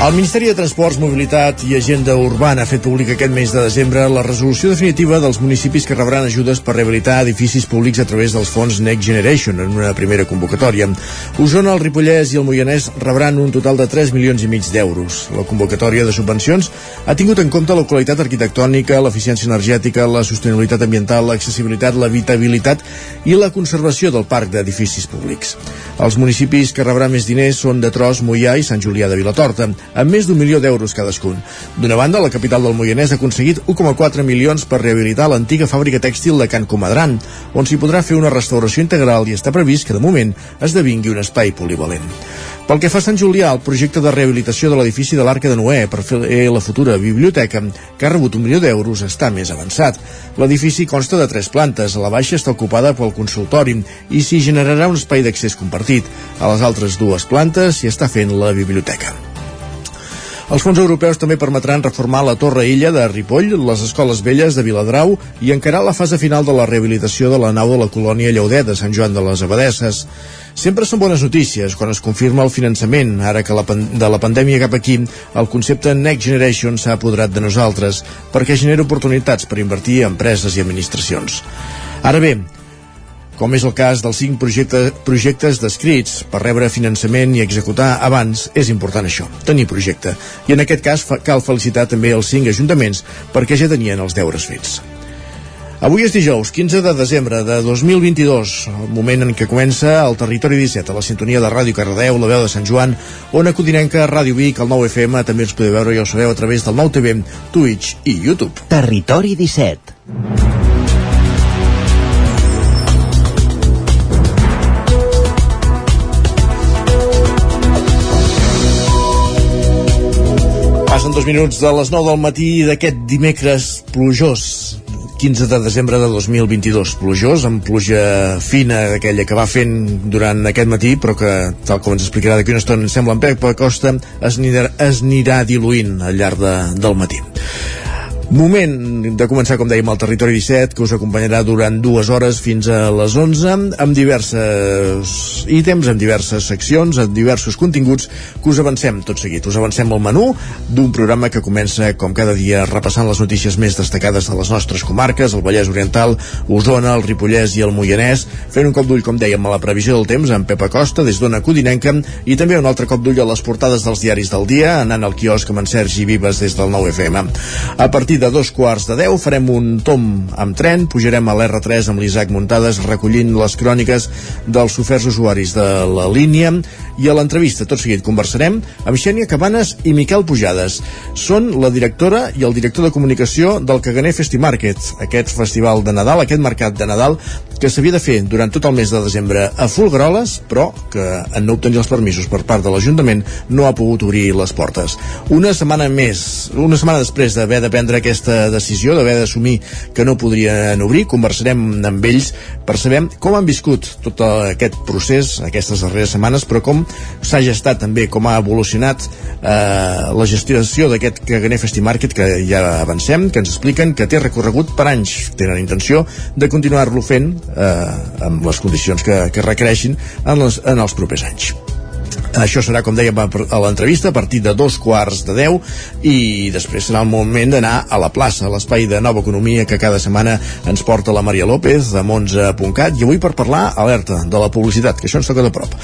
El Ministeri de Transports, Mobilitat i Agenda Urbana ha fet públic aquest mes de desembre la resolució definitiva dels municipis que rebran ajudes per rehabilitar edificis públics a través dels fons Next Generation en una primera convocatòria. Osona, el Ripollès i el Moianès rebran un total de 3 milions i mig d'euros. La convocatòria de subvencions ha tingut en compte la qualitat arquitectònica, l'eficiència energètica, la sostenibilitat ambiental, l'accessibilitat, l'habitabilitat i la conservació del parc d'edificis públics. Els municipis que rebran més diners són de Tros, Moià i Sant Julià de Vilatorta amb més d'un milió d'euros cadascun. D'una banda, la capital del Moianès ha aconseguit 1,4 milions per rehabilitar l'antiga fàbrica tèxtil de Can Comadran, on s'hi podrà fer una restauració integral i està previst que, de moment, esdevingui un espai polivalent. Pel que fa a Sant Julià, el projecte de rehabilitació de l'edifici de l'Arca de Noé per fer la futura biblioteca, que ha rebut un milió d'euros, està més avançat. L'edifici consta de tres plantes, la baixa està ocupada pel consultori i s'hi generarà un espai d'accés compartit. A les altres dues plantes s'hi està fent la biblioteca. Els fons europeus també permetran reformar la Torre Illa de Ripoll, les escoles velles de Viladrau i encarar la fase final de la rehabilitació de la nau de la colònia Lleudet de Sant Joan de les Abadesses. Sempre són bones notícies quan es confirma el finançament. Ara que la de la pandèmia cap aquí, el concepte Next Generation s'ha apoderat de nosaltres perquè genera oportunitats per invertir a empreses i administracions. Ara bé, com és el cas dels cinc projecte, projectes descrits per rebre finançament i executar abans, és important això, tenir projecte. I en aquest cas cal felicitar també els cinc ajuntaments perquè ja tenien els deures fets. Avui és dijous, 15 de desembre de 2022, el moment en què comença el Territori 17, a la sintonia de Ràdio Cardedeu, la veu de Sant Joan, on Codinenca, Ràdio Vic, el 9 FM, també ens podeu veure, ja ho sabeu, a través del 9 TV, Twitch i YouTube. Territori 17. Passen dos minuts de les 9 del matí d'aquest dimecres plujós. 15 de desembre de 2022, plujós, amb pluja fina d'aquella que va fent durant aquest matí, però que, tal com ens explicarà d'aquí una estona, sembla en Pep Costa, es anirà, es anirà diluint al llarg de, del matí. Moment de començar, com dèiem, al Territori 17, que us acompanyarà durant dues hores fins a les 11, amb diverses ítems, amb diverses seccions, amb diversos continguts que us avancem tot seguit. Us avancem el menú d'un programa que comença, com cada dia, repassant les notícies més destacades de les nostres comarques, el Vallès Oriental, Osona, el Ripollès i el Moianès, fent un cop d'ull, com dèiem, a la previsió del temps amb Pepa Costa, des d'Ona Codinenca, i també un altre cop d'ull a les portades dels diaris del dia, anant al quiosc amb en Sergi Vives des del 9 FM. A partir de dos quarts de deu farem un tom amb tren, pujarem a l'R3 amb l'Isaac Muntades recollint les cròniques dels oferts usuaris de la línia i a l'entrevista tot seguit conversarem amb Xènia Cabanes i Miquel Pujades. Són la directora i el director de comunicació del Caganer Festimarket, aquest festival de Nadal, aquest mercat de Nadal que s'havia de fer durant tot el mes de desembre a Fulgaroles, però que en no obtenir els permisos per part de l'Ajuntament no ha pogut obrir les portes. Una setmana més, una setmana després d'haver de prendre aquesta decisió, d'haver d'assumir que no podrien obrir, conversarem amb ells per saber com han viscut tot aquest procés aquestes darreres setmanes, però com s'ha gestat també, com ha evolucionat eh, la gestió d'aquest Caganer Festimarket que ja avancem, que ens expliquen que té recorregut per anys, tenen intenció de continuar-lo fent eh, amb les condicions que, que requereixin en, les, en els propers anys. Això serà, com dèiem, a l'entrevista a partir de dos quarts de deu i després serà el moment d'anar a la plaça, a l'espai de nova economia que cada setmana ens porta la Maria López de Monza.cat i avui per parlar, alerta, de la publicitat, que això ens toca de prop.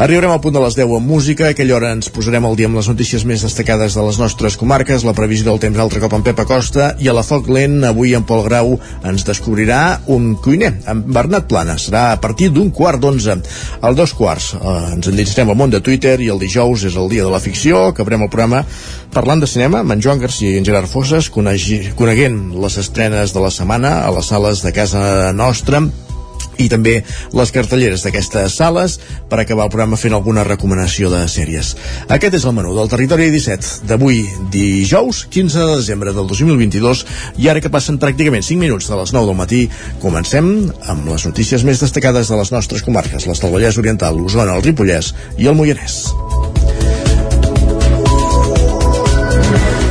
Arribarem al punt de les 10 amb música, a aquella hora ens posarem al dia amb les notícies més destacades de les nostres comarques, la previsió del temps altre cop amb Pepa Costa i a la Foc Lent avui en Pol Grau ens descobrirà un cuiner, amb Bernat Plana. Serà a partir d'un quart d'onze. Al dos quarts eh, ens endinsarem al món de Twitter i el dijous és el dia de la ficció, que abrem el programa parlant de cinema amb en Joan Garcia i en Gerard Fosses, coneguent les estrenes de la setmana a les sales de casa nostra i també les cartelleres d'aquestes sales per acabar el programa fent alguna recomanació de sèries. Aquest és el menú del Territori 17 d'avui dijous 15 de desembre del 2022 i ara que passen pràcticament 5 minuts de les 9 del matí comencem amb les notícies més destacades de les nostres comarques, les del Vallès Oriental, l'Osona, el Ripollès i el Moianès.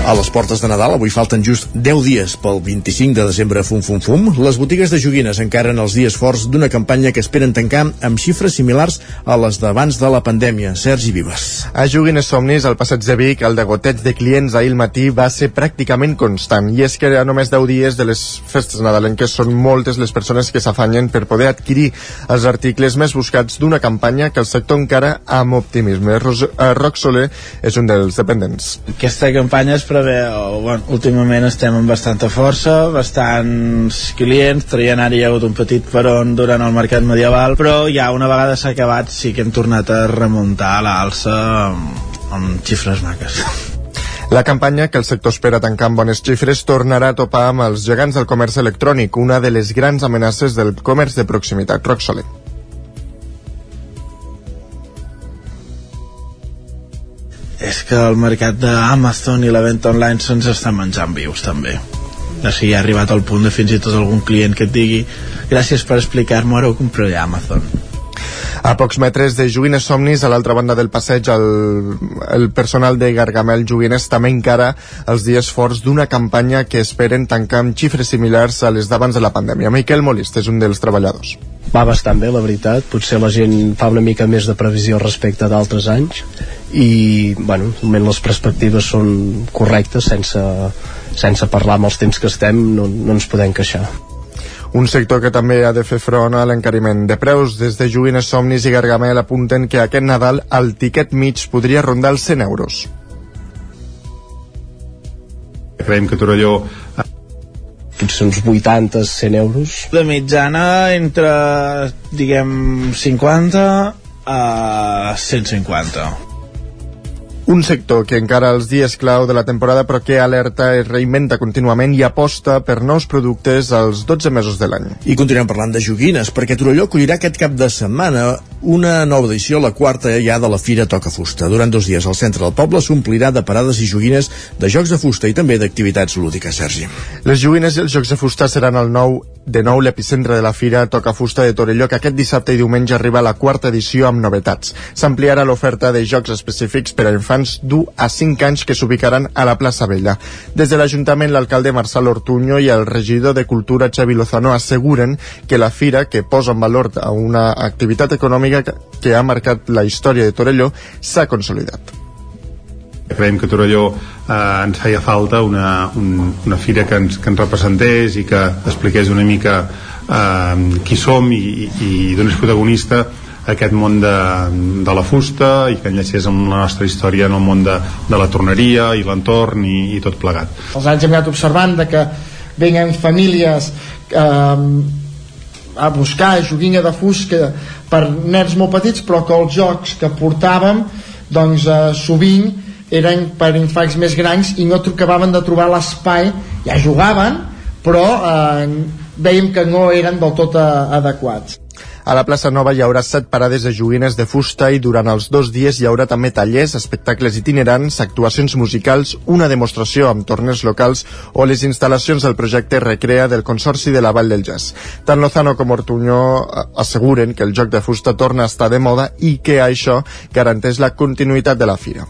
A les portes de Nadal, avui falten just 10 dies pel 25 de desembre fum fum fum, les botigues de joguines encaren els dies forts d'una campanya que esperen tancar amb xifres similars a les d'abans de la pandèmia. Sergi Vives. A Joguines Somnis, al passeig de Vic, el degoteig de clients ahir al matí va ser pràcticament constant, i és que a només 10 dies de les festes nadalenques són moltes les persones que s'afanyen per poder adquirir els articles més buscats d'una campanya que el sector encara amb optimisme. Eh, Roc Soler és un dels dependents. Aquesta campanya es preveu, bueno, últimament estem amb bastanta força, bastants clients, traient ara hi ha hagut un petit peron durant el mercat medieval, però ja una vegada s'ha acabat sí que hem tornat a remuntar a l'alça amb, amb xifres maques. La campanya, que el sector espera tancar amb bones xifres, tornarà a topar amb els gegants del comerç electrònic, una de les grans amenaces del comerç de proximitat. Roc Soler. És que el mercat d'Amazon i la venda online se'ns està menjant vius també o sigui, ha arribat al punt de fins i tot algun client que et digui gràcies per explicar-m'ho, ara ho compraré a Amazon a pocs metres de Joguines Somnis, a l'altra banda del passeig, el, el personal de Gargamel Joguines també encara els dies forts d'una campanya que esperen tancar amb xifres similars a les d'abans de la pandèmia. Miquel Molist és un dels treballadors. Va bastant bé, la veritat. Potser la gent fa una mica més de previsió respecte d'altres anys i, bueno, les perspectives són correctes sense, sense parlar amb els temps que estem no, no ens podem queixar un sector que també ha de fer front a l'encariment de preus. Des de Joguines Somnis i Gargamel apunten que aquest Nadal el tiquet mig podria rondar els 100 euros. Creiem que Torelló potser uns 80, 100 euros. De mitjana entre, diguem, 50 a 150 un sector que encara els dies clau de la temporada però que alerta, es reinventa contínuament i aposta per nous productes als 12 mesos de l'any. I continuem parlant de joguines, perquè Torelló acollirà aquest cap de setmana una nova edició, la quarta ja de la Fira Toca Fusta. Durant dos dies el centre del poble s'omplirà de parades i joguines de jocs de fusta i també d'activitats lúdiques, Sergi. Les joguines i els jocs de fusta seran el nou de nou l'epicentre de la Fira Toca Fusta de Torelló, que aquest dissabte i diumenge arriba a la quarta edició amb novetats. S'ampliarà l'oferta de jocs específics per a infants d'1 a 5 anys que s'ubicaran a la plaça Vella. Des de l'Ajuntament, l'alcalde Marçal Ortuño i el regidor de Cultura Xavi Lozano asseguren que la Fira, que posa en valor a una activitat econòmica que ha marcat la història de Torelló, s'ha consolidat. Creiem que Torelló eh, ens feia falta una, un, una fira que ens, que ens representés i que expliqués una mica eh, qui som i, i, i d'on és protagonista aquest món de, de la fusta i que enllacés amb la nostra història en el món de, de la torneria i l'entorn i, i tot plegat. Els anys hem anat observant de que venen famílies eh, a buscar joguina de fusta per nens molt petits però que els jocs que portàvem doncs eh, sovint eren per infants més grans i no acabaven de trobar l'espai ja jugaven però eh, veiem que no eren del tot eh, adequats a la plaça Nova hi haurà set parades de joguines de fusta i durant els dos dies hi haurà també tallers, espectacles itinerants, actuacions musicals, una demostració amb torners locals o les instal·lacions del projecte Recrea del Consorci de la Vall del Jazz. Tant Lozano com Ortuño eh, asseguren que el joc de fusta torna a estar de moda i que això garanteix la continuïtat de la fira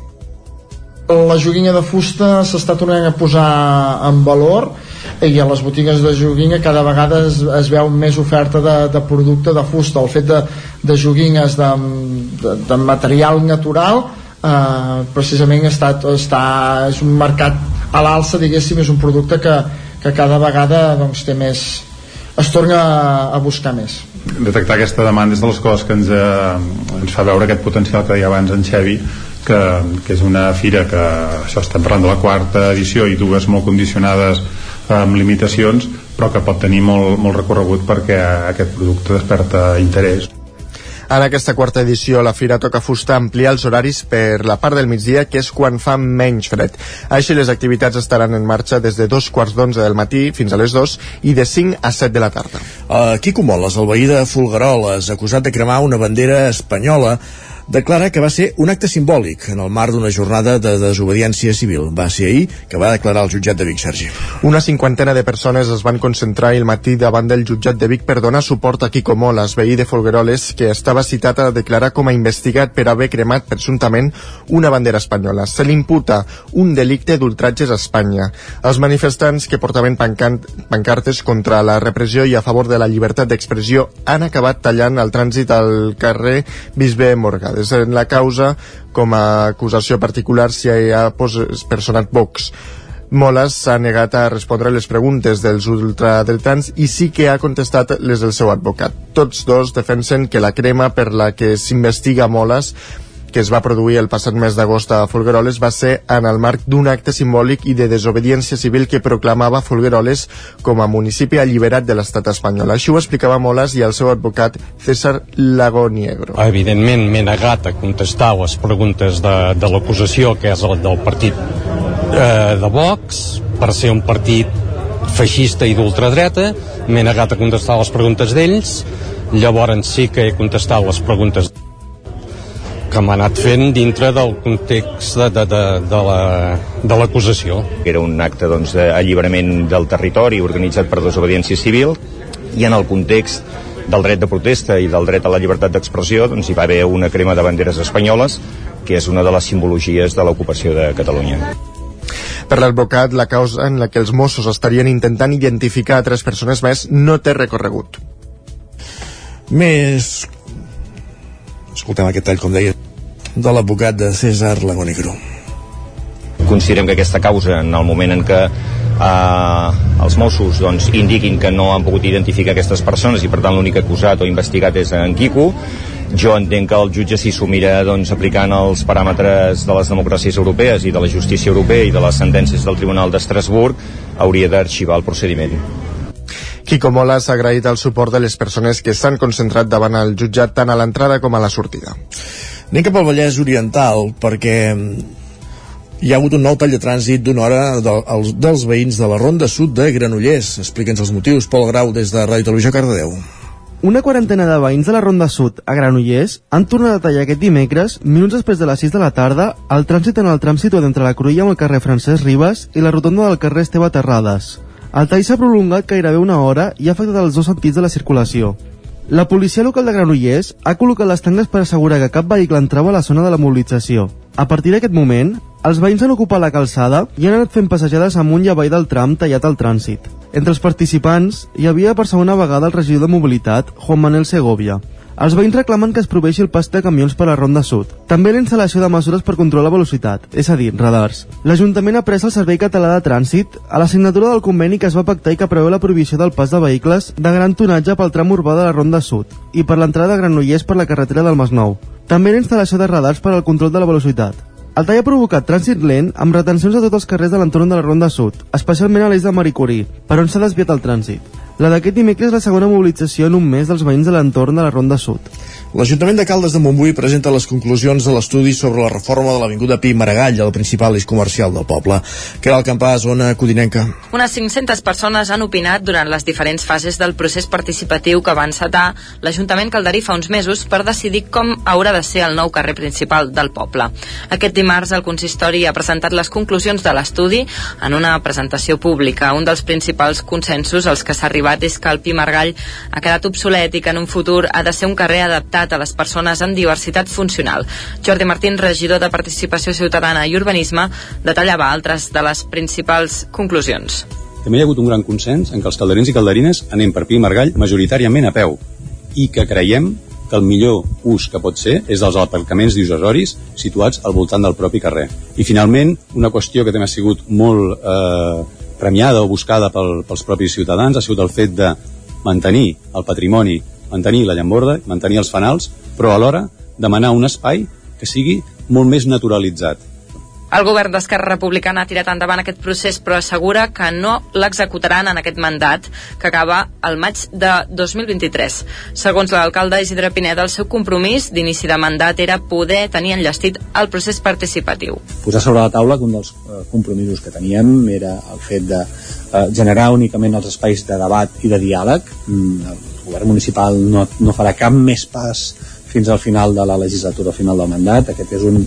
la joguina de fusta s'està tornant a posar en valor i a les botigues de joguina cada vegada es, es veu més oferta de, de producte de fusta. El fet de, de joguines de, de, de material natural eh, precisament està, està, és un mercat a l'alça diguéssim, és un producte que, que cada vegada doncs, té més es torna a buscar més. Detectar aquesta demanda és de les coses que ens, eh, ens fa veure aquest potencial que deia abans en Xevi que, que és una fira que això estem parlant de la quarta edició i dues molt condicionades amb limitacions però que pot tenir molt, molt recorregut perquè aquest producte desperta interès en aquesta quarta edició, la Fira Toca Fusta amplia els horaris per la part del migdia, que és quan fa menys fred. Així, les activitats estaran en marxa des de dos quarts d'onze del matí fins a les dos i de 5 a 7 de la tarda. Uh, Quico Moles, el veí de Folgueroles, acusat de cremar una bandera espanyola declara que va ser un acte simbòlic en el marc d'una jornada de desobediència civil. Va ser ahir que va declarar el jutjat de Vic, Sergi. Una cinquantena de persones es van concentrar el matí davant del jutjat de Vic per donar suport a Quico Molas, veí de Folgueroles, que estava citat a declarar com a investigat per haver cremat presumptament una bandera espanyola. Se li imputa un delicte d'ultratges a Espanya. Els manifestants que portaven pancartes contra la repressió i a favor de la llibertat d'expressió han acabat tallant el trànsit al carrer Bisbe Morgades. En la causa, com a acusació particular, s'hi ha personat Vox. Molas s'ha negat a respondre les preguntes dels ultradretans i sí que ha contestat les del seu advocat. Tots dos defensen que la crema per la que s'investiga Molas que es va produir el passat mes d'agost a Folgueroles va ser en el marc d'un acte simbòlic i de desobediència civil que proclamava Folgueroles com a municipi alliberat de l'estat espanyol. Així ho explicava Molas i el seu advocat César Lagoniegro. Evidentment m'he negat a contestar les preguntes de, de l'acusació que és el del partit eh, de Vox per ser un partit feixista i d'ultradreta m'he negat a contestar les preguntes d'ells llavors sí que he contestat les preguntes que m'ha anat fent dintre del context de, de, de, de l'acusació. La, Era un acte doncs, d'alliberament del territori organitzat per desobediència civil i en el context del dret de protesta i del dret a la llibertat d'expressió doncs, hi va haver una crema de banderes espanyoles que és una de les simbologies de l'ocupació de Catalunya. Per l'advocat, la causa en la que els Mossos estarien intentant identificar a tres persones més no té recorregut. Més escoltem aquest tall, com deia, de l'advocat de César Lagonegro. Considerem que aquesta causa, en el moment en què eh, els Mossos doncs, indiquin que no han pogut identificar aquestes persones i per tant l'únic acusat o investigat és en Quico, jo entenc que el jutge s'hi sumirà doncs, aplicant els paràmetres de les democràcies europees i de la justícia europea i de les sentències del Tribunal d'Estrasburg hauria d'arxivar el procediment. Quico Mola s'ha agraït el suport de les persones que s'han concentrat davant el jutjat tant a l'entrada com a la sortida. Anem cap al Vallès Oriental perquè hi ha hagut un nou tall de trànsit d'una hora de, els, dels veïns de la Ronda Sud de Granollers. Explica'ns els motius, Pol Grau, des de Ràdio Televisió Cardedeu. Una quarantena de veïns de la Ronda Sud a Granollers han tornat a tallar aquest dimecres, minuts després de les 6 de la tarda, el trànsit en el tram situat entre la Cruïlla amb el carrer Francesc Ribes i la rotonda del carrer Esteve Terrades. El tall s'ha prolongat gairebé una hora i ha afectat els dos sentits de la circulació. La policia local de Granollers ha col·locat les tanques per assegurar que cap vehicle entrava a la zona de la mobilització. A partir d'aquest moment, els veïns han ocupat la calçada i han anat fent passejades amunt i avall del tram tallat al trànsit. Entre els participants hi havia per segona vegada el regidor de mobilitat, Juan Manuel Segovia, els veïns reclamen que es proveixi el pas de camions per la Ronda Sud. També la instal·lació de mesures per controlar la velocitat, és a dir, radars. L'Ajuntament ha pres el Servei Català de Trànsit a la signatura del conveni que es va pactar i que preveu la prohibició del pas de vehicles de gran tonatge pel tram urbà de la Ronda Sud i per l'entrada de Granollers per la carretera del Masnou. També la instal·lació de radars per al control de la velocitat. El tall ha provocat trànsit lent amb retencions a tots els carrers de l'entorn de la Ronda Sud, especialment a l'eix de Marie Curie, per on s'ha desviat el trànsit. La d'aquest dimecres és la segona mobilització en un mes dels veïns de l'entorn de la Ronda Sud. L'Ajuntament de Caldes de Montbui presenta les conclusions de l'estudi sobre la reforma de l'Avinguda Pi Maragall, el principal eix comercial del poble. Que el campà, zona codinenca. Unes 500 persones han opinat durant les diferents fases del procés participatiu que va encetar l'Ajuntament calderí fa uns mesos per decidir com haurà de ser el nou carrer principal del poble. Aquest dimarts el consistori ha presentat les conclusions de l'estudi en una presentació pública. Un dels principals consensos als que s'ha arribat és que el Pi Margall ha quedat obsolet i que en un futur ha de ser un carrer adaptat adaptat a les persones amb diversitat funcional. Jordi Martín, regidor de Participació Ciutadana i Urbanisme, detallava altres de les principals conclusions. També hi ha hagut un gran consens en que els calderins i calderines anem per Pi i Margall majoritàriament a peu i que creiem que el millor ús que pot ser és dels aparcaments dissuasoris situats al voltant del propi carrer. I finalment, una qüestió que també ha sigut molt eh, premiada o buscada pel, pels propis ciutadans ha sigut el fet de mantenir el patrimoni mantenir la llamborda, mantenir els fanals, però alhora demanar un espai que sigui molt més naturalitzat. El govern d'Esquerra Republicana ha tirat endavant aquest procés però assegura que no l'executaran en aquest mandat que acaba el maig de 2023. Segons l'alcalde Isidre Pineda, el seu compromís d'inici de mandat era poder tenir enllestit el procés participatiu. Posar sobre la taula que un dels eh, compromisos que teníem era el fet de eh, generar únicament els espais de debat i de diàleg. Govern municipal no, no farà cap més pas fins al final de la legislatura, al final del mandat. Aquest és un,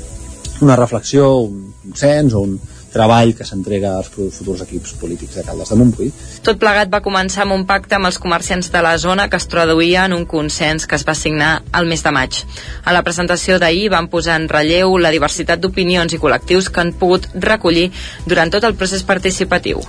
una reflexió, un consens o un, treball que s'entrega als futurs equips polítics de Caldes de Montbui. Tot plegat va començar amb un pacte amb els comerciants de la zona que es traduïa en un consens que es va signar al mes de maig. A la presentació d'ahir van posar en relleu la diversitat d'opinions i col·lectius que han pogut recollir durant tot el procés participatiu.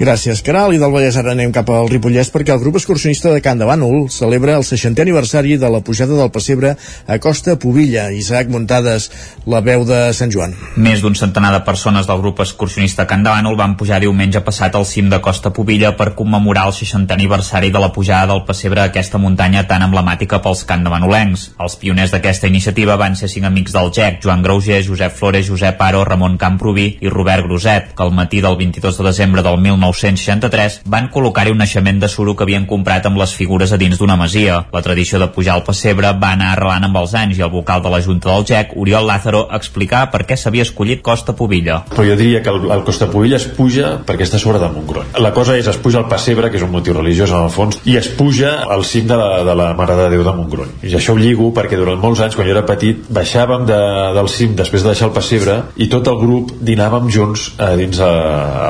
Gràcies, Caral. I del Vallès ara anem cap al Ripollès perquè el grup excursionista de Can de Bànol celebra el 60è aniversari de la pujada del pessebre a Costa Pobilla. Isaac Muntades, la veu de Sant Joan. Més d'un centenar de persones del grup excursionista Can Bànol van pujar diumenge passat al cim de Costa Pobilla per commemorar el 60è aniversari de la pujada del pessebre a aquesta muntanya tan emblemàtica pels Can de Banolencs. Els pioners d'aquesta iniciativa van ser cinc amics del GEC, Joan Grauger, Josep Flores, Josep Aro, Ramon Camproví i Robert Groset, que al matí del 22 de desembre del 1963 van col·locar-hi un naixement de suro que havien comprat amb les figures a dins d'una masia. La tradició de pujar al pessebre va anar arrelant amb els anys i el vocal de la Junta del GEC, Oriol Lázaro, explicava per què s'havia escollit Costa Pobilla. Però jo diria que el, el Costa Pobilla es puja perquè està sobre del Montgrony. La cosa és, es puja al pessebre, que és un motiu religiós en el fons, i es puja al cim de la, de la Mare de Déu de Montgrony. I això ho lligo perquè durant molts anys, quan jo era petit, baixàvem de, del cim després de deixar el pessebre i tot el grup dinàvem junts a dins a,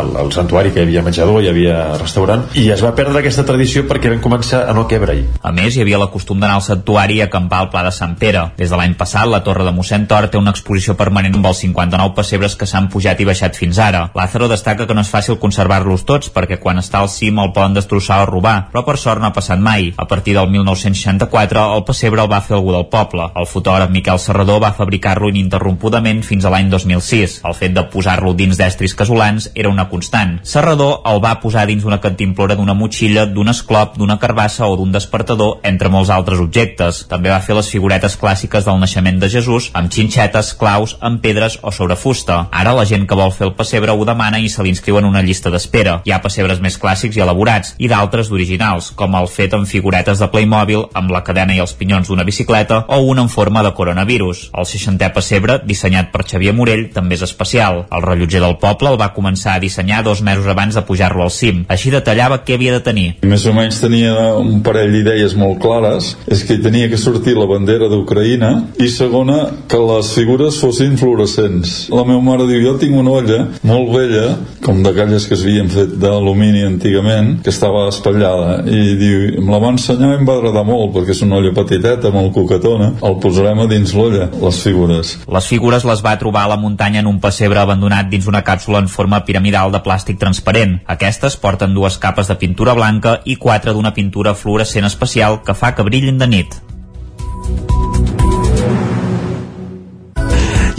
al, santuari que hi havia menjador, hi havia restaurant, i es va perdre aquesta tradició perquè vam començar a no quebre-hi. A més, hi havia la costum d'anar al santuari i acampar al Pla de Sant Pere. Des de l'any passat, la Torre de mossèn Tor té una exposició permanent amb els 59 pessebres que s'han pujat i baixat fins ara. Lázaro destaca que no és fàcil conservar-los tots perquè quan està al cim el poden destrossar o robar, però per sort no ha passat mai. A partir del 1964 el pessebre el va fer algú del poble. El fotògraf Miquel Serrador va fabricar-lo ininterrompudament fins a l'any 2006. El fet de posar-lo dins d'estris casolans era una constant. Serrador el va posar dins d'una cantimplora d'una motxilla, d'un esclop, d'una carbassa o d'un despertador, entre molts altres objectes. També va fer les figuretes clàssiques del naixement de Jesús amb xinxetes, claus, amb pedres o sobre fusta. Ara la gent que vol fer el pessebre ho demana i se l'inscriu en una llista d'espera. Hi ha pessebres més clàssics i elaborats i d'altres d'originals, com el fet amb figuretes de Playmobil amb la cadena i els pinyons d'una bicicleta o un en forma de coronavirus. El 60è pessebre, dissenyat per Xavier Morell, també és especial. El rellotger del poble el va començar a dissenyar dos mesos abans de pujar-lo al cim. Així detallava què havia de tenir. Més o menys tenia un parell d'idees molt clares. És que tenia que sortir la bandera d'Ucraïna i segona, que les figures fossin fluorescents. La meva mare diu, jo tinc una olla molt vella, com d'aquelles que es havien fet d'alumini antigament, que estava espatllada, i diu, em la va ensenyar i em va agradar molt, perquè és una olla petiteta, molt coquetona, el posarem a dins l'olla, les figures. Les figures les va trobar a la muntanya en un pessebre abandonat dins una càpsula en forma piramidal de plàstic transparent. Aquestes porten dues capes de pintura blanca i quatre d'una pintura fluorescent especial que fa que brillin de nit.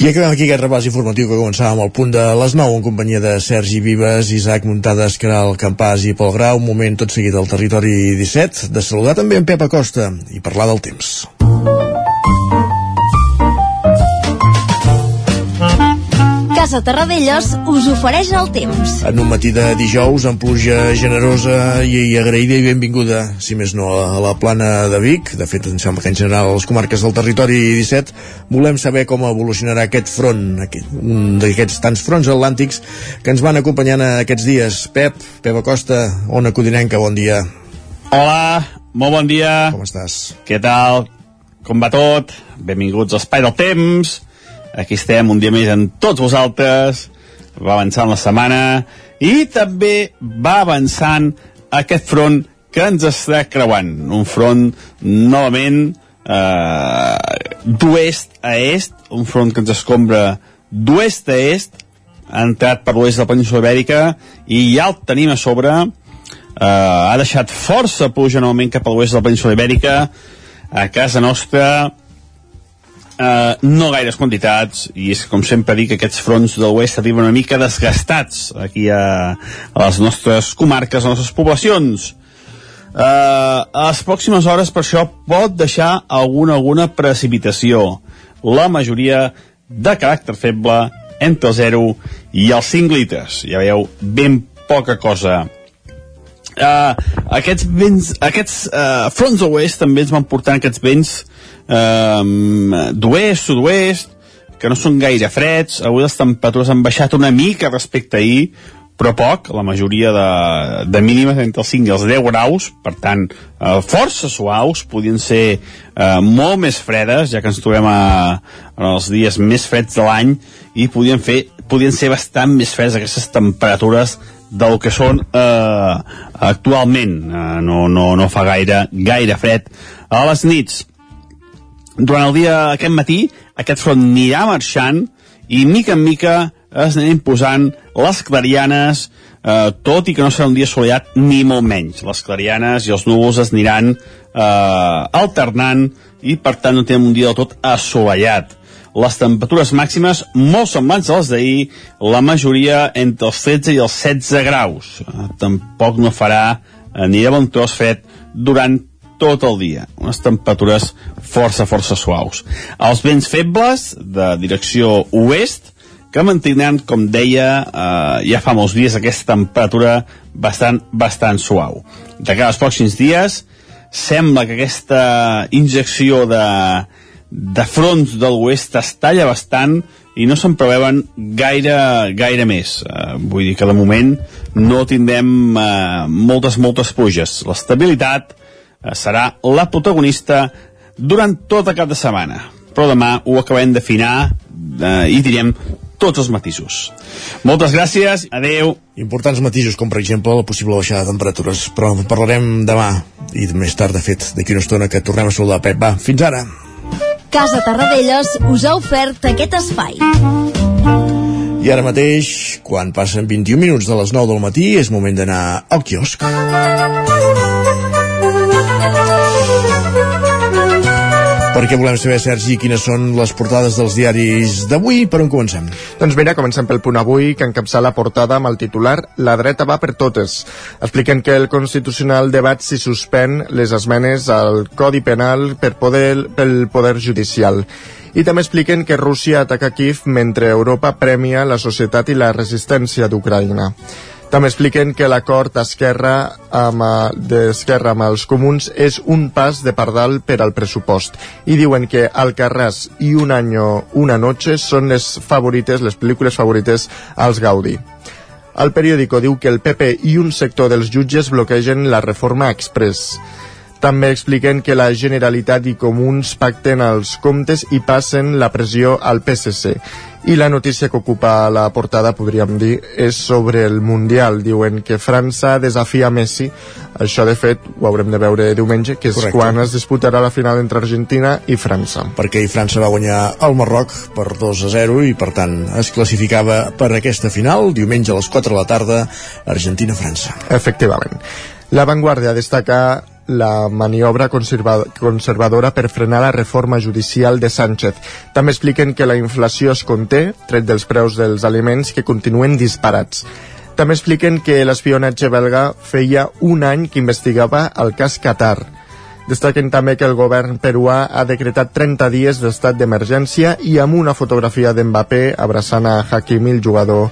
I acabem aquí aquest repàs informatiu que començàvem al punt de les 9 en companyia de Sergi Vives, Isaac Muntades, Caral Campàs i Pol Grau. Un moment tot seguit al territori 17 de saludar també en Pep Acosta i parlar del temps. Casa Terradellos us ofereix el temps. En un matí de dijous, amb pluja generosa i, agraïda i benvinguda, si més no, a la plana de Vic. De fet, em sembla que en general les comarques del territori 17 volem saber com evolucionarà aquest front, aquest, un d'aquests tants fronts atlàntics que ens van acompanyant aquests dies. Pep, Pep Acosta, Ona Codinenca, bon dia. Hola, molt bon dia. Com estàs? Què tal? Com va tot? Benvinguts a Espai del Temps. Aquí estem un dia més amb tots vosaltres. Va avançant la setmana i també va avançant aquest front que ens està creuant. Un front novament eh, d'oest a est, un front que ens escombra d'oest a est, ha entrat per l'oest de la península Ibèrica i ja el tenim a sobre. Eh, ha deixat força pluja novament cap a l'oest de la península Ibèrica. A casa nostra Uh, no gaires quantitats i és com sempre dic que aquests fronts de l'oest arriben una mica desgastats aquí a, a les nostres comarques, a les nostres poblacions. Uh, a les pròximes hores per això pot deixar alguna, alguna precipitació. La majoria de caràcter feble entre el 0 i els 5 litres. Ja veieu, ben poca cosa uh, aquests vents aquests uh, fronts de l'oest també ens van portar aquests vents um, d'oest, sud-oest, que no són gaire freds, avui les temperatures han baixat una mica respecte a ahir, però poc, la majoria de, de mínimes entre els 5 i els 10 graus, per tant, eh, força suaus, podien ser eh, molt més fredes, ja que ens trobem a, en els dies més freds de l'any, i podien, fer, podien ser bastant més fredes aquestes temperatures del que són eh, actualment. Eh, no, no, no fa gaire, gaire fred. A les nits, durant el dia, aquest matí, aquest front anirà marxant i mica en mica es aniran posant les clarianes, eh, tot i que no serà un dia assolellat ni molt menys. Les clarianes i els núvols es aniran eh, alternant i per tant no tenen un dia del tot assolellat. Les temperatures màximes molt semblants a les d'ahir, la majoria entre els 13 i els 16 graus. Eh, tampoc no farà ni de bon tros fred durant tot el dia. Unes temperatures força, força suaus. Els vents febles, de direcció oest, que mantindran, com deia, eh, ja fa molts dies aquesta temperatura bastant, bastant suau. De cada pròxims dies, sembla que aquesta injecció de, de fronts de l'oest es talla bastant i no se'n preveuen gaire, gaire més. Eh, vull dir que de moment no tindrem eh, moltes, moltes pluges. L'estabilitat eh, serà la protagonista durant tot el cap de setmana. Però demà ho acabem d'afinar eh, i direm tots els matisos. Moltes gràcies, adeu. Importants matisos, com per exemple la possible baixada de temperatures, però en parlarem demà i més tard, de fet, d'aquí una estona que tornem a saludar Pep. Va, fins ara. Casa Tarradellas us ha ofert aquest espai. I ara mateix, quan passen 21 minuts de les 9 del matí, és moment d'anar al quiosc. Perquè volem saber, Sergi, quines són les portades dels diaris d'avui. Per on comencem? Doncs mira, comencem pel punt avui, que encapçala la portada amb el titular La dreta va per totes. Expliquen que el Constitucional debat si suspèn les esmenes al Codi Penal per poder, pel Poder Judicial. I també expliquen que Rússia ataca Kiev mentre Europa premia la societat i la resistència d'Ucraïna. També expliquen que l'acord d'Esquerra amb, d'Esquerra amb els comuns és un pas de pardal per al pressupost i diuen que Alcarràs i Un año, una noche són les favorites, les pel·lícules favorites als Gaudí. El periòdico diu que el PP i un sector dels jutges bloquegen la reforma express. També expliquen que la Generalitat i Comuns pacten els comptes i passen la pressió al PSC. I la notícia que ocupa la portada, podríem dir, és sobre el Mundial. Diuen que França desafia Messi. Això, de fet, ho haurem de veure diumenge, que és Correcte. quan es disputarà la final entre Argentina i França. Perquè ahir França va guanyar el Marroc per 2 a 0 i, per tant, es classificava per aquesta final. Diumenge a les 4 de la tarda, Argentina-França. Efectivament. La Vanguardia destaca la maniobra conserva conservadora per frenar la reforma judicial de Sánchez. També expliquen que la inflació es conté, tret dels preus dels aliments que continuen disparats. També expliquen que l'espionatge belga feia un any que investigava el cas Qatar. Destaquen també que el govern peruà ha decretat 30 dies d'estat d'emergència i amb una fotografia d'Mbappé abraçant a Hakimi, el jugador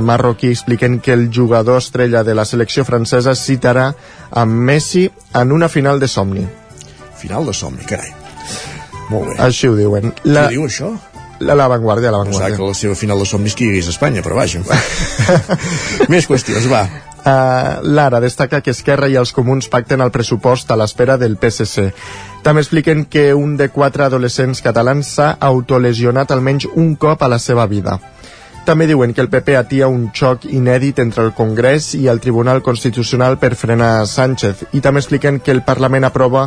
marroquí expliquen que el jugador estrella de la selecció francesa citarà amb Messi en una final de somni. Final de somni, carai. Molt bé. Així ho diuen. La, Qui diu això? la, la Vanguardia, la Pensava Vanguardia. que la seva final de somnis que hi hagués a Espanya, però vaja. Més qüestions, va. Uh, Lara destaca que Esquerra i els comuns pacten el pressupost a l'espera del PSC. També expliquen que un de quatre adolescents catalans s'ha autolesionat almenys un cop a la seva vida. També diuen que el PP atia un xoc inèdit entre el Congrés i el Tribunal Constitucional per frenar Sánchez i també expliquen que el Parlament aprova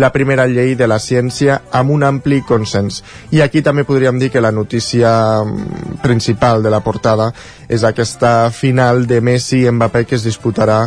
la primera llei de la ciència amb un ampli consens. I aquí també podríem dir que la notícia mm, principal de la portada és aquesta final de Messi i Mbappé que es disputarà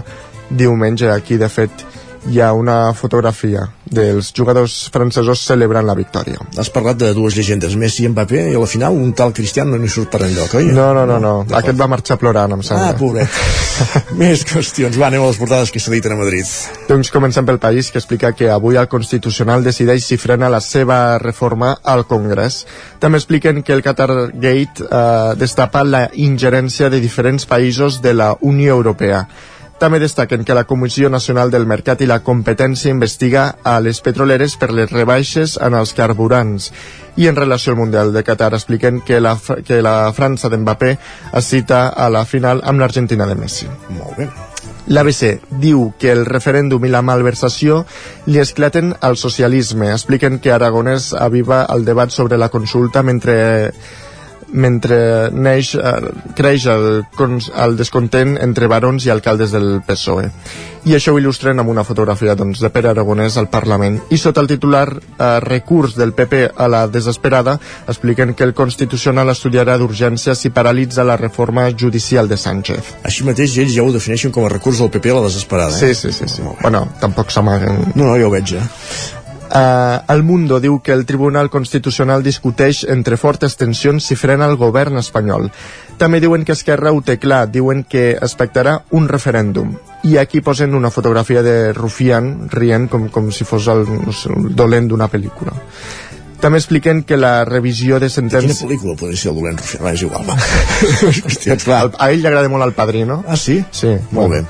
diumenge. Aquí, de fet, hi ha una fotografia dels jugadors francesos celebrant la victòria. Has parlat de dues llegendes, Messi i Mbappé, i a la final un tal Cristiano no hi surt per enlloc, oi? No, no, no, no. Aquest va marxar plorant, em sembla. Ah, pobret. Més qüestions. Va, anem a les portades que s'editen a Madrid. Doncs comencem pel país, que explica que avui el Constitucional decideix si frena la seva reforma al Congrés. També expliquen que el Qatar Gate eh, destapa la ingerència de diferents països de la Unió Europea. També destaquen que la Comissió Nacional del Mercat i la Competència investiga a les petroleres per les rebaixes en els carburants. I en relació al Mundial de Qatar expliquen que la, que la França d'Mbappé es cita a la final amb l'Argentina de Messi. Molt bé. L'ABC diu que el referèndum i la malversació li esclaten al socialisme. Expliquen que Aragonès aviva el debat sobre la consulta mentre mentre neix, eh, creix el, el descontent entre barons i alcaldes del PSOE. I això ho il·lustren amb una fotografia doncs, de Pere Aragonès al Parlament. I sota el titular eh, recurs del PP a la desesperada expliquen que el Constitucional estudiarà d'urgència si paralitza la reforma judicial de Sánchez. Així mateix ells ja ho defineixen com a recurs del PP a la desesperada. Sí, sí, sí. sí. Bueno, tampoc s'amaguen. No, no, ja ho veig ja. Uh, el Mundo diu que el Tribunal Constitucional discuteix entre fortes tensions si frena el govern espanyol. També diuen que Esquerra ho té clar, diuen que expectarà un referèndum. I aquí posen una fotografia de Rufián rient com, com si fos el, el dolent d'una pel·lícula. També expliquen que la revisió de sentències... Quina pel·lícula podria ser el dolent Rufián? És igual, va. Hòstia, clar. A ell li agrada molt el Padrino. Ah, sí? Sí. Molt bé.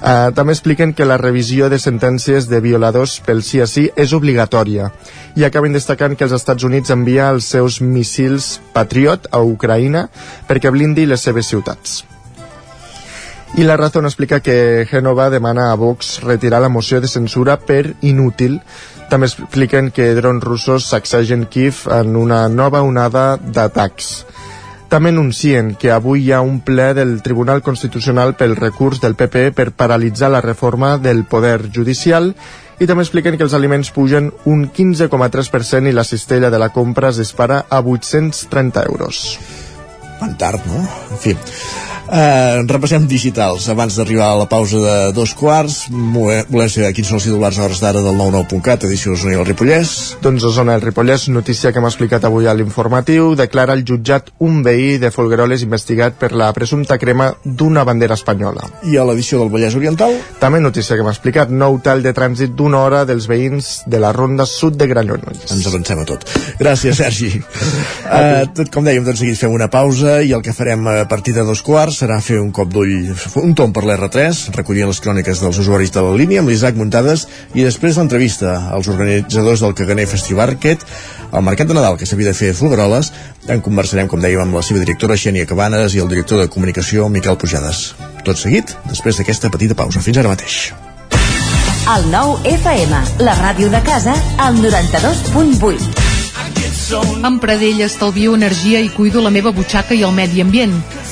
Uh, també expliquen que la revisió de sentències de violadors pel sí a sí és obligatòria i acaben destacant que els Estats Units envia els seus missils Patriot a Ucraïna perquè blindi les seves ciutats. I la Razón explica que Genova demana a Vox retirar la moció de censura per inútil. També expliquen que drons russos sacsegen Kiev en una nova onada d'atacs. També anuncien que avui hi ha un ple del Tribunal Constitucional pel recurs del PP per paralitzar la reforma del poder judicial i també expliquen que els aliments pugen un 15,3% i la cistella de la compra es dispara a 830 euros. Van no? En fi. Uh, repassem digitals. Abans d'arribar a la pausa de dos quarts volem saber quins són els titulars a hores d'ara del 99.cat, edició Osona i el Ripollès? Doncs Osona i el Ripollès, notícia que hem explicat avui a l'informatiu, declara el jutjat un veí de Folgueroles investigat per la presumpta crema d'una bandera espanyola. I a l'edició del Vallès Oriental? També notícia que hem explicat, nou tall de trànsit d'una hora dels veïns de la ronda sud de Granyons ens avancem a tot, gràcies Sergi. Uh, tot com dèiem, tot seguit fem una pausa i el que farem a partir de dos quarts serà fer un cop d'ull, un tom per l'R3, recollir les cròniques dels usuaris de la línia amb l'Isaac Muntades i després l'entrevista als organitzadors del Caganer Festival Market al Mercat de Nadal que s'havia de fer a Fulgaroles. En conversarem, com dèiem, amb la seva directora Xènia Cabanes i el director de comunicació Miquel Pujades. Tot seguit, després d'aquesta petita pausa. Fins ara mateix. El nou FM, la ràdio de casa, al 92.8. Amb Pradell estalvio energia i cuido la meva butxaca i el medi ambient.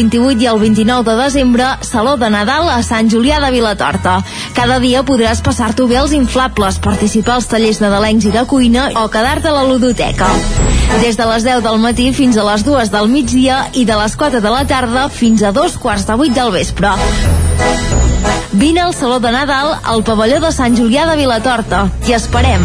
i el 29 de desembre, Saló de Nadal a Sant Julià de Vilatorta. Cada dia podràs passar-t'ho bé als inflables, participar als tallers nadalencs i de cuina o quedar-te a la ludoteca. Des de les 10 del matí fins a les 2 del migdia i de les 4 de la tarda fins a dos quarts de 8 del vespre. Vine al Saló de Nadal al pavelló de Sant Julià de Vilatorta. T'hi esperem.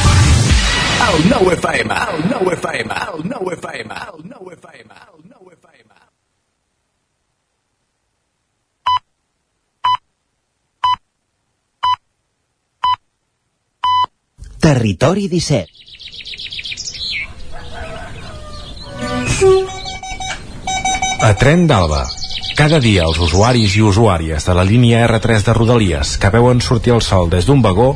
El 9 FM, el 9 FM, el 9 FM, el 9 FM, el 9 FM. Territori 17 A Tren d'Alba. Cada dia els usuaris i usuàries de la línia R3 de Rodalies que veuen sortir el sol des d'un vagó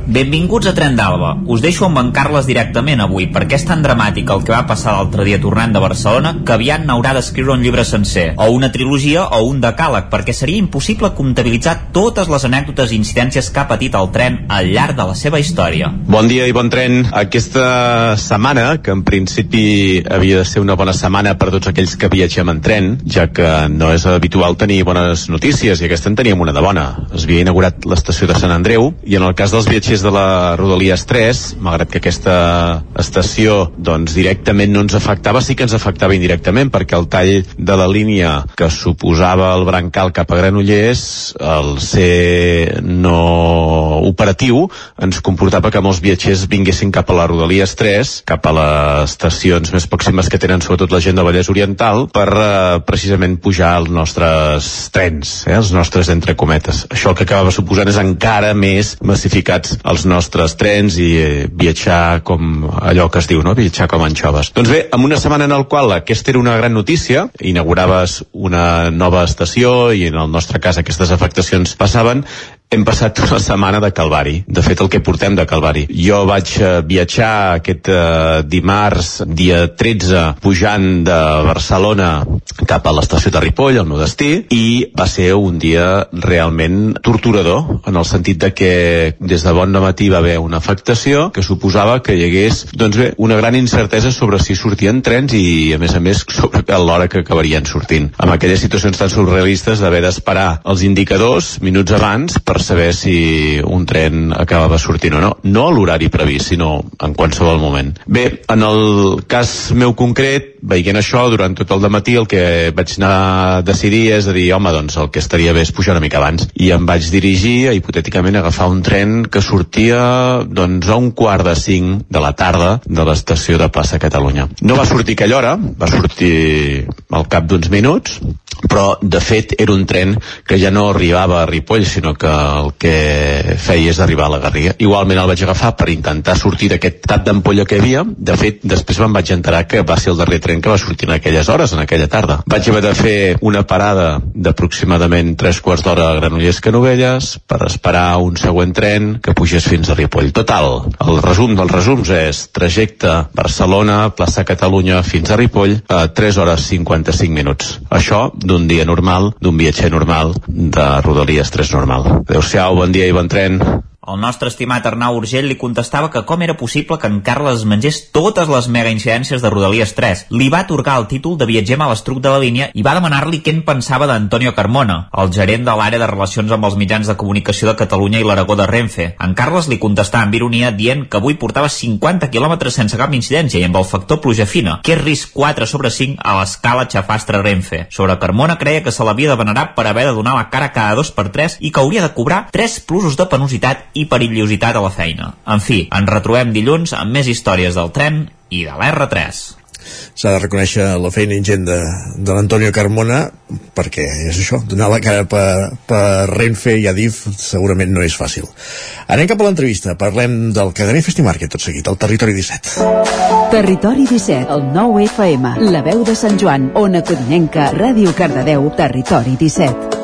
Benvinguts a Tren d'Alba. Us deixo amb en Carles directament avui, perquè és tan dramàtic el que va passar l'altre dia tornant de Barcelona que aviat n'haurà d'escriure un llibre sencer, o una trilogia o un decàleg, perquè seria impossible comptabilitzar totes les anècdotes i incidències que ha patit el tren al llarg de la seva història. Bon dia i bon tren. Aquesta setmana, que en principi havia de ser una bona setmana per tots aquells que viatgem en tren, ja que no és habitual tenir bones notícies, i aquesta en teníem una de bona. Es havia inaugurat l'estació de Sant Andreu, i en el cas dels viatgers de la Rodalies 3, malgrat que aquesta estació doncs, directament no ens afectava, sí que ens afectava indirectament, perquè el tall de la línia que suposava el brancal cap a Granollers, el ser no operatiu, ens comportava que molts viatgers vinguessin cap a la Rodalies 3, cap a les estacions més pròximes que tenen sobretot la gent de Vallès Oriental, per eh, precisament pujar als nostres trens, eh, els nostres entre cometes. Això el que acabava suposant és encara més massificats els nostres trens i eh, viatjar com allò que es diu, no? viatjar com anxoves. Doncs bé, en una setmana en el qual aquesta era una gran notícia, inauguraves una nova estació i en el nostre cas aquestes afectacions passaven, hem passat una setmana de Calvari. De fet, el que portem de Calvari. Jo vaig eh, viatjar aquest eh, dimarts, dia 13, pujant de Barcelona cap a l'estació de Ripoll, el meu destí, i va ser un dia realment torturador, en el sentit de que des de bon matí va haver una afectació que suposava que hi hagués, doncs bé, una gran incertesa sobre si sortien trens i, a més a més, sobre l'hora que acabarien sortint. Amb aquelles situacions tan surrealistes d'haver d'esperar els indicadors minuts abans per saber si un tren acabava sortint o no. No a l'horari previst, sinó en qualsevol moment. Bé, en el cas meu concret, veient això durant tot el matí el que vaig anar a decidir és a dir, home, doncs el que estaria bé és pujar una mica abans. I em vaig dirigir a hipotèticament agafar un tren que sortia doncs a un quart de cinc de la tarda de l'estació de Plaça Catalunya. No va sortir aquella hora, va sortir al cap d'uns minuts, però de fet era un tren que ja no arribava a Ripoll, sinó que el que feia és arribar a la Garriga. Igualment el vaig agafar per intentar sortir d'aquest tap d'ampolla que hi havia. De fet, després me'n vaig enterar que va ser el darrer tren que va sortir en aquelles hores, en aquella tarda. Vaig haver de fer una parada d'aproximadament tres quarts d'hora a Granollers Canovelles per esperar un següent tren que pugés fins a Ripoll. Total, el resum dels resums és trajecte Barcelona, plaça Catalunya fins a Ripoll a 3 hores 55 minuts. Això d'un dia normal, d'un viatger normal de Rodalies 3 normal. Adéu-siau, bon dia i bon tren. El nostre estimat Arnau Urgell li contestava que com era possible que en Carles es mengés totes les mega incidències de Rodalies 3. Li va atorgar el títol de viatger malastruc de la línia i va demanar-li què en pensava d'Antonio Carmona, el gerent de l'àrea de relacions amb els mitjans de comunicació de Catalunya i l'Aragó de Renfe. En Carles li contestava amb ironia dient que avui portava 50 quilòmetres sense cap incidència i amb el factor pluja fina, que és risc 4 sobre 5 a l'escala xafastre Renfe. Sobre Carmona creia que se l'havia de venerar per haver de donar la cara cada dos per tres i que hauria de cobrar 3 plusos de penositat i perillositat a la feina. En fi, ens retrobem dilluns amb més històries del tren i de l'R3 s'ha de reconèixer la feina ingent de, de l'Antonio Carmona perquè és això, donar la cara per, per Renfe i Adif segurament no és fàcil. Anem cap a l'entrevista parlem del Cadener Festimarket tot seguit, al Territori 17 Territori 17, el 9 FM, la veu de Sant Joan, Ona Codinenca, Ràdio Cardedeu, Territori 17.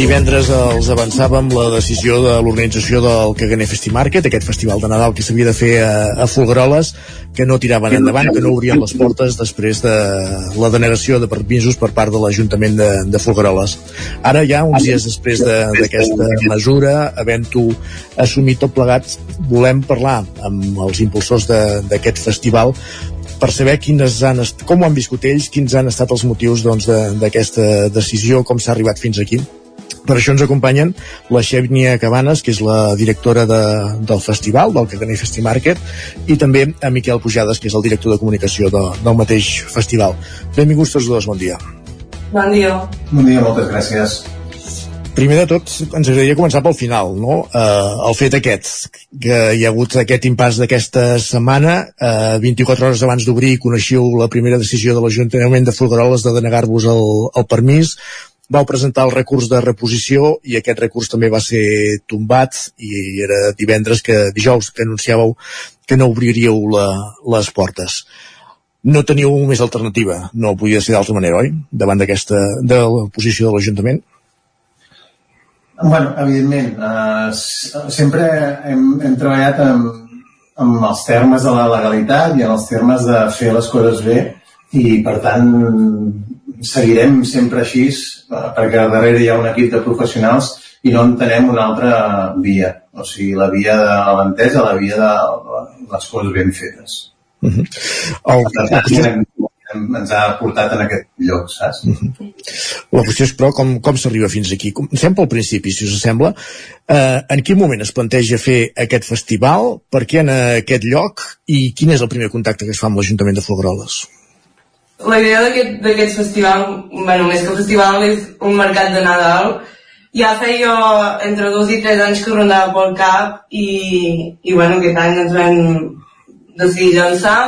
Divendres els avançàvem la decisió de l'organització del Caganer Festi Market, aquest festival de Nadal que s'havia de fer a, a Folgueroles, que no tiraven endavant, que no obrien les portes després de la denegació de permisos per part de l'Ajuntament de, de Folgueroles. Ara ja, uns dies després d'aquesta de, mesura, havent-ho assumit tot plegat, volem parlar amb els impulsors d'aquest festival per saber quines han com ho han viscut ells, quins han estat els motius d'aquesta doncs, de, decisió, com s'ha arribat fins aquí. Per això ens acompanyen la Xèvnia Cabanes, que és la directora de, del festival, del Caganer Festi Market, i també a Miquel Pujades, que és el director de comunicació de, del mateix festival. Benvinguts tots dos, bon dia. Bon dia. Bon dia, moltes gràcies. Primer de tot, ens agradaria començar pel final, no? Eh, el fet aquest, que hi ha hagut aquest impàs d'aquesta setmana, eh, 24 hores abans d'obrir coneixeu la primera decisió de l'Ajuntament de Folgueroles de denegar-vos el, el permís, vau presentar el recurs de reposició i aquest recurs també va ser tombat i era divendres que dijous que anunciàveu que no obriríeu la, les portes no teníeu més alternativa no podia ser d'altra manera, oi? davant d'aquesta de la posició de l'Ajuntament Bueno, evidentment eh, sempre hem, hem treballat amb, amb els termes de la legalitat i en els termes de fer les coses bé i per tant seguirem sempre així eh, perquè darrere hi ha un equip de professionals i no entenem una altra via o sigui, la via de l'entesa la via de les coses ben fetes uh -huh. el, per tant, ens ha portat en aquest lloc, saps? Uh -huh. La qüestió és, però, com, com s'arriba fins aquí? Comencem pel principi, si us sembla. Eh, en quin moment es planteja fer aquest festival? Per què en aquest lloc? I quin és el primer contacte que es fa amb l'Ajuntament de Folgueroles? La idea d'aquest festival, bueno, més que festival, és un mercat de Nadal. Ja feia entre dos i tres anys que rondava pel cap i, i bueno, aquest any ens vam decidir llançar.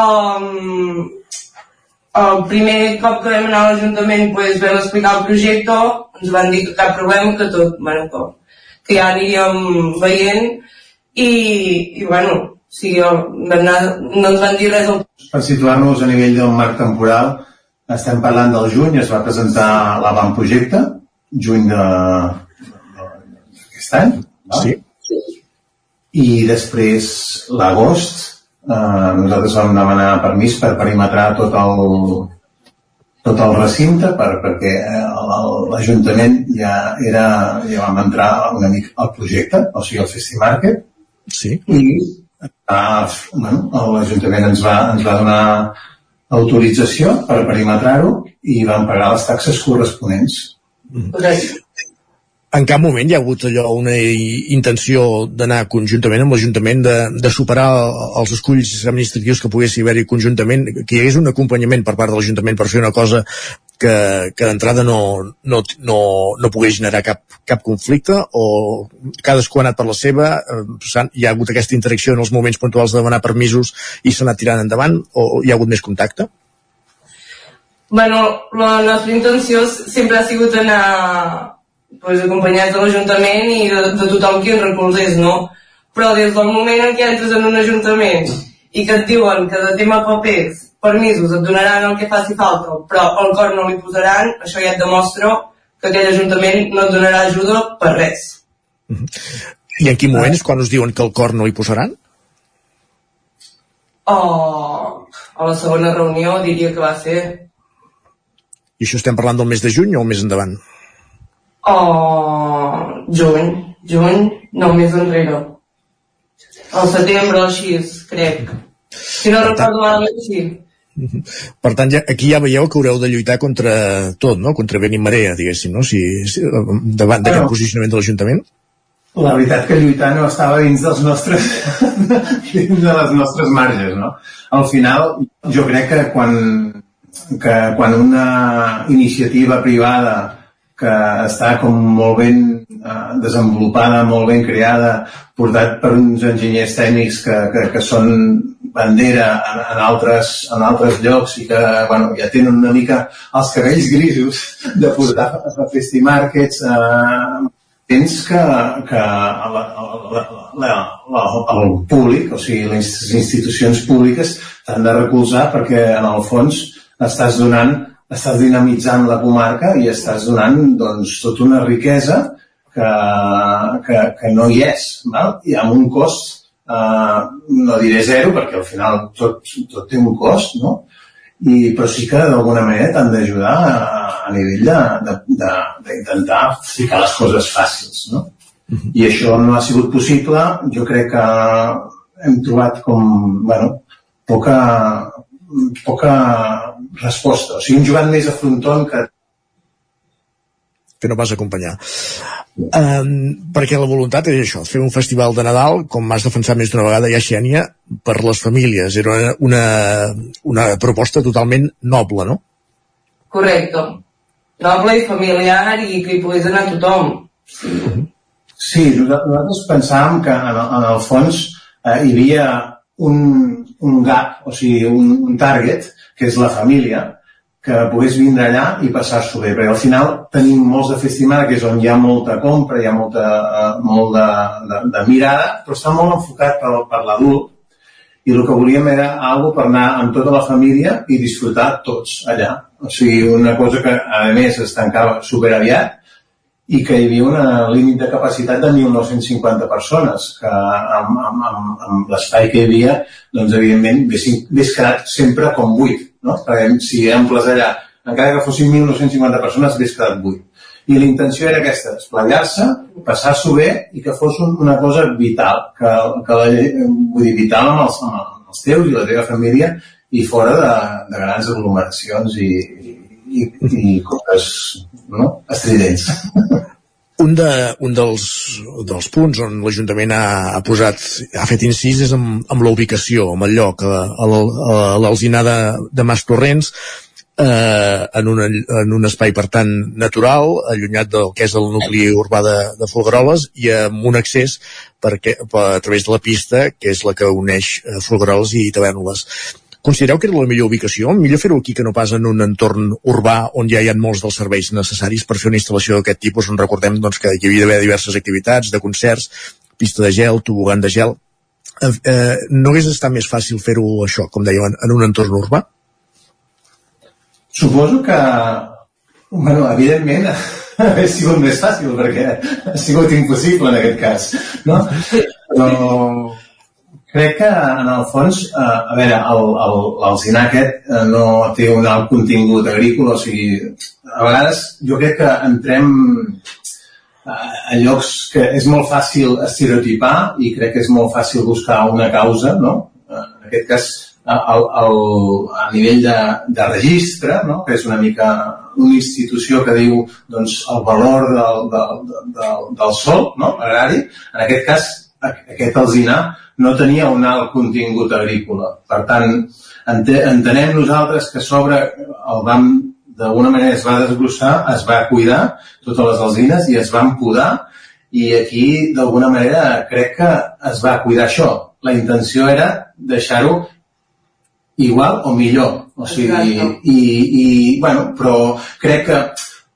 Um, el primer cop que vam anar a l'Ajuntament pues, vam explicar el projecte, ens van dir que cap problema, que tot, bueno, que, que ja aniríem veient i, i bueno, sí, vam anar, no ens van dir res al per situar-nos a nivell del marc temporal, estem parlant del juny, es va presentar l'avantprojecte, juny d'aquest any. Va? Sí. I després, l'agost, eh, nosaltres vam demanar permís per perimetrar tot el, tot el recinte per, perquè eh, l'Ajuntament ja era ja vam entrar una mica al projecte, o sigui el Festimarket sí. i l'Ajuntament ens, va, ens va donar autorització per perimetrar-ho i vam pagar les taxes corresponents. En cap moment hi ha hagut allò una intenció d'anar conjuntament amb l'Ajuntament de, de superar els esculls administratius que pogués haver-hi conjuntament, que hi hagués un acompanyament per part de l'Ajuntament per fer una cosa que, que d'entrada no, no, no, no pogués generar cap, cap conflicte o cadascú ha anat per la seva eh, hi ha hagut aquesta interacció en els moments puntuals de demanar permisos i s'ha anat tirant endavant o hi ha hagut més contacte? Bueno, la nostra intenció sempre ha sigut anar pues, acompanyats de l'Ajuntament i de, de tothom qui ens recolzés, no? Però des del moment en què entres en un Ajuntament i que et diuen que de tema papers permisos et donaran el que faci falta, però el cor no li posaran, això ja et demostra que aquell ajuntament no et donarà ajuda per res. I en quin moment és quan us diuen que el cor no li posaran? Oh, a la segona reunió diria que va ser. I això estem parlant del mes de juny o més endavant? Oh, juny, juny, no, més enrere. Al setembre, així, crec. Si no recordo malament, sí. Per tant, ja, aquí ja veieu que haureu de lluitar contra tot, no? Contra vent i marea, diguéssim, no? Si, si davant d'aquest bueno, posicionament de l'Ajuntament. La veritat que lluitar no estava dins dels nostres dins de les nostres marges, no? Al final, jo crec que quan, que quan una iniciativa privada que està com molt ben eh, desenvolupada, molt ben creada, portat per uns enginyers tècnics que, que, que són bandera en, en, altres, en altres llocs i que bueno, ja tenen una mica els cabells grisos de portar a festimarkets eh, tens que, que la, la, la, la, el públic, o sigui, les institucions públiques t'han de recolzar perquè en el fons estàs donant estàs dinamitzant la comarca i estàs donant doncs, tota una riquesa que, que, que no hi és, val? i amb un cost, eh, no diré zero, perquè al final tot, tot té un cost, no? I, però sí que d'alguna manera t'han d'ajudar a, a nivell d'intentar ficar les coses fàcils, no? I això no ha sigut possible. Jo crec que hem trobat com, bueno, poca, poca resposta. O sigui, hem jugat més a fronton que que no vas acompanyar. Um, perquè la voluntat és això, fer un festival de Nadal, com m'has defensat més d'una vegada, ja Xènia, per les famílies. Era una, una, una proposta totalment noble, no? Correcte. Noble i familiar i que hi pogués anar tothom. Sí. Sí, nosaltres pensàvem que en el, en el fons eh, hi havia un, un gap, o sigui, un, un target, que és la família, que pogués vindre allà i passar-s'ho bé, perquè al final tenim molts de festimada que és on hi ha molta compra, hi ha molta, uh, molt de, de, de mirada, però està molt enfocat per, per l'adult. I el que volíem era algo per anar amb tota la família i disfrutar tots allà. O sigui, una cosa que a més es tancava super aviat i que hi havia un límit de capacitat de 1.950 persones, que amb, amb, amb, amb l'espai que hi havia, doncs evidentment hauria quedat sempre com 8 no? Perquè si amples allà, encara que fossin 1.950 persones, hagués quedat buit. I la intenció era aquesta, esplayar-se, passar-s'ho bé i que fos un, una cosa vital, que, que la, vull dir, vital amb els, amb els teus i la teva família i fora de, de grans aglomeracions i, i, i coses no? estridents. Un, de, un dels, dels punts on l'Ajuntament ha, ha posat, ha fet incís és amb, amb la ubicació, amb el lloc, a, a l'Alzinar de, de Mas Torrents, eh, en, una, en un espai, per tant, natural, allunyat del que és el nucli urbà de, de Folgueroles i amb un accés perquè, per, a través de la pista, que és la que uneix eh, Folgueroles i Tavernoles. Considereu que era la millor ubicació? Millor fer-ho aquí que no pas en un entorn urbà on ja hi ha molts dels serveis necessaris per fer una instal·lació d'aquest tipus on recordem doncs, que hi havia d'haver diverses activitats, de concerts, pista de gel, tobogan de gel. Eh, eh, no hagués estat més fàcil fer-ho això, com dèiem, en, un entorn urbà? Suposo que, bueno, evidentment, hauria sigut més fàcil perquè ha sigut impossible en aquest cas, no? Però Crec que, en el fons, eh, a veure, l'alzinar aquest eh, no té un alt contingut agrícola, o sigui, a vegades jo crec que entrem eh, a llocs que és molt fàcil estereotipar i crec que és molt fàcil buscar una causa, no? Eh, en aquest cas, el, el, a nivell de, de registre, no? que és una mica una institució que diu doncs, el valor del, del, del, del sol no? agrari, en aquest cas aquest alzinar no tenia un alt contingut agrícola. Per tant, entenem nosaltres que sobre el vam, d'alguna manera es va desglossar, es va cuidar totes les alzines i es van podar i aquí d'alguna manera crec que es va cuidar això. La intenció era deixar-ho igual o millor. O sigui, i, i, bueno, però crec que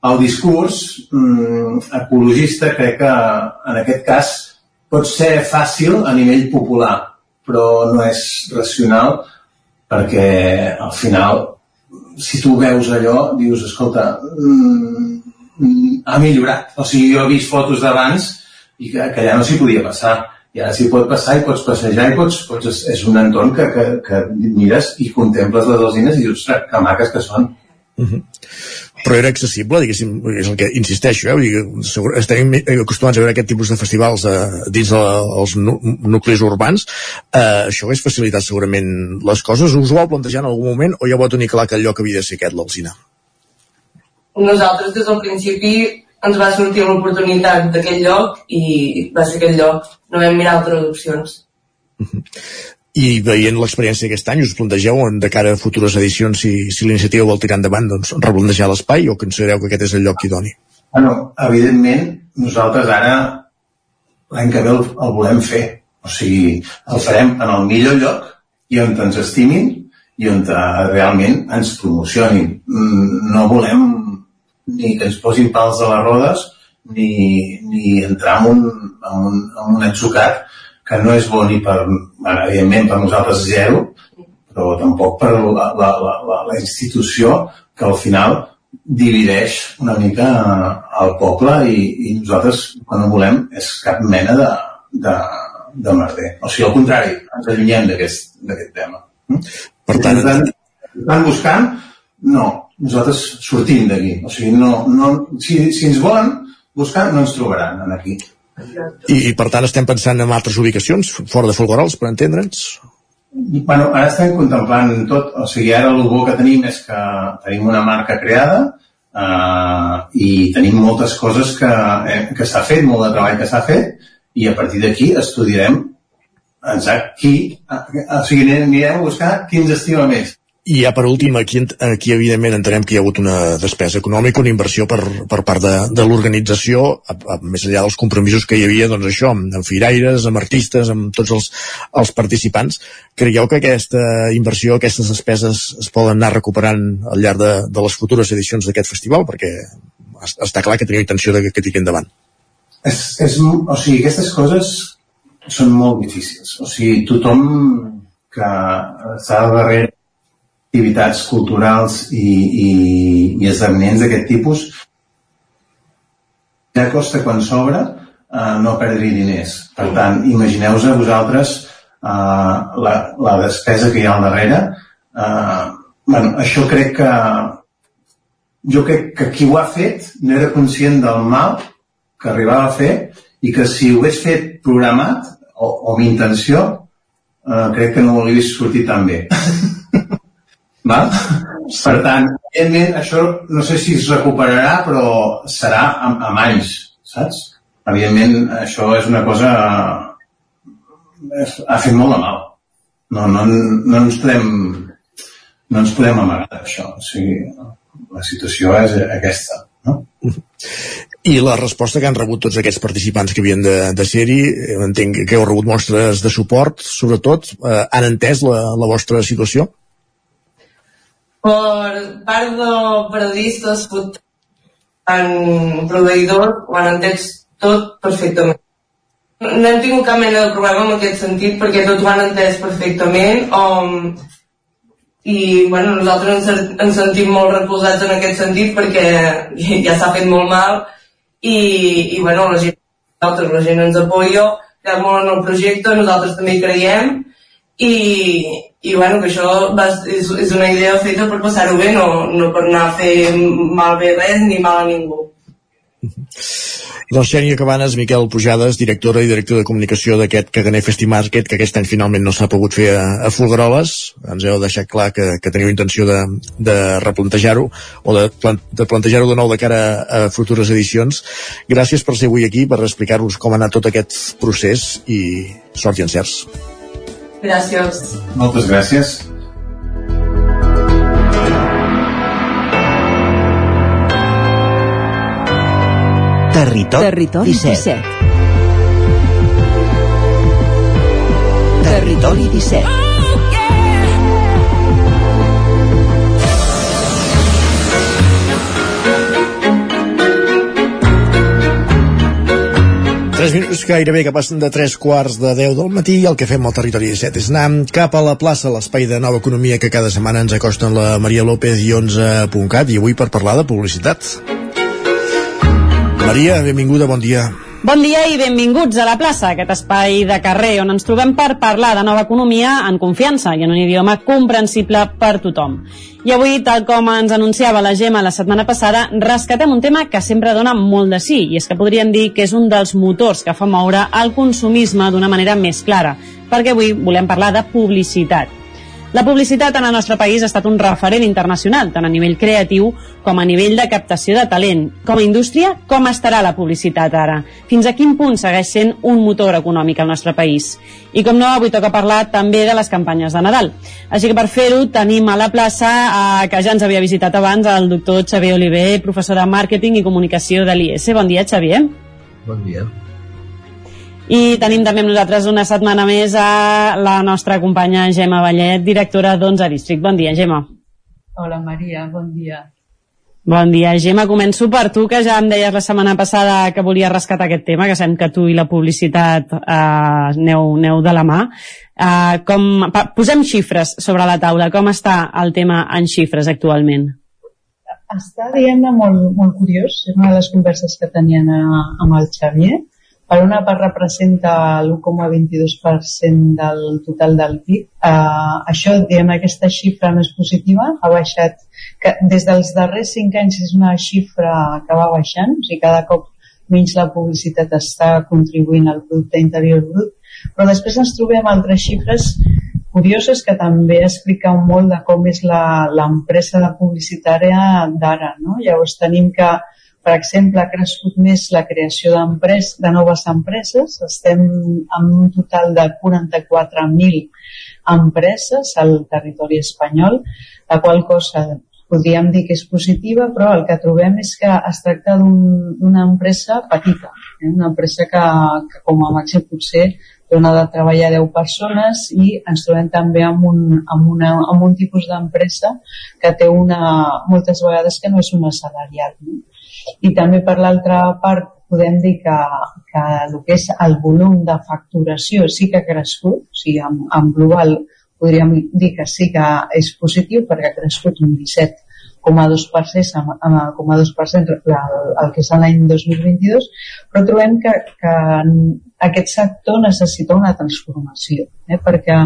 el discurs mm, ecologista crec que en aquest cas pot ser fàcil a nivell popular, però no és racional perquè al final, si tu veus allò, dius, escolta, mm, ha millorat. O sigui, jo he vist fotos d'abans i que, que ja no s'hi podia passar. I ara s'hi pot passar i pots passejar i pots, pots, és un entorn que, que, que mires i contemples les alzines i dius, que maques que són. Uh -huh però era accessible, diguéssim, és el que insisteixo, eh? Dir, segur, estem acostumats a veure aquest tipus de festivals eh, dins dels nu nuclis urbans, eh, això hagués facilitat segurament les coses, us ho vau plantejar en algun moment o ja vau tenir clar que el lloc havia de ser aquest, l'Alzina? Nosaltres des del principi ens va sortir l'oportunitat d'aquest lloc i va ser aquest lloc, no vam mirar altres opcions. Uh -huh i veient l'experiència d'aquest any us plantegeu on de cara a futures edicions si, si l'iniciativa vol tirar endavant doncs replantejar l'espai o considereu que aquest és el lloc idoni? Bueno, evidentment nosaltres ara l'any que ve el, el volem fer o sigui, el farem en el millor lloc i on ens estimin i on realment ens promocionin mm, no volem ni que ens posin pals a les rodes ni, ni entrar en un, en un, en un atzucat que no és bo ni per, bueno, evidentment per nosaltres zero, però tampoc per la, la, la, la, la institució que al final divideix una mica el poble i, i nosaltres quan no volem és cap mena de, de, de merder. O sigui, al contrari, ens allunyem d'aquest tema. Per tant, estan, estan buscant, no, nosaltres sortim d'aquí. O sigui, no, no, si, si ens volen buscar, no ens trobaran aquí. I, I per tant estem pensant en altres ubicacions, fora de Folguerols, per entendre'ns? Bueno, ara estem contemplant tot, o sigui, ara el bo que tenim és que tenim una marca creada eh, i tenim moltes coses que, eh, que s'ha fet, molt de treball que s'ha fet, i a partir d'aquí estudiarem exacte qui, o sigui, anirem a buscar qui ens estima més. I ja per últim, aquí, aquí evidentment entenem que hi ha hagut una despesa econòmica, una inversió per, per part de, de l'organització, més enllà dels compromisos que hi havia, doncs això, amb, amb firaires, amb artistes, amb tots els, els participants. Creieu que aquesta inversió, aquestes despeses es poden anar recuperant al llarg de, de les futures edicions d'aquest festival? Perquè està clar que teniu intenció de que, que tiri endavant. És, és, o sigui, aquestes coses són molt difícils. O sigui, tothom que està darrere activitats culturals i, i, i esdeveniments d'aquest tipus, ja costa quan s'obre eh, no perdre diners. Per tant, imagineu-vos a vosaltres eh, la, la despesa que hi ha al darrere. Eh, bueno, això crec que jo crec que qui ho ha fet no era conscient del mal que arribava a fer i que si ho hagués fet programat o, o amb intenció eh, crec que no ho hauria sortit tan bé. Val? Sí. Per tant, evidentment, això no sé si es recuperarà, però serà amb, amb anys, saps? Evidentment, això és una cosa... ha fet molt de mal. No, no, no ens podem no ens podem amagar d'això. O sigui, la situació és aquesta. No? I la resposta que han rebut tots aquests participants que havien de, de ser-hi, entenc que heu rebut mostres de suport, sobretot, eh, han entès la, la vostra situació? Per part dels periodistes en proveïdor ho han entès tot perfectament. No hem tingut cap mena de problema en aquest sentit perquè tot ho han entès perfectament um, i bueno, nosaltres ens, ens sentim molt recolzats en aquest sentit perquè ja s'ha fet molt mal i, i bueno, la gent, nosaltres, la gent ens apoya creu molt en el projecte, nosaltres també hi creiem i, i bueno, que això va, és, és una idea feta per passar-ho bé, no, no per anar a fer malbé res ni mal a ningú. Doncs Xènia Cabanes, Miquel Pujades, directora i director de comunicació d'aquest Caganer Festimarket, que aquest any finalment no s'ha pogut fer a, a Folgueroles. Ens heu deixat clar que, que teniu intenció de, de replantejar-ho o de, de plantejar-ho de nou de cara a, a futures edicions. Gràcies per ser avui aquí, per explicar-vos com ha anat tot aquest procés i sort i encerts. Gràcies. Moltes gràcies. Territori, Territori 17. 17. Territori 17. 3 minuts gairebé que passen de 3 quarts de 10 del matí i el que fem al territori 17 és anar cap a la plaça, l'espai de nova economia que cada setmana ens acosten la Maria López i 11.cat i avui per parlar de publicitat. Maria, benvinguda, bon dia. Bon dia i benvinguts a la plaça, aquest espai de carrer on ens trobem per parlar de nova economia en confiança i en un idioma comprensible per tothom. I avui, tal com ens anunciava la Gemma la setmana passada, rescatem un tema que sempre dona molt de sí, i és que podríem dir que és un dels motors que fa moure el consumisme d'una manera més clara, perquè avui volem parlar de publicitat. La publicitat en el nostre país ha estat un referent internacional, tant a nivell creatiu com a nivell de captació de talent. Com a indústria, com estarà la publicitat ara? Fins a quin punt segueix sent un motor econòmic al nostre país? I com no, avui toca parlar també de les campanyes de Nadal. Així que per fer-ho tenim a la plaça, eh, que ja ens havia visitat abans, el doctor Xavier Oliver, professor de Màrqueting i Comunicació de l'IES. Bon dia, Xavier. Bon dia. I tenim també amb nosaltres una setmana més a la nostra companya Gemma Vallet, directora d'11 District. Bon dia, Gemma. Hola, Maria, bon dia. Bon dia, Gemma. Començo per tu, que ja em deies la setmana passada que volia rescatar aquest tema, que sent que tu i la publicitat eh, neu, neu de la mà. Eh, com, pa, posem xifres sobre la taula. Com està el tema en xifres actualment? Està, diguem-ne, molt, molt curiós. És una de les converses que tenien a, amb el Xavier. Per una part representa l'1,22% del total del PIB. Uh, això, diguem aquesta xifra no és positiva, ha baixat, que des dels darrers 5 anys és una xifra que va baixant, o sigui, cada cop menys la publicitat està contribuint al producte interior brut, però després ens trobem altres xifres curioses que també expliquen molt de com és l'empresa de publicitària d'ara. No? Llavors tenim que per exemple, ha crescut més la creació de noves empreses. Estem en un total de 44.000 empreses al territori espanyol, la qual cosa podríem dir que és positiva, però el que trobem és que es tracta d'una un, empresa petita, eh? una empresa que, que com a màxim potser dona de treballar 10 persones i ens trobem també amb un, amb una, amb un tipus d'empresa que té una, moltes vegades que no és una salarial. No? I també per l'altra part podem dir que, que el que és el volum de facturació sí que ha crescut, o sigui, en, en global podríem dir que sí que és positiu perquè ha crescut un 17,2% amb, amb, el, el que és l'any 2022, però trobem que, que aquest sector necessita una transformació, eh? perquè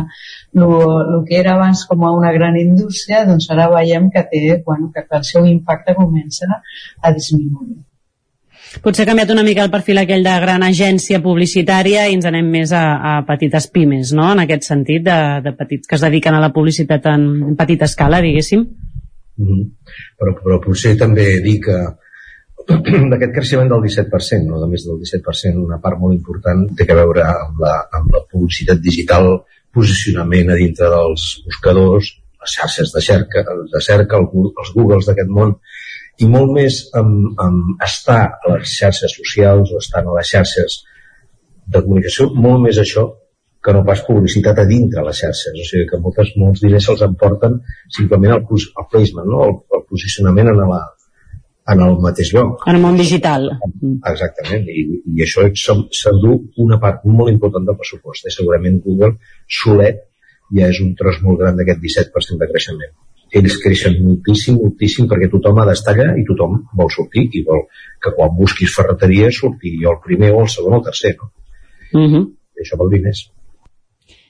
el que era abans com a una gran indústria, doncs ara veiem que té, bueno, que el seu impacte comença a disminuir. Potser ha canviat una mica el perfil aquell de gran agència publicitària i ens anem més a, a petites pimes, no?, en aquest sentit, de, de petit, que es dediquen a la publicitat en, en petita escala, diguéssim. Mm -hmm. però, però potser també dir que d'aquest creixement del 17%, no de més del 17%, una part molt important té a veure amb la, amb la publicitat digital, posicionament a dintre dels buscadors, les xarxes de cerca, de cerca els Googles d'aquest món, i molt més amb, amb estar a les xarxes socials o estar a les xarxes de comunicació, molt més això que no pas publicitat a dintre les xarxes. O sigui que moltes, molts diners se'ls emporten simplement el, el placement, no? el, el posicionament en la, en el mateix lloc. En el món digital. Exactament, i, i això s'endú una part molt important del pressupost. I segurament Google solet ja és un tros molt gran d'aquest 17% de creixement. Ells creixen moltíssim, moltíssim, perquè tothom ha d'estar allà i tothom vol sortir i vol que quan busquis ferreteria surti el primer o el segon o el tercer, no? Uh -huh. I això vol dir més.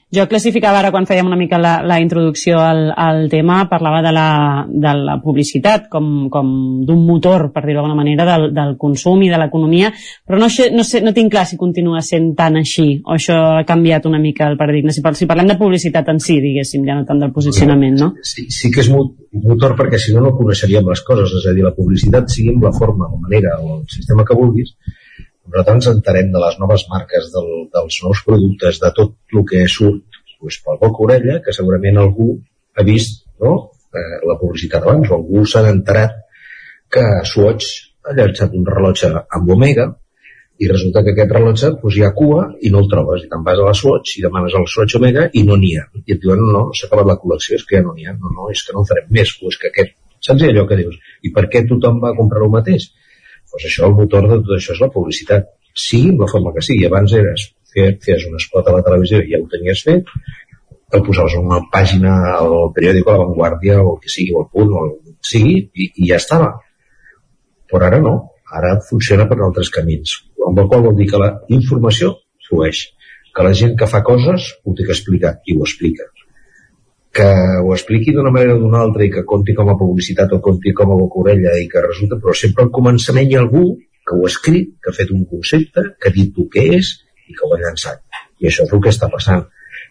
Jo classificava ara quan fèiem una mica la, la introducció al, al tema, parlava de la, de la publicitat com, com d'un motor, per dir-ho d'alguna manera, del, del consum i de l'economia, però no, no, sé, no tinc clar si continua sent tan així, o això ha canviat una mica el paradigma. Si, si parlem de publicitat en si, diguéssim, ja no tant del posicionament, no? Sí, sí que és motor perquè si no no coneixeríem les coses, és a dir, la publicitat sigui amb la forma, la manera o el sistema que vulguis, nosaltres ens entarem de les noves marques, del, dels nous productes, de tot el que surt doncs, pel boca orella, que segurament algú ha vist no? eh, la publicitat abans, o algú s'ha enterat que Swatch ha llançat un rellotge amb Omega i resulta que aquest rellotge doncs, hi ha cua i no el trobes, i te'n vas a la Swatch i demanes el Swatch Omega i no n'hi ha i et diuen, no, s'ha acabat la col·lecció és que ja no n'hi ha, no, no, és que no en farem més o és que aquest, saps allò que dius i per què tothom va comprar el mateix? Doncs això, el motor de tot això és la publicitat. Sigui la forma que sigui. Abans eres, feies un espot a la televisió i ja ho tenies fet, el posaves en una pàgina al periòdic, a la Vanguardia, o el que sigui, o el Punt, o el que sigui, i, i ja estava. Però ara no. Ara funciona per altres camins. Amb el qual vol dir que la informació flueix. Que la gent que fa coses ho té que explicar, i ho explica que ho expliqui d'una manera o d'una altra i que conti com a publicitat o conti com a bocorella i que resulta, però sempre al començament hi ha algú que ho ha escrit, que ha fet un concepte, que ha dit el que és i que ho ha llançat. I això és el que està passant.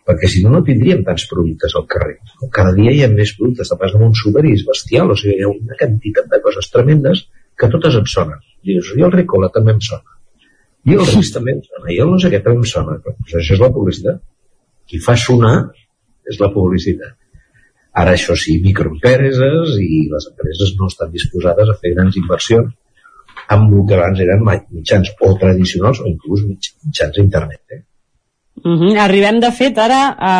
Perquè si no, no tindríem tants productes al carrer. Cada dia hi ha més productes. De pas un súper i és bestial. O sigui, hi ha una quantitat de coses tremendes que totes em sonen. Dius, i el Ricola també em sona. I el Ris també em sona. I el no sé què també em sona. Pues això és la publicitat. Qui fa sonar és la publicitat. Ara això sí, microempreses i les empreses no estan disposades a fer grans inversions amb el que abans eren mitjans o tradicionals o inclús mitjans d'internet. Eh? Uh -huh. Arribem, de fet, ara a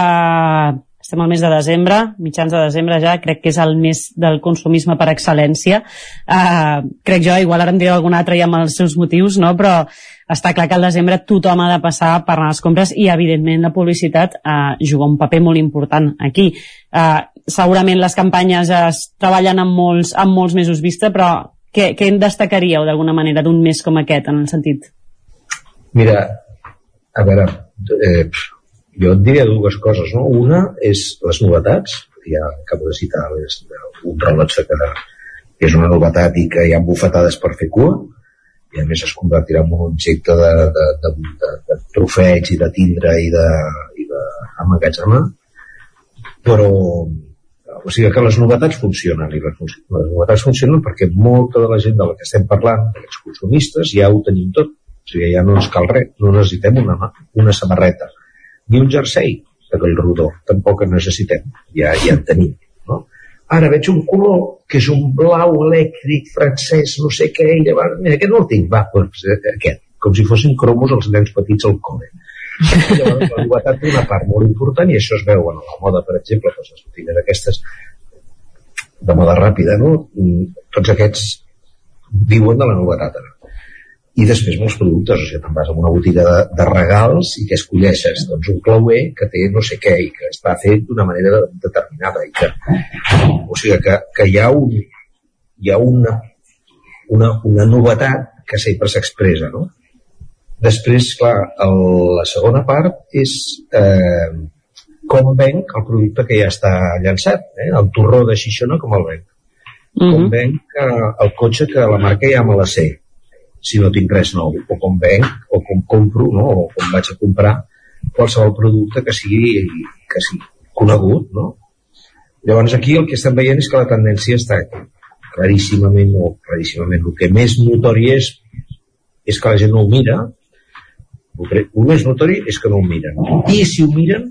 estem al mes de desembre, mitjans de desembre ja, crec que és el mes del consumisme per excel·lència. Uh, crec jo, igual ara em diré algun altre ja amb els seus motius, no? però està clar que al desembre tothom ha de passar per les compres i, evidentment, la publicitat uh, juga un paper molt important aquí. Uh, segurament les campanyes es treballen amb molts, amb molts mesos vista, però què, què en destacaríeu d'alguna manera d'un mes com aquest, en el sentit? Mira, a veure, eh, jo et diria dues coses, no? Una és les novetats, ja acabo de citar és un rellotge que és una novetat i que hi ha bufetades per fer cua, i a més es convertirà en un objecte de, de, de, de, de trofeig i de tindre i de, i de emmagatzemar però o sigui que les novetats funcionen i les, les novetats funcionen perquè molta de la gent de la que estem parlant, d'aquests consumistes, ja ho tenim tot. O sigui, ja no ens cal res, no necessitem una, una samarreta ni un jersei coll rodó, tampoc en necessitem ja, ja en tenim no? Ara veig un color que és un blau elèctric francès, no sé què, i llavors, mira, aquest no el tinc, va, doncs eh, aquest, com si fossin cromos els nens petits al col·le. llavors, la novetat té una part molt important i això es veu en la moda, per exemple, doncs les botigues aquestes de moda ràpida, no? Mm, tots aquests viuen de la novetat ara i després molts productes, o sigui, te'n vas a una botiga de, de regals i que escolleixes doncs, un clauer que té no sé què i que està fet d'una manera determinada i que, o sigui, que, que hi ha, un, hi ha una, una, una novetat que sempre s'expressa, no? Després, clar, el, la segona part és eh, com venc el producte que ja està llançat, eh? el torró de Xixona com el venc. Mm -hmm. Com venc eh, el cotxe que la marca ja me la sé si no tinc res nou, o com venc, o com compro, no? o com vaig a comprar qualsevol producte que sigui, que sigui conegut, no? Llavors aquí el que estem veient és que la tendència està claríssimament o claríssimament el que més notori és és que la gent no ho mira el més notori és que no ho miren i si ho miren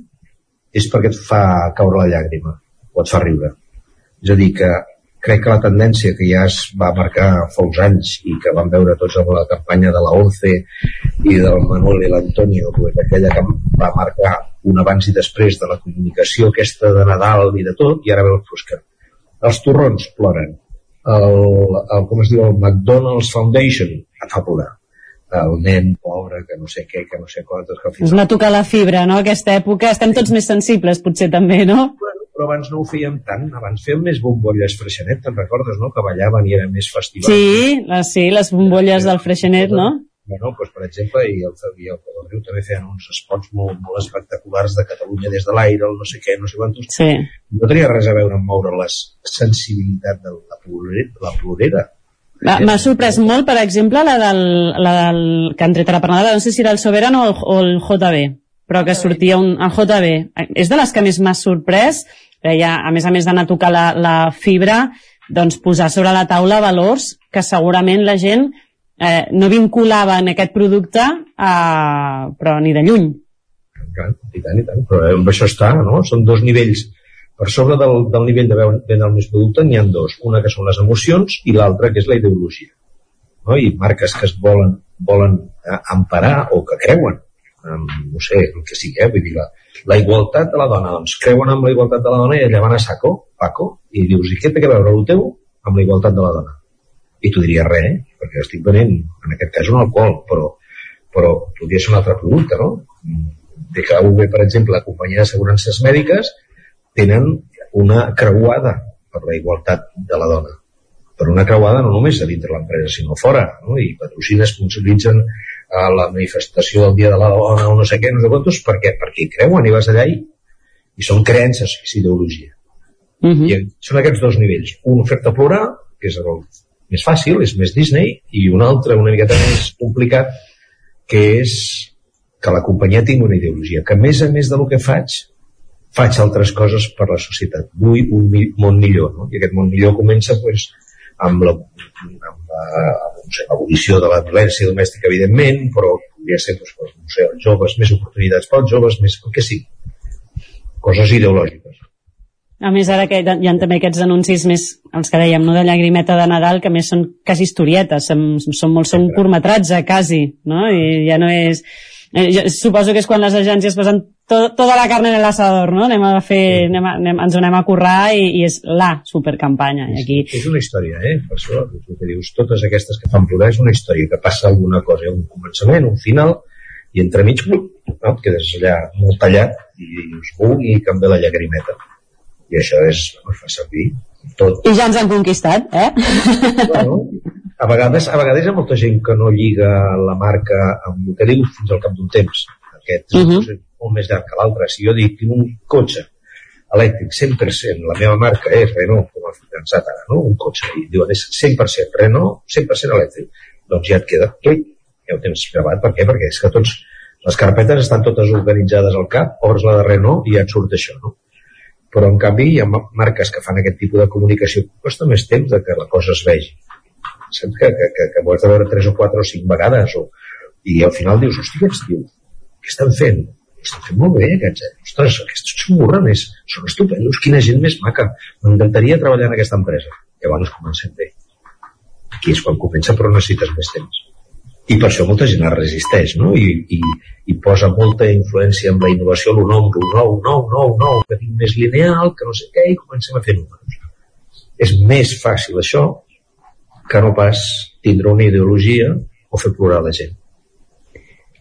és perquè et fa caure la llàgrima o et fa riure és a dir que crec que la tendència que ja es va marcar fa uns anys i que vam veure tots amb la campanya de la ONCE i del Manuel i l'Antonio, aquella que va marcar un abans i després de la comunicació aquesta de Nadal i de tot, i ara veus pues, que els torrons ploren, el, el, com es diu, el McDonald's Foundation et fa plorar, el nen pobre, que no sé què, que no sé quantes... Que Us va tocar la fibra, no?, aquesta època. Estem tots més sensibles, potser, també, no? Bueno, però abans no ho fèiem tant, abans fèiem més bombolles Freixenet, te'n recordes, no?, que ballaven i era més festival. Sí, les, sí, les bombolles del Freixenet, no? Bueno, doncs, per exemple, i el, i el Riu també feien uns spots molt, molt espectaculars de Catalunya des de l'aire, el no sé què, no sé quantos. Sí. No tenia res a veure amb moure la sensibilitat de la plorera. La plorera. M'ha sorprès molt, per exemple, la del, la del que han tret a la Pernada, no sé si era el Soberano o el, o el JB, però que sortia un, el JB. És de les que més m'ha sorprès, ja, a més a més d'anar a tocar la, la fibra, doncs posar sobre la taula valors que segurament la gent eh, no vinculava en aquest producte, eh, però ni de lluny. Tant, i tant, i tant. Però amb això està, no? Són dos nivells. Per sobre del, del nivell de vendre el més producte n'hi ha dos. Una que són les emocions i l'altra que és la ideologia. No? I marques que es volen, volen eh, emparar o que creuen no sé, el que sigui, eh? vull dir, la, la igualtat de la dona, doncs creuen amb la igualtat de la dona i allà van a saco, Paco, i dius, i què té que veure el teu amb la igualtat de la dona? I tu diries res, eh? perquè estic venent, en aquest cas, un alcohol, però, però podria ser un altre producte, no? DKV, per exemple, la companyia d'assegurances mèdiques, tenen una creuada per la igualtat de la dona per una creuada no només a dintre l'empresa sinó fora no? i patrocinen, sponsoritzen a la manifestació del Dia de la Dona o no sé què, no sé quantos, perquè, perquè hi creuen i vas allà i, i són creences, és ideologia. Uh -huh. I són aquests dos nivells. Un fer-te plorar, que és el més fàcil, és més Disney, i un altre una miqueta més complicat, que és que la companyia tingui una ideologia, que a més a més del que faig, faig altres coses per la societat. Vull un món millor, no? I aquest món millor comença pues, amb la, amb no sé, l'abolició de la violència domèstica, evidentment, però podria ser doncs, no sé, els joves, més oportunitats pels joves, més el que sí. Coses ideològiques. A més, ara que hi ha també aquests anuncis més, els que dèiem, no, de llagrimeta de Nadal, que més són quasi historietes, són, són molt, són curtmetratge, quasi, no? I ja no és... eh, jo suposo que és quan les agències posen to, tota la carn en el asador, no? Anem a fer, anem a, anem, ens ho anem a currar i, i és la supercampanya. I aquí... És una història, eh? Per això, el que dius, totes aquestes que fan plorar és una història, que passa alguna cosa, un començament, un final, i entremig, no? et quedes allà molt tallat i dius, uh, i canvia la llagrimeta. I això és, es fa servir tot. I ja ens han conquistat, eh? Bueno, a vegades, a vegades hi ha molta gent que no lliga la marca amb el que diu fins al cap d'un temps. Aquest uh -huh. és molt més llarg que l'altre. Si jo dic, tinc un cotxe elèctric 100%, la meva marca és Renault, com ha pensat ara, no? un cotxe, i diuen és 100% Renault, 100% elèctric, doncs ja et queda, ui, ja ho tens gravat, per què? Perquè és que tots, les carpetes estan totes organitzades al cap, obres la de Renault i ja et surt això, no? Però, en canvi, hi ha marques que fan aquest tipus de comunicació que costa més temps de que la cosa es vegi. Saps que, que, que, que ho has de veure tres o quatre o cinc vegades o, i al final dius, hòstia, què diu? Què estan fent? estan fent molt bé aquests, eh? Ostres, aquests són burranes, són estupendos, quina gent més maca. M'encantaria treballar en aquesta empresa. Llavors comencem bé. Aquí és quan comença, però necessites més temps. I per això molta gent es resisteix, no? I, i, i posa molta influència en la innovació, el nou, el nou, nou, nou, nou, que tinc més lineal, que no sé què, i comencem a fer números. És més fàcil això que no pas tindre una ideologia o fer plorar la gent.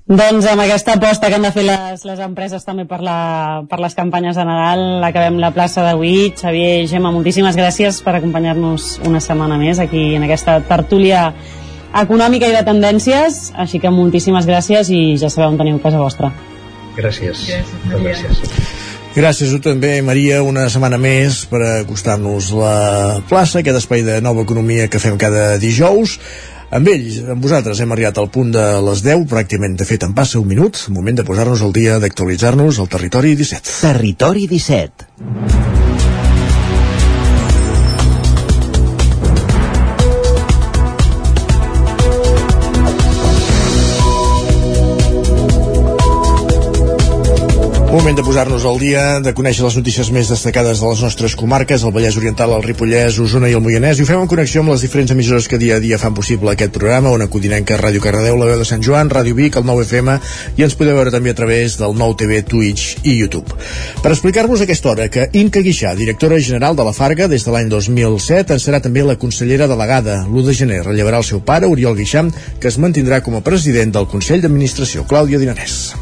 Doncs amb aquesta aposta que han de fer les, les empreses també per, la, per les campanyes de Nadal, acabem la plaça d'avui. Xavier i Gemma, moltíssimes gràcies per acompanyar-nos una setmana més aquí en aquesta tertúlia econòmica i de tendències, així que moltíssimes gràcies i ja sabeu on teniu casa vostra. Gràcies. Gràcies. gràcies. Gràcies a tu també, Maria, una setmana més per acostar-nos la plaça, aquest espai de nova economia que fem cada dijous. Amb ells, amb vosaltres, hem arribat al punt de les 10, pràcticament de fet en passa un minut, moment de posar-nos al dia, d'actualitzar-nos al Territori 17. Territori 17. Moment de posar-nos al dia, de conèixer les notícies més destacades de les nostres comarques, el Vallès Oriental, el Ripollès, Osona i el Moianès, i ho fem en connexió amb les diferents emissores que dia a dia fan possible aquest programa, on Codinenca, Ràdio Cardedeu, la veu de Sant Joan, Ràdio Vic, el 9FM, i ens podeu veure també a través del nou TV, Twitch i YouTube. Per explicar-vos aquesta hora que Inca Guixà, directora general de la Farga des de l'any 2007, en serà també la consellera delegada. L'1 de gener rellevarà el seu pare, Oriol Guixà, que es mantindrà com a president del Consell d'Administració, Clàudia Dinarès.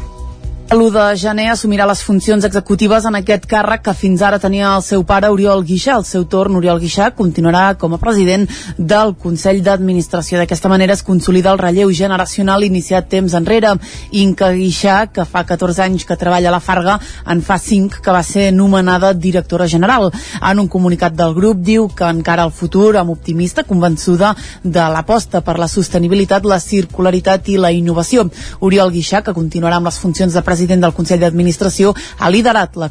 L'1 de gener assumirà les funcions executives en aquest càrrec que fins ara tenia el seu pare Oriol Guixà. Al seu torn, Oriol Guixà continuarà com a president del Consell d'Administració. D'aquesta manera es consolida el relleu generacional iniciat temps enrere. Inca Guixà, que fa 14 anys que treballa a la Farga, en fa 5 que va ser nomenada directora general. En un comunicat del grup diu que encara al futur, amb optimista, convençuda de l'aposta per la sostenibilitat, la circularitat i la innovació. Oriol Guixà, que continuarà amb les funcions de president president del Consell d'Administració, ha liderat la,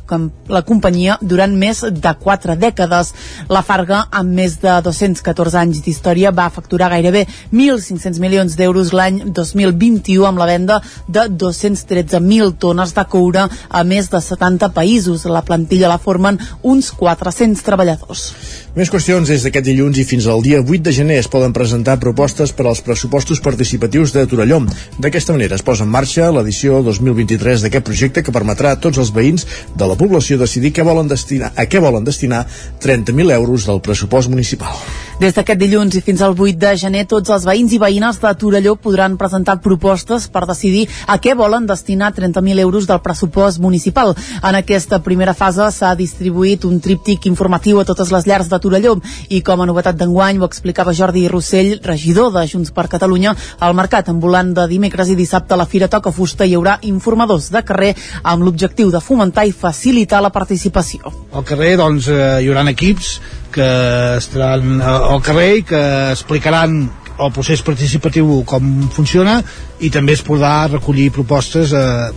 la companyia durant més de quatre dècades. La Farga, amb més de 214 anys d'història, va facturar gairebé 1.500 milions d'euros l'any 2021 amb la venda de 213.000 tones de coure a més de 70 països. La plantilla la formen uns 400 treballadors. Més qüestions des d'aquest dilluns i fins al dia 8 de gener es poden presentar propostes per als pressupostos participatius de Torelló. D'aquesta manera es posa en marxa l'edició 2023 d'aquest projecte que permetrà a tots els veïns de la població decidir què volen destinar, a què volen destinar 30.000 euros del pressupost municipal. Des d'aquest dilluns i fins al 8 de gener, tots els veïns i veïnes de Torelló podran presentar propostes per decidir a què volen destinar 30.000 euros del pressupost municipal. En aquesta primera fase s'ha distribuït un tríptic informatiu a totes les llars de Torelló i com a novetat d'enguany ho explicava Jordi Rossell, regidor de Junts per Catalunya, al mercat ambulant de dimecres i dissabte a la Fira Toca Fusta hi haurà informadors de carrer amb l'objectiu de fomentar i facilitar la participació. Al carrer doncs, eh, hi haurà equips que estaran eh, al carrer i que explicaran el procés participatiu com funciona i també es podrà recollir propostes a,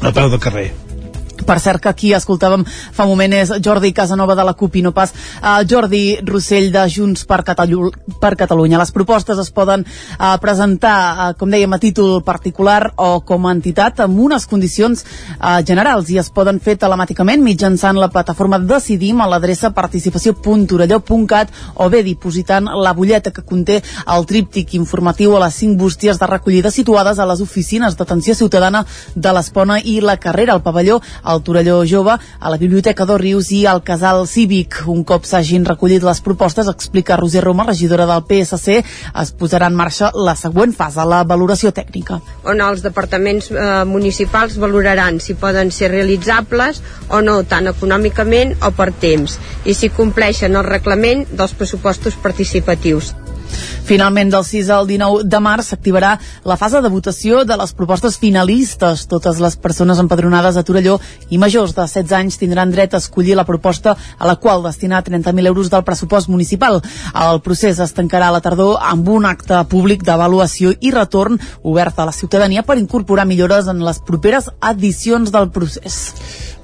a peu de carrer Per cert que aquí escoltàvem fa un moment és Jordi Casanova de la CUP i no pas uh, Jordi Rossell de Junts per, Catalu per Catalunya. Les propostes es poden uh, presentar, uh, com dèiem, a títol particular o com a entitat amb unes condicions uh, generals i es poden fer telemàticament mitjançant la plataforma Decidim a l'adreça participació.torelló.cat o bé dipositant la butlleta que conté el tríptic informatiu a les cinc bústies de recollida situades a les oficines d'atenció ciutadana de l'Espona i la carrera al pavelló al Torelló Jove, a la Biblioteca dos Rius i al Casal Cívic. Un cop s'hagin recollit les propostes, explica Roser Roma, regidora del PSC, es posarà en marxa la següent fase, la valoració tècnica. On els departaments eh, municipals valoraran si poden ser realitzables o no, tant econòmicament o per temps, i si compleixen el reglament dels pressupostos participatius. Finalment, del 6 al 19 de març s'activarà la fase de votació de les propostes finalistes. Totes les persones empadronades a Torelló i majors de 16 anys tindran dret a escollir la proposta a la qual destinar 30.000 euros del pressupost municipal. El procés es tancarà a la tardor amb un acte públic d'avaluació i retorn obert a la ciutadania per incorporar millores en les properes edicions del procés.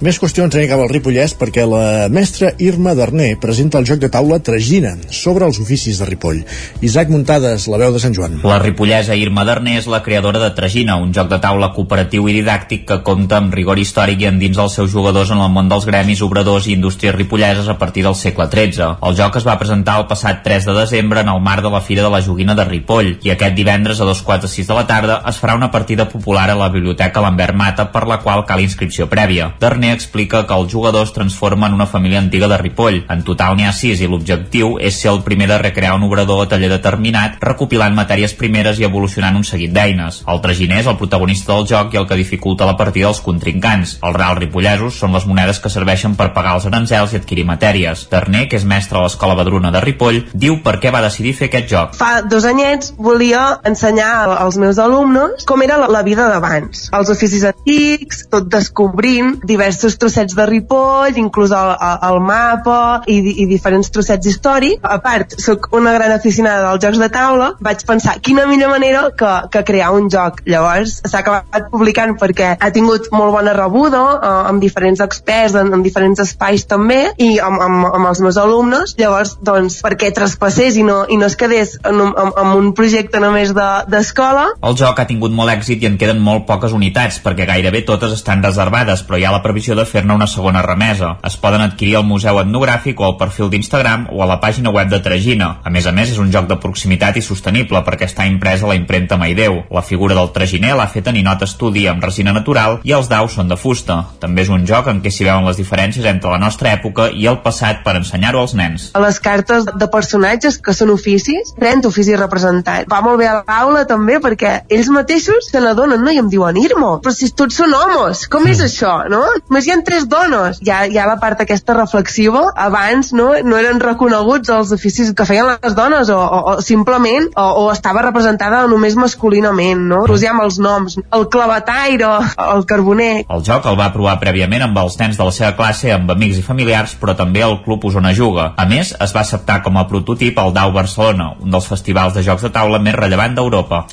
Més qüestions anem cap al Ripollès perquè la mestra Irma Darner presenta el joc de taula Tragina sobre els oficis de Ripoll. Isaac Muntades, la veu de Sant Joan. La ripollesa Irma Darner és la creadora de Tragina, un joc de taula cooperatiu i didàctic que compta amb rigor històric i endins els seus jugadors en el món dels gremis, obradors i indústries ripolleses a partir del segle XIII. El joc es va presentar el passat 3 de desembre en el marc de la Fira de la Joguina de Ripoll i aquest divendres a dos quarts de sis de la tarda es farà una partida popular a la Biblioteca Lambert Mata per la qual cal inscripció prèvia. Explica que els jugadors transformen una família antiga de Ripoll. En total n'hi ha sis i l'objectiu és ser el primer de recrear un obrador o taller determinat, recopilant matèries primeres i evolucionant un seguit d'eines. El traginer és el protagonista del joc i el que dificulta la partida dels contrincants. Els reals ripollesos són les monedes que serveixen per pagar els aranzels i adquirir matèries. Darner, que és mestre a l'Escola Badruna de Ripoll, diu per què va decidir fer aquest joc. Fa dos anyets volia ensenyar als meus alumnes com era la vida d'abans. Els oficis antics, tot descobrint diversos trossets de Ripoll, inclús el, el, el mapa i, i diferents trossets històrics. A part, sóc una gran aficionada dels jocs de taula, vaig pensar quina millor manera que, que crear un joc. Llavors s'ha acabat publicant perquè ha tingut molt bona rebuda eh, amb diferents experts en, en diferents espais també i amb, amb, amb els meus alumnes. Llavors, doncs, perquè traspassés i no, i no es quedés en en, en un projecte només d'escola. De, el joc ha tingut molt èxit i en queden molt poques unitats perquè gairebé totes estan reservades, però hi ha la previsió de fer-ne una segona remesa. Es poden adquirir al Museu Etnogràfic o al perfil d'Instagram o a la pàgina web de Tragina. A més a més, és un joc de proximitat i sostenible perquè està imprès a la impremta Maideu. La figura del traginer l'ha fet a Ninot Estudi amb resina natural i els daus són de fusta. També és un joc en què s'hi veuen les diferències entre la nostra època i el passat per ensenyar-ho als nens. A les cartes de personatges que són oficis, 30 oficis representats. Va molt bé a l'aula també perquè ells mateixos se n'adonen, no? I em diuen, Irmo, però si tots són homes, com és això, no? Només hi ha tres dones. Hi ha, hi ha la part aquesta reflexiva. Abans no, no eren reconeguts els oficis que feien les dones o, o, o simplement o, o estava representada només masculinament, no? Posem els noms. El clavataire, el carboner. El joc el va provar prèviament amb els nens de la seva classe, amb amics i familiars, però també el Club Osona Juga. A més, es va acceptar com a prototip al Dau Barcelona, un dels festivals de jocs de taula més rellevant d'Europa.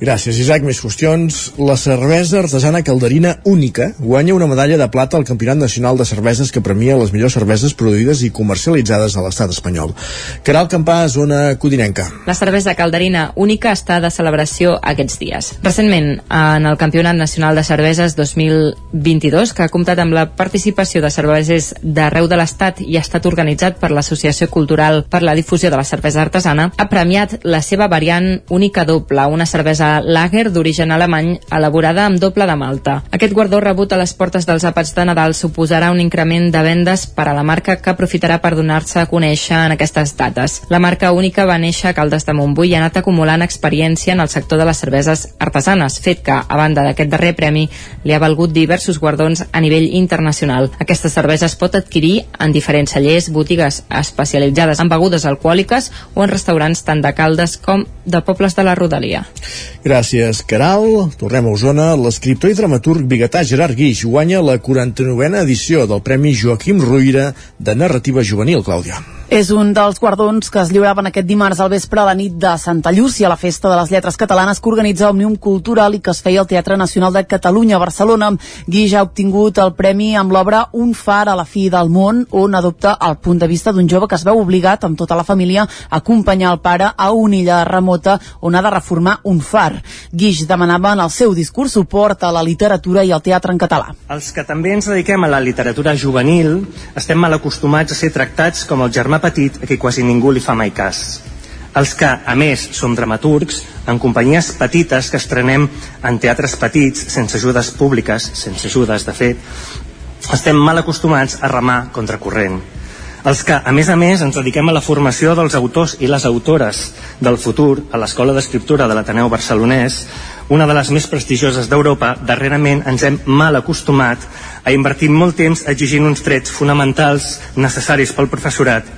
Gràcies, Isaac. Més qüestions. La cervesa artesana calderina única guanya una medalla de plata al Campionat Nacional de Cerveses que premia les millors cerveses produïdes i comercialitzades a l'estat espanyol. Caral Campà, zona codinenca. La cervesa calderina única està de celebració aquests dies. Recentment, en el Campionat Nacional de Cerveses 2022, que ha comptat amb la participació de cervesers d'arreu de l'estat i ha estat organitzat per l'Associació Cultural per la Difusió de la Cervesa Artesana, ha premiat la seva variant única doble, una cervesa lager d'origen alemany elaborada amb doble de malta. Aquest guardó rebut a les portes dels àpats de Nadal suposarà un increment de vendes per a la marca que aprofitarà per donar-se a conèixer en aquestes dates. La marca única va néixer a Caldes de Montbui i ha anat acumulant experiència en el sector de les cerveses artesanes, fet que, a banda d'aquest darrer premi, li ha valgut diversos guardons a nivell internacional. Aquesta cervesa es pot adquirir en diferents cellers, botigues especialitzades en begudes alcohòliques o en restaurants tant de Caldes com de pobles de la rodalia. Gràcies, Caral. Tornem a Osona. L'escriptor i dramaturg biguetà Gerard Guix guanya la 49a edició del Premi Joaquim Ruïra de Narrativa Juvenil, Clàudia. És un dels guardons que es lliuraven aquest dimarts al vespre a la nit de Santa Llúcia, la festa de les lletres catalanes que organitza Òmnium Cultural i que es feia al Teatre Nacional de Catalunya a Barcelona. Guix ha obtingut el premi amb l'obra Un far a la fi del món, on adopta el punt de vista d'un jove que es veu obligat amb tota la família a acompanyar el pare a una illa remota on ha de reformar un far. Guix demanava en el seu discurs suport a la literatura i al teatre en català. Els que també ens dediquem a la literatura juvenil estem mal acostumats a ser tractats com el germà petit a qui quasi ningú li fa mai cas. Els que, a més, som dramaturgs, en companyies petites que estrenem en teatres petits, sense ajudes públiques, sense ajudes, de fet, estem mal acostumats a remar contracorrent. Els que, a més a més, ens dediquem a la formació dels autors i les autores del futur a l'Escola d'Escriptura de l'Ateneu Barcelonès, una de les més prestigioses d'Europa, darrerament ens hem mal acostumat a invertir molt temps exigint uns trets fonamentals necessaris pel professorat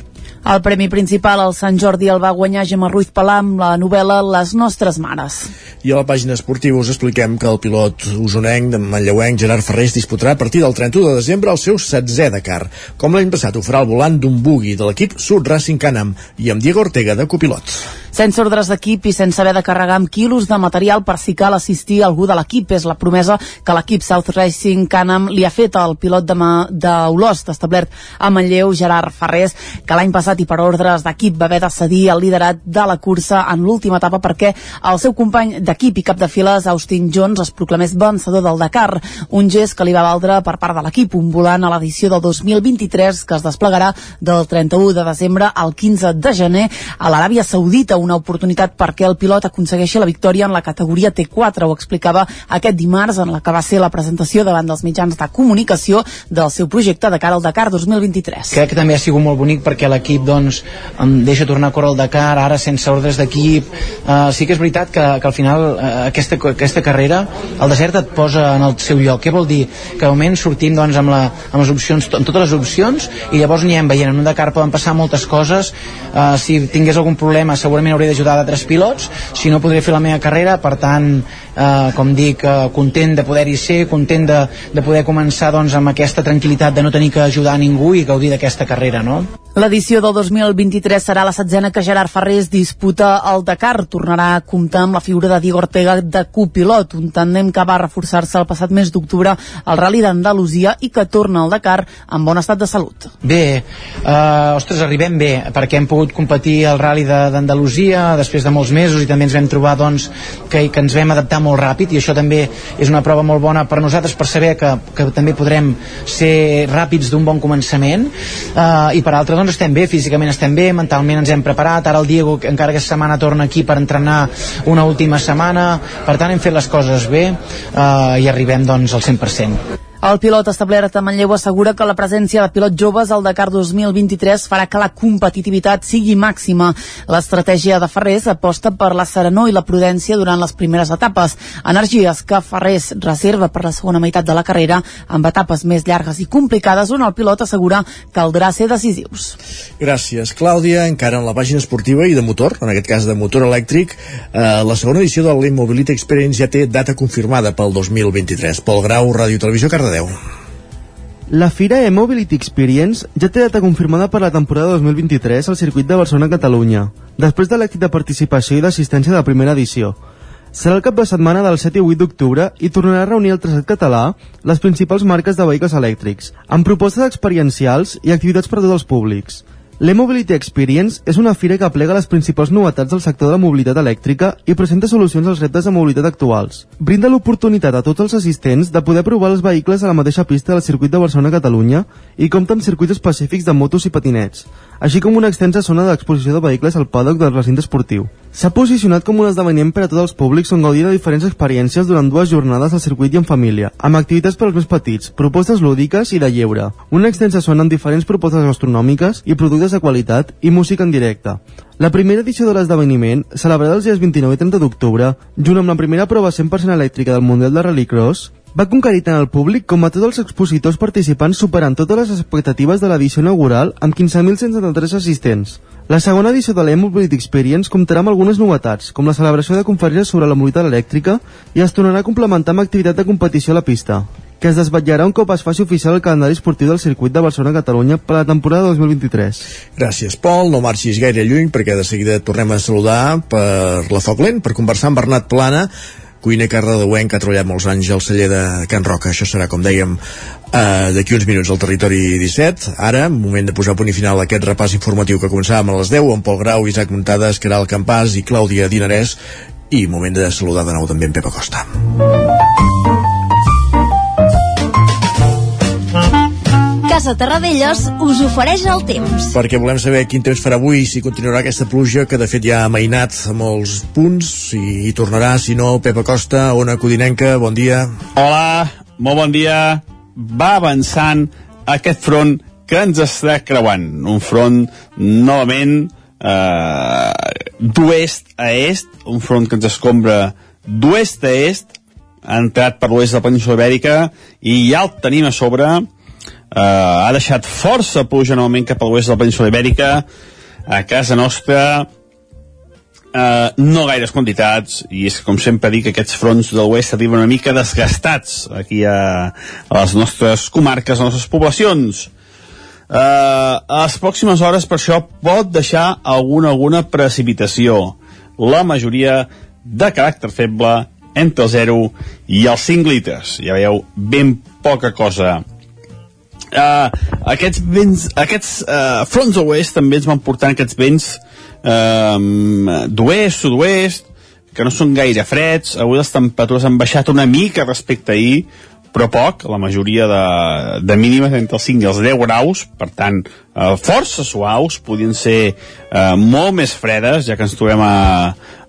el premi principal al Sant Jordi el va guanyar Gemma Ruiz Palà amb la novel·la Les nostres mares. I a la pàgina esportiva us expliquem que el pilot usonenc de Manlleuenc, Gerard Ferrés, disputarà a partir del 31 de desembre el seu 16è Dakar. Com l'any passat ho farà el volant d'un bugui de l'equip Sud Racing Canam i amb Diego Ortega de copilot. Sense ordres d'equip i sense haver de carregar amb quilos de material per si cal assistir algú de l'equip. És la promesa que l'equip South Racing Canam li ha fet al pilot d'Olost, establert a Manlleu, Gerard Ferrés, que l'any passat i per ordres d'equip va haver de cedir el liderat de la cursa en l'última etapa perquè el seu company d'equip i cap de files, Austin Jones, es proclamés vencedor del Dakar, un gest que li va valdre per part de l'equip, un volant a l'edició del 2023 que es desplegarà del 31 de desembre al 15 de gener a l'Aràbia Saudita, una oportunitat perquè el pilot aconsegueixi la victòria en la categoria T4. Ho explicava aquest dimarts en la que va ser la presentació davant dels mitjans de comunicació del seu projecte de cara al Dakar 2023. Crec que també ha sigut molt bonic perquè l'equip doncs, em deixa tornar a córrer el Dakar, ara sense ordres d'equip. Uh, sí que és veritat que, que al final uh, aquesta, aquesta carrera, el desert et posa en el seu lloc. Què vol dir? Que de moment sortim doncs, amb, la, amb les opcions, amb totes les opcions i llavors n'hi hem veient. En un Dakar poden passar moltes coses. Uh, si tingués algun problema segurament hauré d'ajudar d'altres pilots, si no podré fer la meva carrera, per tant, eh, com dic, eh, content de poder-hi ser, content de, de poder començar doncs, amb aquesta tranquil·litat de no tenir que ajudar a ningú i gaudir d'aquesta carrera, no? L'edició del 2023 serà la setzena que Gerard Ferrés disputa el Dakar. Tornarà a comptar amb la figura de Diego Ortega de copilot, un tàndem que va reforçar-se el passat mes d'octubre al Rally d'Andalusia i que torna al Dakar en bon estat de salut. Bé, eh, ostres, arribem bé, perquè hem pogut competir al Rally d'Andalusia després de molts mesos i també ens vam trobar doncs, que, que ens vam adaptar molt ràpid i això també és una prova molt bona per nosaltres per saber que, que també podrem ser ràpids d'un bon començament eh, i per altra doncs estem bé, físicament estem bé, mentalment ens hem preparat, ara el Diego encara aquesta setmana torna aquí per entrenar una última setmana, per tant hem fet les coses bé eh, i arribem doncs al 100%. El pilot establert a Manlleu assegura que la presència de pilots joves al Dakar 2023 farà que la competitivitat sigui màxima. L'estratègia de Ferrés aposta per la serenor i la prudència durant les primeres etapes, energies que Ferrés reserva per la segona meitat de la carrera amb etapes més llargues i complicades on el pilot assegura que caldrà ser decisius. Gràcies, Clàudia. Encara en la pàgina esportiva i de motor, en aquest cas de motor elèctric, eh, la segona edició de l'Immobility Experience ja té data confirmada pel 2023. Pol Grau, Ràdio Televisió, Cardedeu. Cardedeu. La Fira e-Mobility Experience ja té data confirmada per la temporada 2023 al circuit de Barcelona-Catalunya, després de l'èxit de participació i d'assistència de la primera edició. Serà el cap de setmana del 7 i 8 d'octubre i tornarà a reunir el traçat català les principals marques de vehicles elèctrics, amb propostes experiencials i activitats per a tots els públics. L'e-Mobility Experience és una fira que aplega les principals novetats del sector de la mobilitat elèctrica i presenta solucions als reptes de mobilitat actuals. Brinda l'oportunitat a tots els assistents de poder provar els vehicles a la mateixa pista del circuit de Barcelona-Catalunya i compta amb circuits específics de motos i patinets, així com una extensa zona d'exposició de vehicles al paddock del recinte esportiu. S'ha posicionat com un esdeveniment per a tots els públics on gaudir de diferents experiències durant dues jornades al circuit i en família, amb activitats per als més petits, propostes lúdiques i de lleure, una extensa zona amb diferents propostes gastronòmiques i productes de qualitat i música en directe. La primera edició de l'esdeveniment, celebrada els dies 29 i 30 d'octubre, junt amb la primera prova 100% elèctrica del Mundial de Rallycross, va conquerir tant el públic com a tots els expositors participants superant totes les expectatives de l'edició inaugural amb 15.173 assistents. La segona edició de l'E-Mobility Experience comptarà amb algunes novetats, com la celebració de conferències sobre la mobilitat elèctrica i es tornarà a complementar amb activitat de competició a la pista. que es desvetllarà un cop es faci oficial el calendari esportiu del circuit de Barcelona-Catalunya per la temporada 2023. Gràcies, Pol. No marxis gaire lluny perquè de seguida tornem a saludar per la Foc Lent, per conversar amb Bernat Plana, cuiner cardedeuenc que ha treballat molts anys al celler de Can Roca. Això serà, com dèiem, eh, d'aquí uns minuts al territori 17. Ara, moment de posar punt i final a aquest repàs informatiu que començàvem a les 10 amb Pol Grau, Isaac Muntades, Caral Campàs i Clàudia Dinarès i moment de saludar de nou també en Pepa Costa. Casa Terradellos us ofereix el temps. perquè volem saber quin temps farà avui, si continuarà aquesta pluja que de fet ja ha mainat a molts punts, si hi tornarà, si no, Pepa Costa, Ona Codinenca, bon dia. Hola, molt bon dia. Va avançant aquest front que ens està creuant. Un front novament eh, d'oest a est, un front que ens escombra d'oest a est, ha entrat per l'oest de la península ibèrica i ja el tenim a sobre eh, ha deixat força pluja novament cap a l'oest de la península ibèrica. A casa nostra eh, no gaires quantitats i és que com sempre dic aquests fronts de l'oest arriben una mica desgastats aquí a, a les nostres comarques, a les nostres poblacions. Eh, a les pròximes hores per això pot deixar alguna, alguna precipitació. La majoria de caràcter feble entre el 0 i els 5 litres. Ja veieu, ben poca cosa uh, aquests vents, aquests uh, fronts a oest també ens van portant aquests vents uh, d'oest, sud-oest, que no són gaire freds. Avui les temperatures han baixat una mica respecte a ahir, però poc, la majoria de, de mínimes entre els 5 i els 10 graus, per tant, eh, força suaus, podien ser eh, molt més fredes, ja que ens trobem a,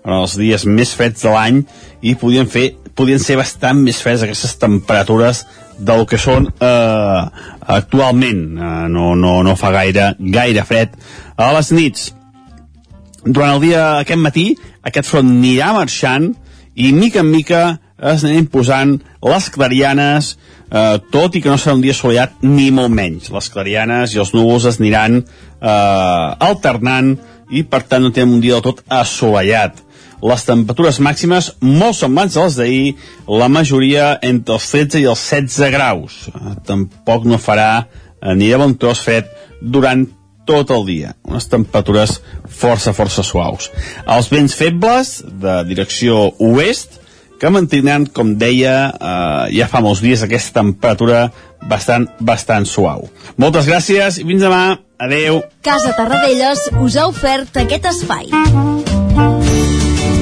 en els dies més freds de l'any, i podien, fer, podien ser bastant més fredes aquestes temperatures del que són eh, actualment. Eh, no, no, no fa gaire, gaire fred. A les nits, durant el dia, aquest matí, aquest front anirà marxant i mica en mica es aniran posant les clarianes, eh, tot i que no serà un dia assolellat ni molt menys. Les clarianes i els núvols es aniran eh, alternant i per tant no tindrem un dia del tot assolellat. Les temperatures màximes molt semblants a les d'ahir, la majoria entre els 13 i els 16 graus. Tampoc no farà ni de bon tros fred durant tot el dia. Unes temperatures força, força suaus. Els vents febles, de direcció oest, que mantindran, com deia, eh, ja fa molts dies aquesta temperatura bastant, bastant suau. Moltes gràcies i fins demà. Adeu. Casa Tarradellas us ha ofert aquest espai.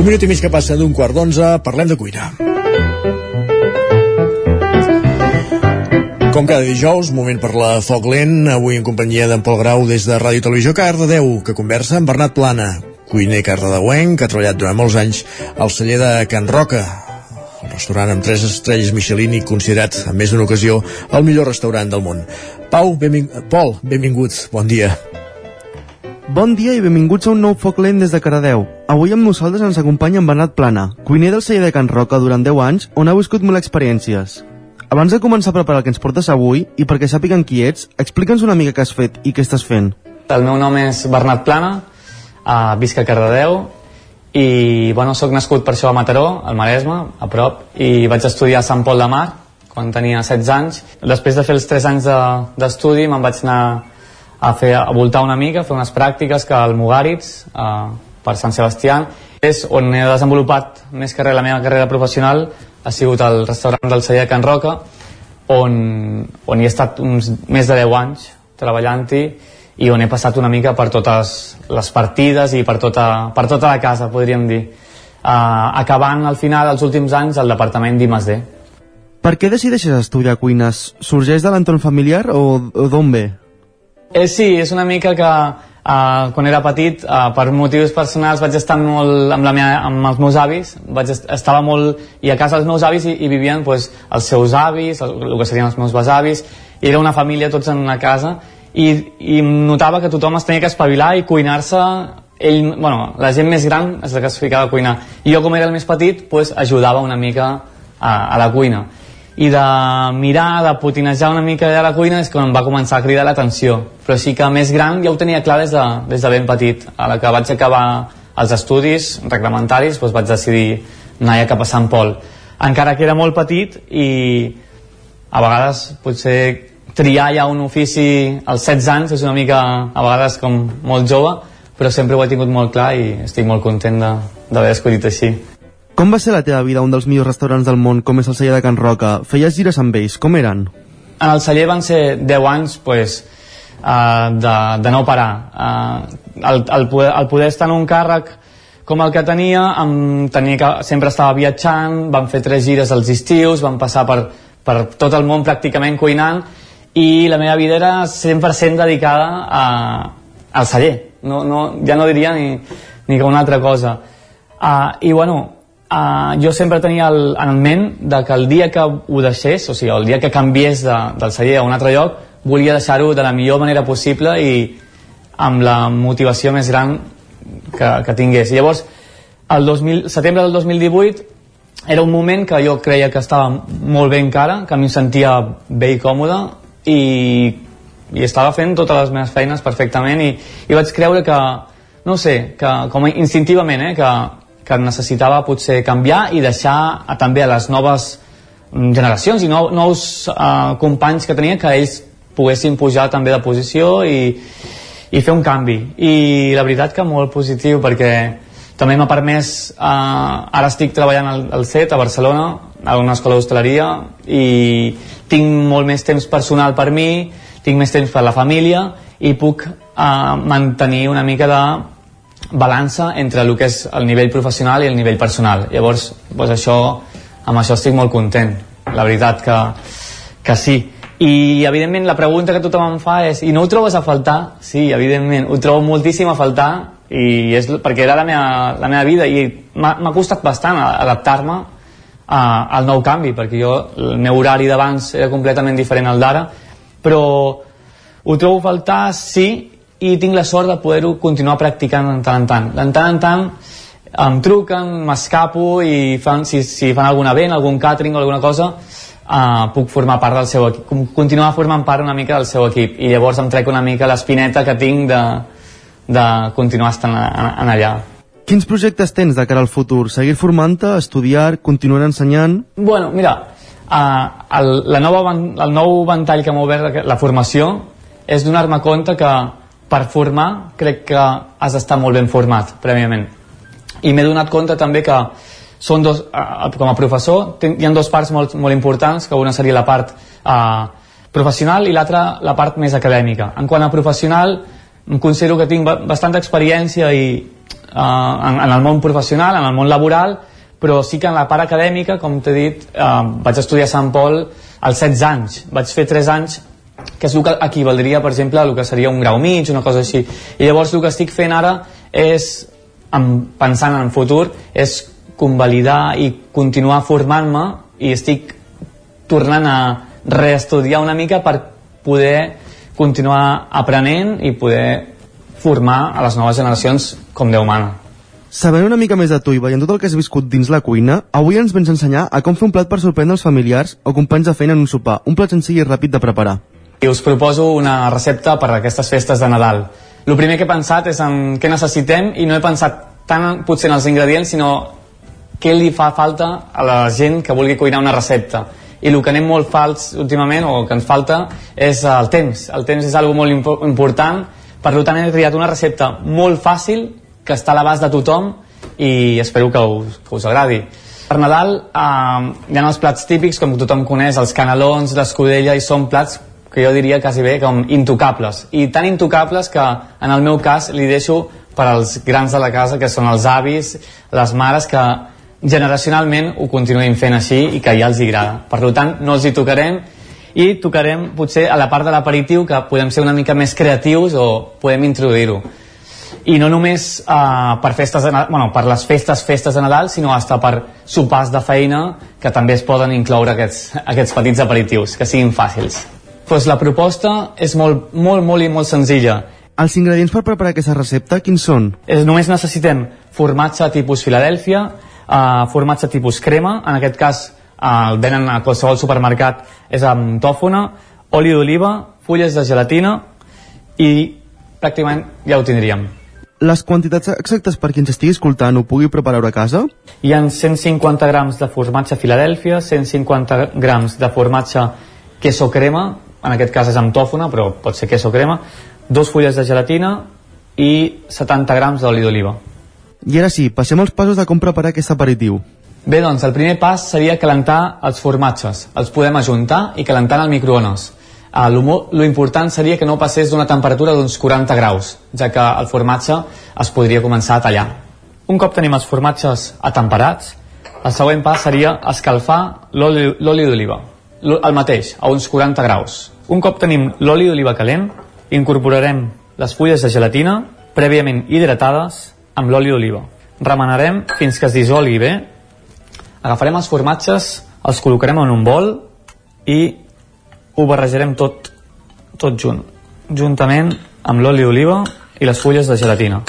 Un minut i mig que passa d'un quart d'onze, parlem de cuina. Com cada dijous, moment per la Foc Lent, avui en companyia d'en Pol Grau des de Ràdio Televisió Cardedeu, que conversa amb Bernat Plana, cuiner cardedeuenc, que ha treballat durant molts anys al celler de Can Roca, el restaurant amb tres estrelles Michelin i considerat en més d'una ocasió el millor restaurant del món. Pau, benving... Pol, benvinguts, bon dia. Bon dia i benvinguts a un nou foc lent des de Caradeu. Avui amb nosaltres ens acompanya en Bernat Plana, cuiner del celler de Can Roca durant 10 anys, on ha viscut molt experiències. Abans de començar a preparar el que ens portes avui, i perquè sàpiguen qui ets, explica'ns una mica què has fet i què estàs fent. El meu nom és Bernat Plana, uh, visc a Cardedeu i bueno, sóc nascut per això a Mataró, al Maresme, a prop, i vaig estudiar a Sant Pol de Mar quan tenia 16 anys. Després de fer els 3 anys d'estudi de, me'n vaig anar a, fer, a voltar una mica, a fer unes pràctiques que al Mugaritz, uh, per Sant Sebastià. És on he desenvolupat més que res la meva carrera professional, ha sigut el restaurant del celler Can Roca, on, on hi he estat uns més de 10 anys treballant-hi i on he passat una mica per totes les partides i per tota, per tota la casa, podríem dir. Uh, acabant al final, els últims anys, al departament d'I+D. Per què decideixes estudiar cuines? Sorgeix de l'entorn familiar o, o d'on ve? Eh, sí, és una mica que uh, quan era petit, uh, per motius personals vaig estar molt amb, la meva, amb els meus avis, vaig est estava molt i a casa dels meus avis i, i vivien pues, els seus avis, el, el que serien els meus besavis, i era una família tots en una casa. I, i notava que tothom es tenia que espavilar i cuinar-se. Ell, bueno, la gent més gran és la que es ficava a cuinar. I jo com era el més petit pues, ajudava una mica a, a la cuina i de mirar, de potinejar una mica a la cuina és quan em va començar a cridar l'atenció. Però sí que més gran ja ho tenia clar des de, des de ben petit. A la que vaig acabar els estudis reglamentaris doncs vaig decidir anar ja cap a Sant Pol. Encara que era molt petit i a vegades potser triar ja un ofici als 16 anys és una mica a vegades com molt jove però sempre ho he tingut molt clar i estic molt content d'haver escollit així com va ser la teva vida a un dels millors restaurants del món, com és el celler de Can Roca? Feies gires amb ells, com eren? En el celler van ser 10 anys pues, uh, de, de no parar. Uh, el, el, poder, el poder estar en un càrrec com el que tenia, em tenia que, sempre estava viatjant, vam fer tres gires als estius, vam passar per, per tot el món pràcticament cuinant i la meva vida era 100% dedicada a, al celler. No, no, ja no diria ni, ni que una altra cosa. Uh, I bueno, Uh, jo sempre tenia el, en ment de que el dia que ho deixés, o sigui, el dia que canviés de, del celler a un altre lloc, volia deixar-ho de la millor manera possible i amb la motivació més gran que, que tingués. Llavors, el 2000, setembre del 2018 era un moment que jo creia que estava molt bé encara, que a mi em sentia bé i còmode i, i estava fent totes les meves feines perfectament i, i vaig creure que, no sé, que com instintivament, eh, que que necessitava potser canviar i deixar a, també a les noves mm, generacions i nou, nous uh, companys que tenia que ells poguessin pujar també de posició i, i fer un canvi. I la veritat que molt positiu perquè també m'ha permès uh, ara estic treballant al, al CET a Barcelona a una escola d'hostaleria i tinc molt més temps personal per mi tinc més temps per la família i puc uh, mantenir una mica de balança entre el que és el nivell professional i el nivell personal. Llavors, doncs això, amb això estic molt content. La veritat que, que sí. I, evidentment, la pregunta que tothom em fa és i no ho trobes a faltar? Sí, evidentment, ho trobo moltíssim a faltar i és perquè era la meva, la meva vida i m'ha costat bastant adaptar-me al nou canvi, perquè jo el meu horari d'abans era completament diferent al d'ara, però ho trobo a faltar, sí, i tinc la sort de poder-ho continuar practicant de tant en tant. De tant en tant em truquen, m'escapo i fan, si, si fan algun event, algun catering o alguna cosa, uh, puc formar part del seu equip, continuar formant part una mica del seu equip i llavors em trec una mica l'espineta que tinc de, de continuar estant en, en allà. Quins projectes tens de cara al futur? Seguir formant-te, estudiar, continuar ensenyant? Bueno, mira, uh, el, la nova, el nou ventall que m'ha obert la formació és donar-me compte que per formar crec que has d'estar molt ben format prèviament i m'he donat compte també que són dos, com a professor hi ha dos parts molt, molt importants que una seria la part eh, professional i l'altra la part més acadèmica en quant a professional em considero que tinc bastanta experiència i, eh, en, en el món professional, en el món laboral però sí que en la part acadèmica, com t'he dit, eh, vaig estudiar a Sant Pol als 16 anys. Vaig fer 3 anys que és el que equivaldria, per exemple, el que seria un grau mig, una cosa així. I llavors el que estic fent ara és, pensant en futur, és convalidar i continuar formant-me i estic tornant a reestudiar una mica per poder continuar aprenent i poder formar a les noves generacions com Déu mana. Sabent una mica més de tu i veient tot el que has viscut dins la cuina, avui ens vens ensenyar a com fer un plat per sorprendre els familiars o companys de feina en un sopar, un plat senzill i ràpid de preparar. I us proposo una recepta per a aquestes festes de Nadal. El primer que he pensat és en què necessitem i no he pensat tant potser en els ingredients, sinó què li fa falta a la gent que vulgui cuinar una recepta. I el que anem molt fals últimament, o que ens falta, és el temps. El temps és algo molt impo important, per tant he triat una recepta molt fàcil, que està a l'abast de tothom, i espero que us, que us agradi. Per Nadal eh, hi ha els plats típics, com tothom coneix, els canelons, l'escudella, i són plats que jo diria quasi bé com intocables. I tan intocables que en el meu cas li deixo per als grans de la casa que són els avis, les mares que generacionalment ho continuïn fent així i que ja els agrada. Per tant no els hi tocarem i tocarem potser a la part de l'aperitiu que podem ser una mica més creatius o podem introduir-ho. I no només uh, per, festes de, bueno, per les festes, festes de Nadal, sinó hasta per sopars de feina que també es poden incloure aquests, aquests petits aperitius, que siguin fàcils. Pues la proposta és molt, molt, molt i molt senzilla. Els ingredients per preparar aquesta recepta, quins són? És, només necessitem formatge tipus Filadèlfia, uh, formatge tipus crema, en aquest cas uh, el venen a qualsevol supermercat, és amb tòfona, oli d'oliva, fulles de gelatina i pràcticament ja ho tindríem. Les quantitats exactes per qui ens estigui escoltant ho pugui preparar a casa? Hi ha 150 grams de formatge Filadèlfia, 150 grams de formatge queso crema, en aquest cas és amb tòfona, però pot ser queso crema, dos fulles de gelatina i 70 grams d'oli d'oliva. I ara sí, passem als passos de com preparar aquest aperitiu. Bé, doncs el primer pas seria calentar els formatges. Els podem ajuntar i calentar en el microones. Uh, lo, lo important seria que no passés d'una temperatura d'uns 40 graus, ja que el formatge es podria començar a tallar. Un cop tenim els formatges atemperats, el següent pas seria escalfar l'oli d'oliva, el mateix, a uns 40 graus. Un cop tenim l'oli d'oliva calent, incorporarem les fulles de gelatina prèviament hidratades amb l'oli d'oliva. Remenarem fins que es dissolgui bé. Agafarem els formatges, els col·locarem en un bol i ho barrejarem tot, tot junt, juntament amb l'oli d'oliva i les fulles de gelatina.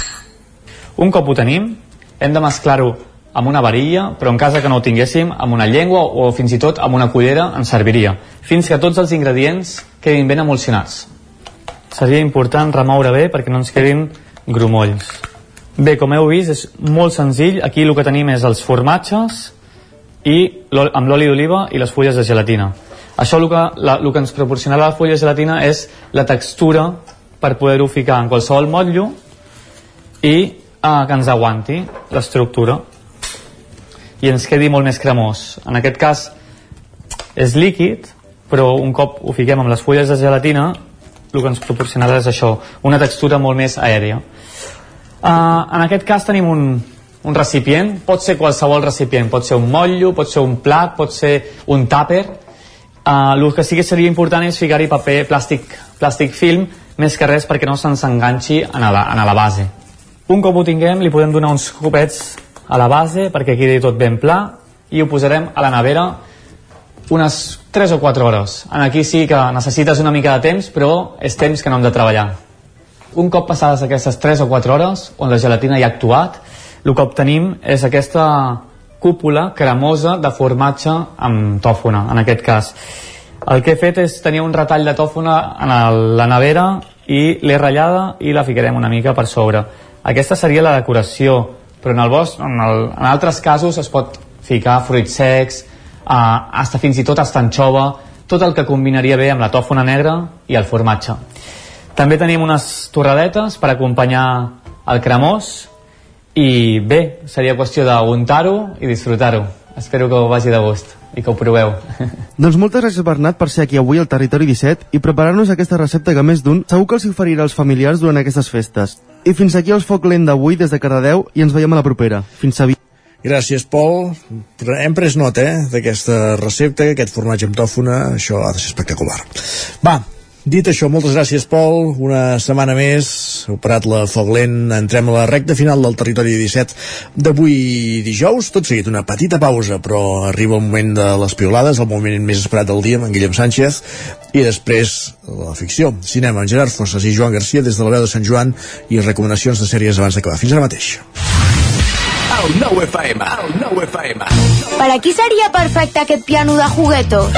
Un cop ho tenim, hem de mesclar-ho amb una varilla, però en cas que no ho tinguéssim, amb una llengua o fins i tot amb una cullera ens serviria, fins que tots els ingredients quedin ben emulsionats. Seria important remoure bé perquè no ens quedin grumolls. Bé, com heu vist, és molt senzill. Aquí el que tenim és els formatges i amb l'oli d'oliva i les fulles de gelatina. Això el que, la, el que ens proporcionarà la folla de gelatina és la textura per poder-ho ficar en qualsevol motllo i eh, que ens aguanti l'estructura i ens quedi molt més cremós. En aquest cas és líquid, però un cop ho fiquem amb les fulles de gelatina el que ens proporcionarà és això, una textura molt més aèria. Uh, en aquest cas tenim un, un recipient, pot ser qualsevol recipient, pot ser un motllo, pot ser un plat, pot ser un tàper, Uh, el que sí que seria important és ficar-hi paper plàstic, plàstic film, més que res perquè no se'ns enganxi en la, en la base. Un cop ho tinguem, li podem donar uns copets a la base perquè quedi tot ben pla i ho posarem a la nevera unes 3 o 4 hores. En aquí sí que necessites una mica de temps, però és temps que no hem de treballar. Un cop passades aquestes 3 o 4 hores, on la gelatina ja ha actuat, el que obtenim és aquesta cúpula cremosa de formatge amb tòfona, en aquest cas. El que he fet és tenir un retall de tòfona en la nevera i l'he ratllada i la ficarem una mica per sobre. Aquesta seria la decoració, però en el bosc, en, el, en altres casos es pot ficar fruits secs, eh, hasta fins i tot hasta anxova, tot el que combinaria bé amb la tòfona negra i el formatge. També tenim unes torradetes per acompanyar el cremós, i bé, seria qüestió d'untar-ho i disfrutar-ho. Espero que ho vagi de gust i que ho proveu. doncs moltes gràcies Bernat per ser aquí avui al Territori 17 i preparar-nos aquesta recepta que més d'un segur que els oferirà als familiars durant aquestes festes. I fins aquí el foc lent d'avui des de Cardedeu i ens veiem a la propera. Fins a Gràcies, Pol. Hem pres nota, eh, d'aquesta recepta, aquest formatge amb tòfona, això ha de ser espectacular. Va, Dit això, moltes gràcies, Pol. Una setmana més, heu parat la foc lent. Entrem a la recta final del territori 17 d'avui dijous. Tot seguit, una petita pausa, però arriba el moment de les piolades, el moment més esperat del dia, amb en Guillem Sánchez, i després la ficció, cinema, amb Gerard Fossas i Joan Garcia des de la veu de Sant Joan i recomanacions de sèries abans d'acabar. Fins ara mateix. El nou FM, el nou FM. Per a qui seria perfecte aquest piano de juguetos?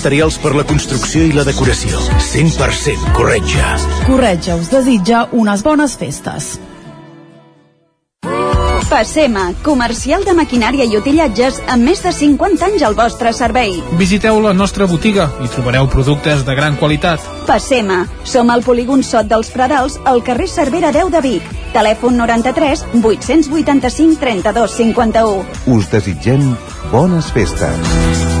materials per la construcció i la decoració. 100% Corretja. Corretja us desitja unes bones festes. Passema, comercial de maquinària i utillatges amb més de 50 anys al vostre servei. Visiteu la nostra botiga i trobareu productes de gran qualitat. Passema, som al polígon Sot dels Pradals, al carrer Cervera 10 de Vic. Telèfon 93 885 32 51. Us desitgem bones festes.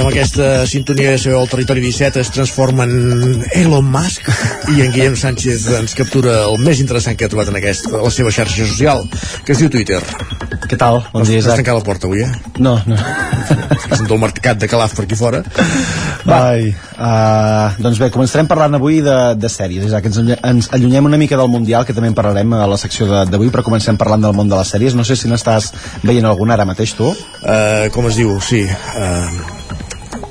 I amb aquesta sintonia de el territori 17 es transforma en Elon Musk i en Guillem Sánchez ens captura el més interessant que ha trobat en aquest, a la seva xarxa social, que es diu Twitter. Què tal? Bon dia, Has Isaac. tancat la porta avui, eh? No, no. Sento el mercat de Calaf per aquí fora. Ai, uh, doncs bé, començarem parlant avui de, de sèries, Isaac. Ens, ens allunyem una mica del Mundial, que també en parlarem a la secció d'avui, però comencem parlant del món de les sèries. No sé si n'estàs veient alguna ara mateix, tu? Uh, com es diu? Sí. Uh,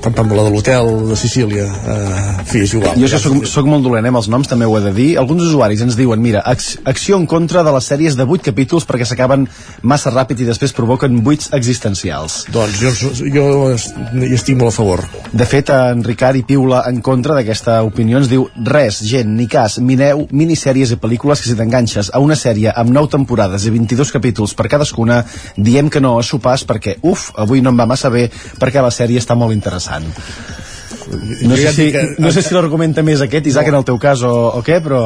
pam, pam, la de l'hotel de Sicília. Uh, fi, és igual. Jo que soc, soc molt dolent eh, amb els noms, també ho he de dir. Alguns usuaris ens diuen, mira, ac acció en contra de les sèries de 8 capítols perquè s'acaben massa ràpid i després provoquen buits existencials. Doncs jo, jo hi estic molt a favor. De fet, en Ricard i Piula, en contra d'aquesta opinió, ens diu res, gent, ni cas, mireu minissèries i pel·lícules que si t'enganxes a una sèrie amb 9 temporades i 22 capítols per cadascuna, diem que no a sopars perquè, uf, avui no em va massa bé perquè la sèrie està molt interessant. No Jo sé, si, que- no sé si l'argument també és aquest, Isaac, en el teu cas o, o què, però...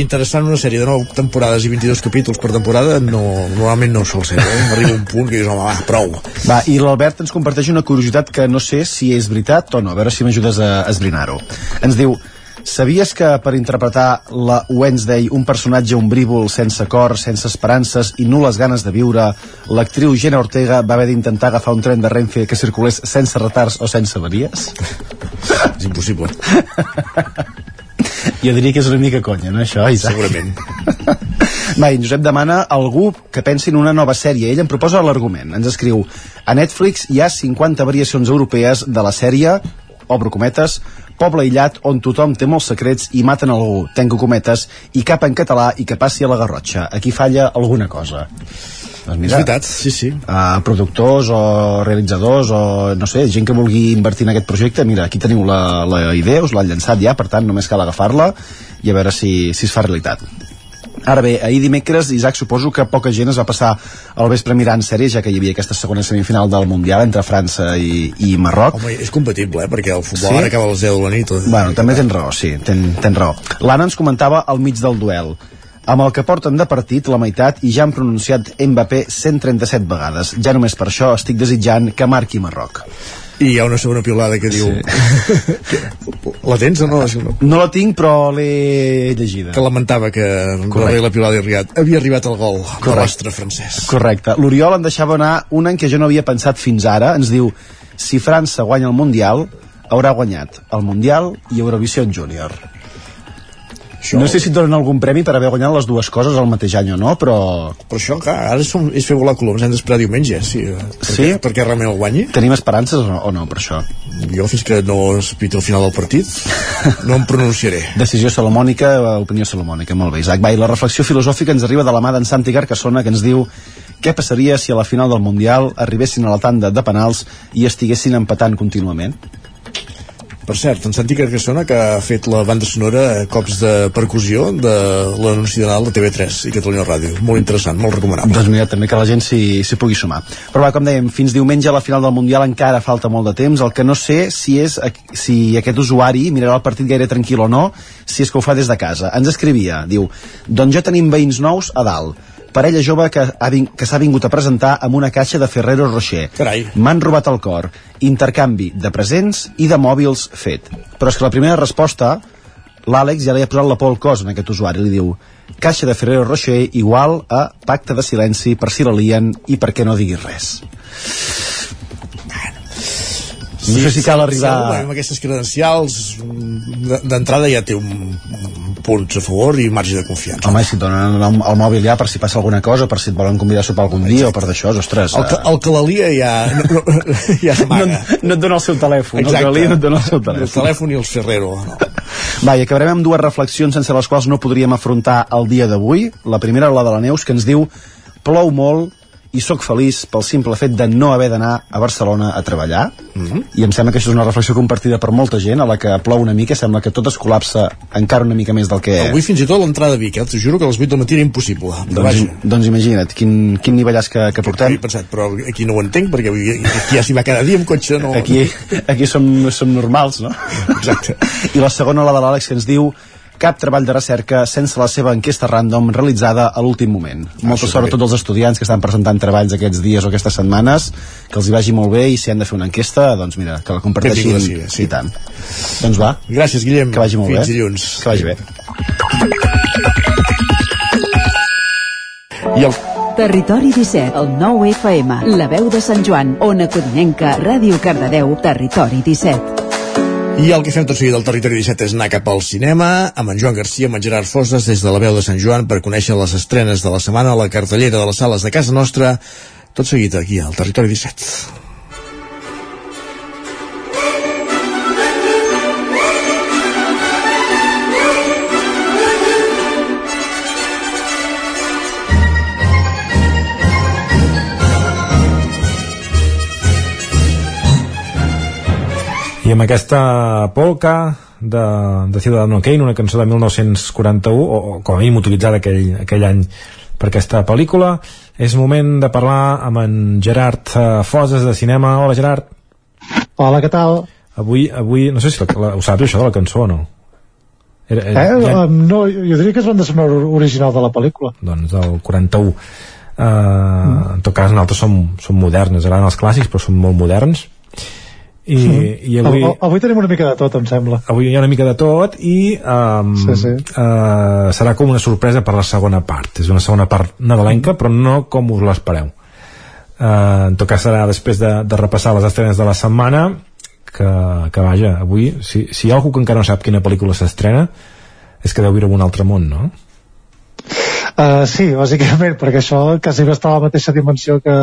Interessant una sèrie de 9 temporades i 22 capítols per temporada no, normalment no sol ser, eh? Arriba un punt que dius, home, va, prou. Va, i l'Albert ens comparteix una curiositat que no sé si és veritat o no, a veure si m'ajudes a esbrinar-ho. Ens diu, Sabies que per interpretar la Wednesday, un personatge ombrívol, sense cor, sense esperances i nul·les ganes de viure, l'actriu Jenna Ortega va haver d'intentar agafar un tren de Renfe que circulés sense retards o sense avaries? És impossible. Jo diria que és una mica conya, no, això, Isaac? Segurament. Va, Josep demana algú que pensi en una nova sèrie. Ell em proposa l'argument. Ens escriu A Netflix hi ha 50 variacions europees de la sèrie, obro cometes, poble aïllat on tothom té molts secrets i maten algú, tengo cometes, i cap en català i que passi a la Garrotxa. Aquí falla alguna cosa. Doncs És veritat, sí, sí. a productors o realitzadors o no sé, gent que vulgui invertir en aquest projecte mira, aquí teniu la, la idea, us l'han llançat ja per tant només cal agafar-la i a veure si, si es fa realitat Ara bé, ahir dimecres, Isaac, suposo que poca gent es va passar al vespre mirant sèries, ja que hi havia aquesta segona semifinal del Mundial entre França i, i Marroc. Home, és compatible, eh? Perquè el futbol Sí? ara acaba a les 10 de la nit. Bueno, també tens raó, sí, ten, tens raó. L'Anna ens comentava al mig del duel. Amb el que porten de partit, la meitat, i ja han pronunciat Mbappé 137 vegades. Ja només per això estic desitjant que marqui Marroc. I hi ha una segona piulada que diu... Sí. la tens o no? No la tinc, però l'he llegida. Que lamentava que Correcte. la piulada arribat, havia arribat el gol Correcte. de l'astre francès. Correcte. L'Oriol en deixava anar una en què jo no havia pensat fins ara. Ens diu, si França guanya el Mundial, haurà guanyat el Mundial i Eurovisió Júnior. Això... No sé si et donen algun premi per haver guanyat les dues coses al mateix any o no, però... Però això, clar, ara som, és fer volar coloms, hem d'esperar diumenge, sí. Perquè, sí? Perquè realment el guanyi. Tenim esperances o no, o no per això? Jo, fins que no es piti el final del partit, no em pronunciaré. Decisió salomònica, opinió salomònica, molt bé, Isaac. Va, i la reflexió filosòfica ens arriba de la mà d'en Santi Carcassona, que ens diu què passaria si a la final del Mundial arribessin a la tanda de penals i estiguessin empatant contínuament? Per cert, en Santi Carcassona, que ha fet la banda sonora a cops de percussió de l'anunci de Nadal de TV3 i Catalunya Ràdio. Molt interessant, molt recomanable. Doncs mira, també que la gent s'hi pugui sumar. Però va, com dèiem, fins diumenge a la final del Mundial encara falta molt de temps. El que no sé si és si aquest usuari mirarà el partit gaire tranquil o no, si és que ho fa des de casa. Ens escrivia, diu, doncs ja tenim veïns nous a dalt parella jove que, ha ving, que s'ha vingut a presentar amb una caixa de Ferrero Rocher. M'han robat el cor. Intercanvi de presents i de mòbils fet. Però és que la primera resposta, l'Àlex ja li ha posat la por al cos en aquest usuari. Li diu, caixa de Ferrero Rocher igual a pacte de silenci per si la lien i perquè no diguis res. No sé si cal arribar... Sí, amb aquestes credencials d'entrada ja té un, punts a favor i marge de confiança. Home, si et donen el, el mòbil ja per si passa alguna cosa, per si et volen convidar a sopar algun dia Exacte. o per d'això, ostres... El que, eh. el que la lia ja, no, no, ja s'amaga. No, no et dona el seu telèfon, Exacte. el que la lia no et dona el seu telèfon. El telèfon i els Ferrero. No. Va, i acabarem amb dues reflexions sense les quals no podríem afrontar el dia d'avui. La primera, la de la Neus, que ens diu plou molt, i sóc feliç pel simple fet de no haver d'anar a Barcelona a treballar. Mm -hmm. i em sembla que això és una reflexió compartida per molta gent a la que plou una mica, sembla que tot es col·lapsa encara una mica més del que... Avui fins i tot l'entrada a Vic, eh? t'ho juro que a les 8 del matí era impossible. Doncs, doncs imagina't, quin, quin nivellàs que, que portem. pensat, però aquí no ho entenc perquè aquí ja s'hi va cada dia amb cotxe no... aquí, aquí som, som normals no? exacte. I la segona, la de l'Àlex, que ens diu cap treball de recerca sense la seva enquesta random realitzada a l'últim moment. Ah, Molta sort a tots els estudiants que estan presentant treballs aquests dies o aquestes setmanes, que els hi vagi molt bé i si han de fer una enquesta, doncs mira, que la comparteixin sí, sí. i tant. Doncs va. Gràcies, Guillem. Que vagi molt Fins bé. dilluns. Que vagi bé. I el Territori 17, el 9 FM, la veu de Sant Joan, Ona Codinenca, Ràdio Cardedeu, Territori 17. I el que fem tot seguit del Territori 17 és anar cap al cinema amb en Joan Garcia, amb en Gerard Fosses des de la veu de Sant Joan per conèixer les estrenes de la setmana a la cartellera de les sales de casa nostra. Tot seguit aquí al Territori 17 I amb aquesta polca de, de Ciudadano Kane, una cançó de 1941, o, o com a mínim utilitzada aquell, aquell any per aquesta pel·lícula, és moment de parlar amb en Gerard uh, Foses de Cinema. Hola, Gerard. Hola, què tal? Avui, avui no sé si la, la, ho saps això de la cançó o no? Era, era, eh, ja... um, no, jo diria que és banda sonora original de la pel·lícula. Doncs del 41. Uh, mm. En tot cas, nosaltres som, som moderns, agraden els clàssics, però som molt moderns i, mm. i avui, avui tenim una mica de tot em sembla avui hi ha una mica de tot i um, sí, sí. Uh, serà com una sorpresa per la segona part és una segona part nadalenca però no com us l'espereu uh, en tot cas serà després de, de repassar les estrenes de la setmana que, que vaja, avui si, si hi ha algú que encara no sap quina pel·lícula s'estrena és que deu viure en un altre món, no? Uh, sí, bàsicament, perquè això quasi bé està a la mateixa dimensió que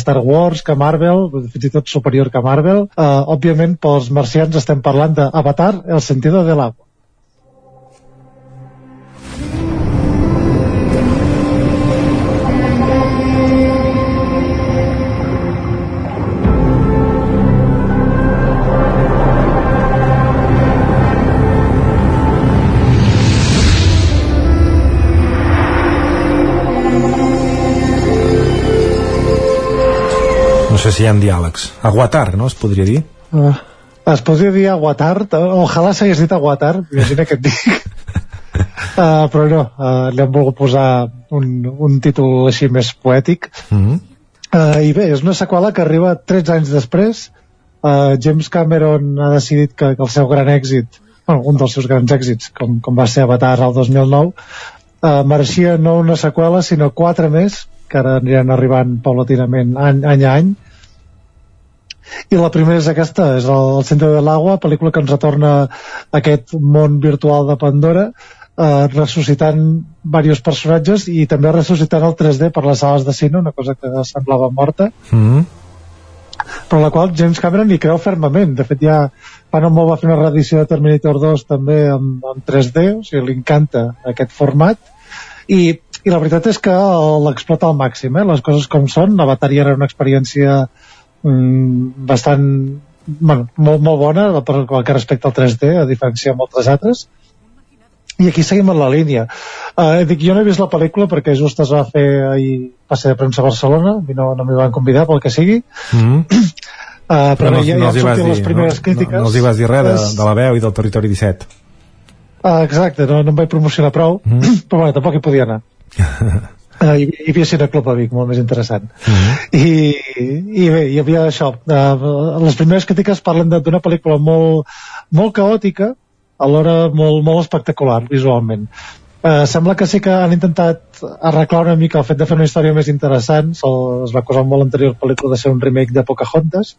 Star Wars, que Marvel, fins i tot superior que Marvel. Uh, òbviament, pels marcians estem parlant d'Avatar, el sentido de l'agua. Sé si hi ha diàlegs. Aguatar, no? Es podria dir? Uh, es podria dir aguatar. Ojalà s'hagués dit aguatar, imagina que et dic. Uh, però no, uh, li hem volgut posar un, un títol així més poètic. Mm -hmm. uh, I bé, és una seqüela que arriba 13 anys després uh, James Cameron ha decidit que, que el seu gran èxit bueno, un dels seus grans èxits com, com va ser Avatar el 2009 uh, mereixia no una seqüela sinó quatre més que ara aniran arribant paulatinament any, any a any i la primera és aquesta, és el, Centre de l'Agua, pel·lícula que ens retorna a aquest món virtual de Pandora, eh, ressuscitant diversos personatges i també ressuscitant el 3D per les sales de cine, una cosa que semblava morta, Mm -hmm. però la qual James Cameron hi creu fermament. De fet, ja fa no molt va fer una reedició de Terminator 2 també amb, amb 3D, o sigui, li encanta aquest format, i, i la veritat és que l'explota al màxim, eh? les coses com són, Avatar ja era una experiència mm, bastant bueno, molt, molt bona per qual que respecta al 3D a diferència de moltes altres i aquí seguim en la línia uh, dic, jo no he vist la pel·lícula perquè just es va fer ahir passe de premsa a Barcelona i no, no m'hi van convidar pel que sigui Mm -hmm. uh, però, no, ja, no ja sortien dir, les primeres no, crítiques no, no els hi vas dir res de, de la veu i del territori 17 Ah, exacte, no, no em vaig promocionar prou, Mm. però bueno, tampoc hi podia anar. Uh, hi, hi havia Cine Club a Vic, molt més interessant. Mm. I, I bé, hi havia això. Uh, les primeres crítiques parlen d'una pel·lícula molt, molt caòtica, alhora molt, molt espectacular visualment. Uh, sembla que sí que han intentat arreglar una mica el fet de fer una història més interessant. Es va acusar molt anterior pel·lícula de ser un remake de Pocahontas.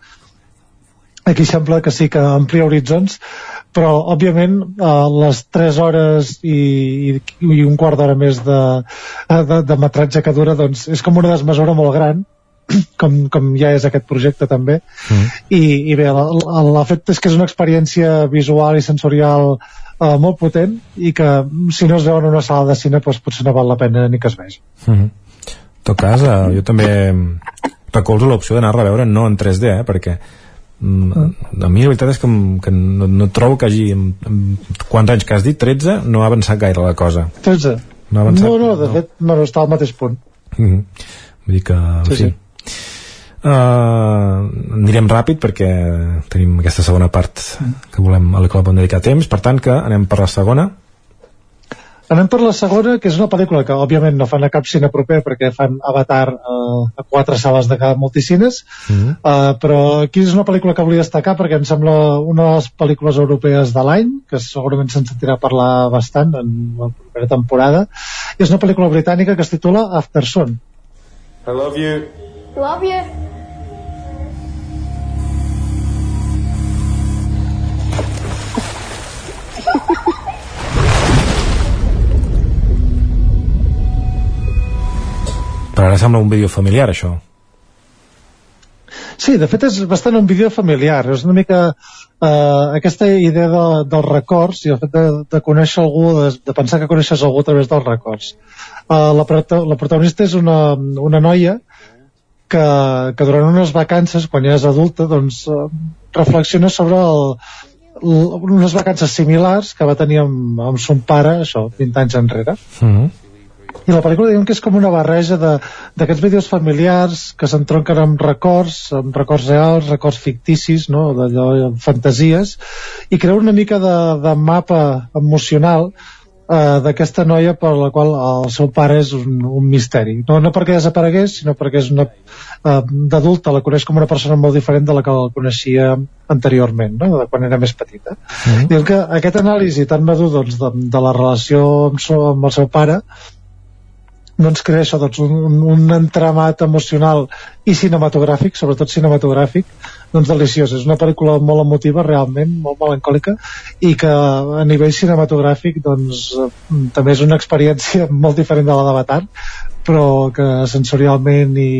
Aquí sembla que sí que amplia horitzons, però òbviament eh, les 3 hores i, i, i un quart d'hora més de, de, de metratge que dura doncs és com una desmesura molt gran com, com ja és aquest projecte també Mm. i, i bé, fet és que és una experiència visual i sensorial eh, molt potent i que si no es veu en una sala de cine doncs potser no val la pena ni que es vegi Mm -hmm. En tot cas, eh, jo també recolzo l'opció d'anar-la a veure no en 3D, eh, perquè a mi la veritat és que, que no, no trobo que hagi en, en, quants anys que has dit, 13 no ha avançat gaire la cosa. 13 no ha avançat? No, no, de fet no, no està al mateix punt. Mm -hmm. vull dir que en Sí, fi, sí. Uh, anirem ràpid perquè tenim aquesta segona part que volem a la qual podem dedicar temps. Per tant que anem per la segona Anem per la segona, que és una pel·lícula que òbviament no fan a cap cine proper perquè fan Avatar eh, a quatre sales de cada multicines, mm -hmm. eh, però aquí és una pel·lícula que volia destacar perquè em sembla una de les pel·lícules europees de l'any, que segurament se'n sentirà parlar bastant en la primera temporada, i és una pel·lícula britànica que es titula Aftersun. I love you. Love you. Ara sembla un vídeo familiar això Sí, de fet és bastant un vídeo familiar, és una mica eh, aquesta idea de, dels records i el fet de, de conèixer algú, de, de pensar que coneixes algú a través dels records. Eh, la, la protagonista és una, una noia que, que durant unes vacances, quan ja és adulta, doncs eh, reflexiona sobre el, l, unes vacances similars que va tenir amb, amb son pare, això, 20 anys enrere. mm -hmm. I la pel·lícula diguem que és com una barreja de- d'aquests vídeos familiars que s'entronquen amb records, amb records reals, records ficticis, no? d'allò, fantasies, i crea una mica de, de mapa emocional eh, d'aquesta noia per la qual el seu pare és un, un misteri. No, no perquè desaparegués, sinó perquè és una eh, d'adulta la coneix com una persona molt diferent de la que la coneixia anteriorment, no? de quan era més petita. Mhm. Diu que aquest anàlisi tan madur doncs, de, de la relació amb, amb el seu pare crea això, doncs, un, un entramat emocional i cinematogràfic, sobretot cinematogràfic, doncs deliciós. És una pel·lícula molt emotiva, realment, molt melancòlica, i que a nivell cinematogràfic doncs, eh, també és una experiència molt diferent de la d'Avatar, però que sensorialment i,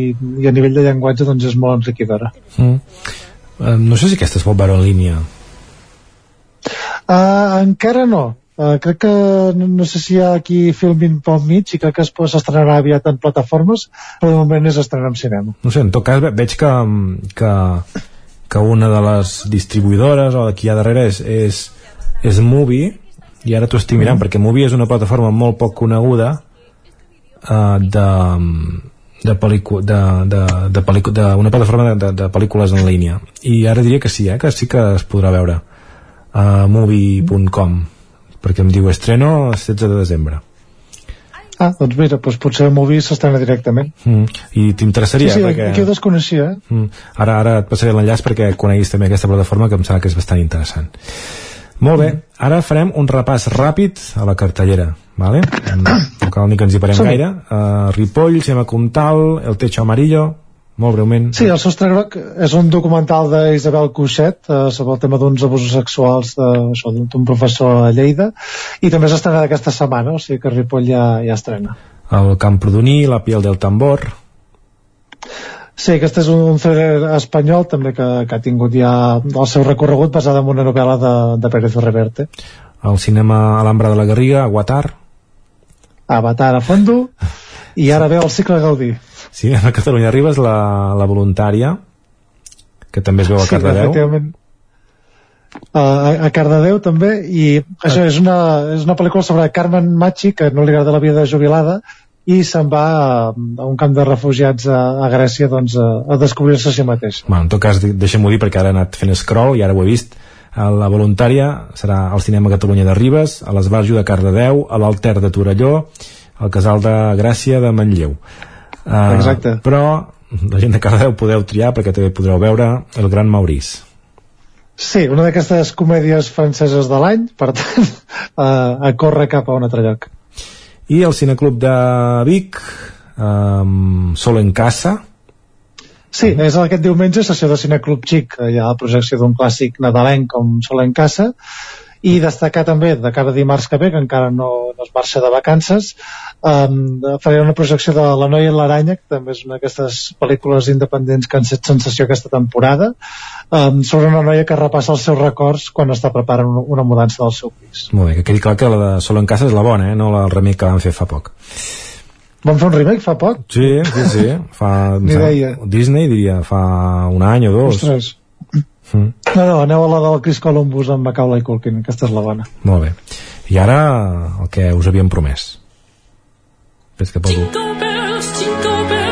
i a nivell de llenguatge doncs, és molt enriquidora. mm. Uh, no sé si aquesta es pot veure en línia Uh, encara no. Uh, crec que no, no sé si hi ha aquí Filmin pel mig i crec que es s'estrenarà aviat en plataformes, però de moment és estrenar en cinema. no sé, en tot cas ve- veig que, que, que una de les distribuïdores o qui hi ha darrere és, és, és Movie i ara t'ho estic mirant perquè Movie és una plataforma molt poc coneguda uh, de de, pel·lícula, de, de, de, pel·lícula, de una plataforma de, de, de pel·lícules en línia. I ara diria que sí, eh, que sí que es podrà veure a movie.com perquè em diu estreno el 16 de desembre Ah, doncs mira, doncs potser el Movie s'estrena directament. Mm. I t'interessaria? sí, sí, perquè... aquí ho desconeixia, eh? Mm. Ara, ara et passaré l'enllaç perquè coneguis també aquesta plataforma que em sembla que és bastant interessant. Molt bé, ara farem un repàs ràpid a la cartellera, vale? no cal ni que ens hi parem Som-hi. gaire. Uh, Ripoll, Cinema Comtal, El Techo Amarillo, molt breument. Sí, el Sostre Groc és un documental d'Isabel Cuixet eh, sobre el tema d'uns abusos sexuals d'un professor a Lleida i també s'estrena aquesta setmana, o sigui que Ripoll ja, ja estrena. El Camprodoní, La piel del tambor, Sí, aquest és un thriller espanyol també que, que ha tingut ja el seu recorregut basat en una novel·la de, de Pérez Reverte. el cinema Alhambra de la Garriga, Guatar, Avatar a fondo i ara ve el cicle Gaudí. Sí, a Catalunya Ribes, la, la voluntària, que també es veu a Cardedeu. Uh, a, a Cardedeu també i això és una, és una pel·lícula sobre Carmen Machi que no li agrada la vida de jubilada i se'n va a, a un camp de refugiats a, a Grècia doncs, a, a descobrir-se a si mateix Bueno, en tot cas, de- deixem-ho dir perquè ara he anat fent scroll i ara ho he vist. A La voluntària serà al Cinema Catalunya de Ribes, a l'Esbarjo de Cardedeu, a l'Alter de Torelló, al Casal de Gràcia de Manlleu. Uh, Exacte. Però la gent de Cardedeu podeu triar perquè també podreu veure El Gran Maurís. Sí, una d'aquestes comèdies franceses de l'any, per tant, a, a córrer cap a un altre lloc. I el Cineclub de Vic, um, Sol en Casa, Sí, és aquest diumenge, sessió de Cineclub Xic, hi ha la projecció d'un clàssic nadalenc com Sol en Casa, i destacar també, de cada dimarts que ve, que encara no, no es marxa de vacances, um, faré una projecció de La noia i l'aranya, que també és una d'aquestes pel·lícules independents que han set sensació aquesta temporada, um, sobre una noia que repassa els seus records quan està preparant una, mudança del seu pis. molt bé, que quedi clar que la de Sol en Casa és la bona, eh? no la remake que van fer fa poc. Vam fer un remake fa poc? Sí, sí, sí. Fa, Ni idea. Disney diria fa un any o dos. Ostres. Mm. No, no, aneu a la del Chris Columbus amb Macaulay Culkin, aquesta és la bona. Molt bé. I ara el que us havíem promès. Ves que poso... bells, jingle bells,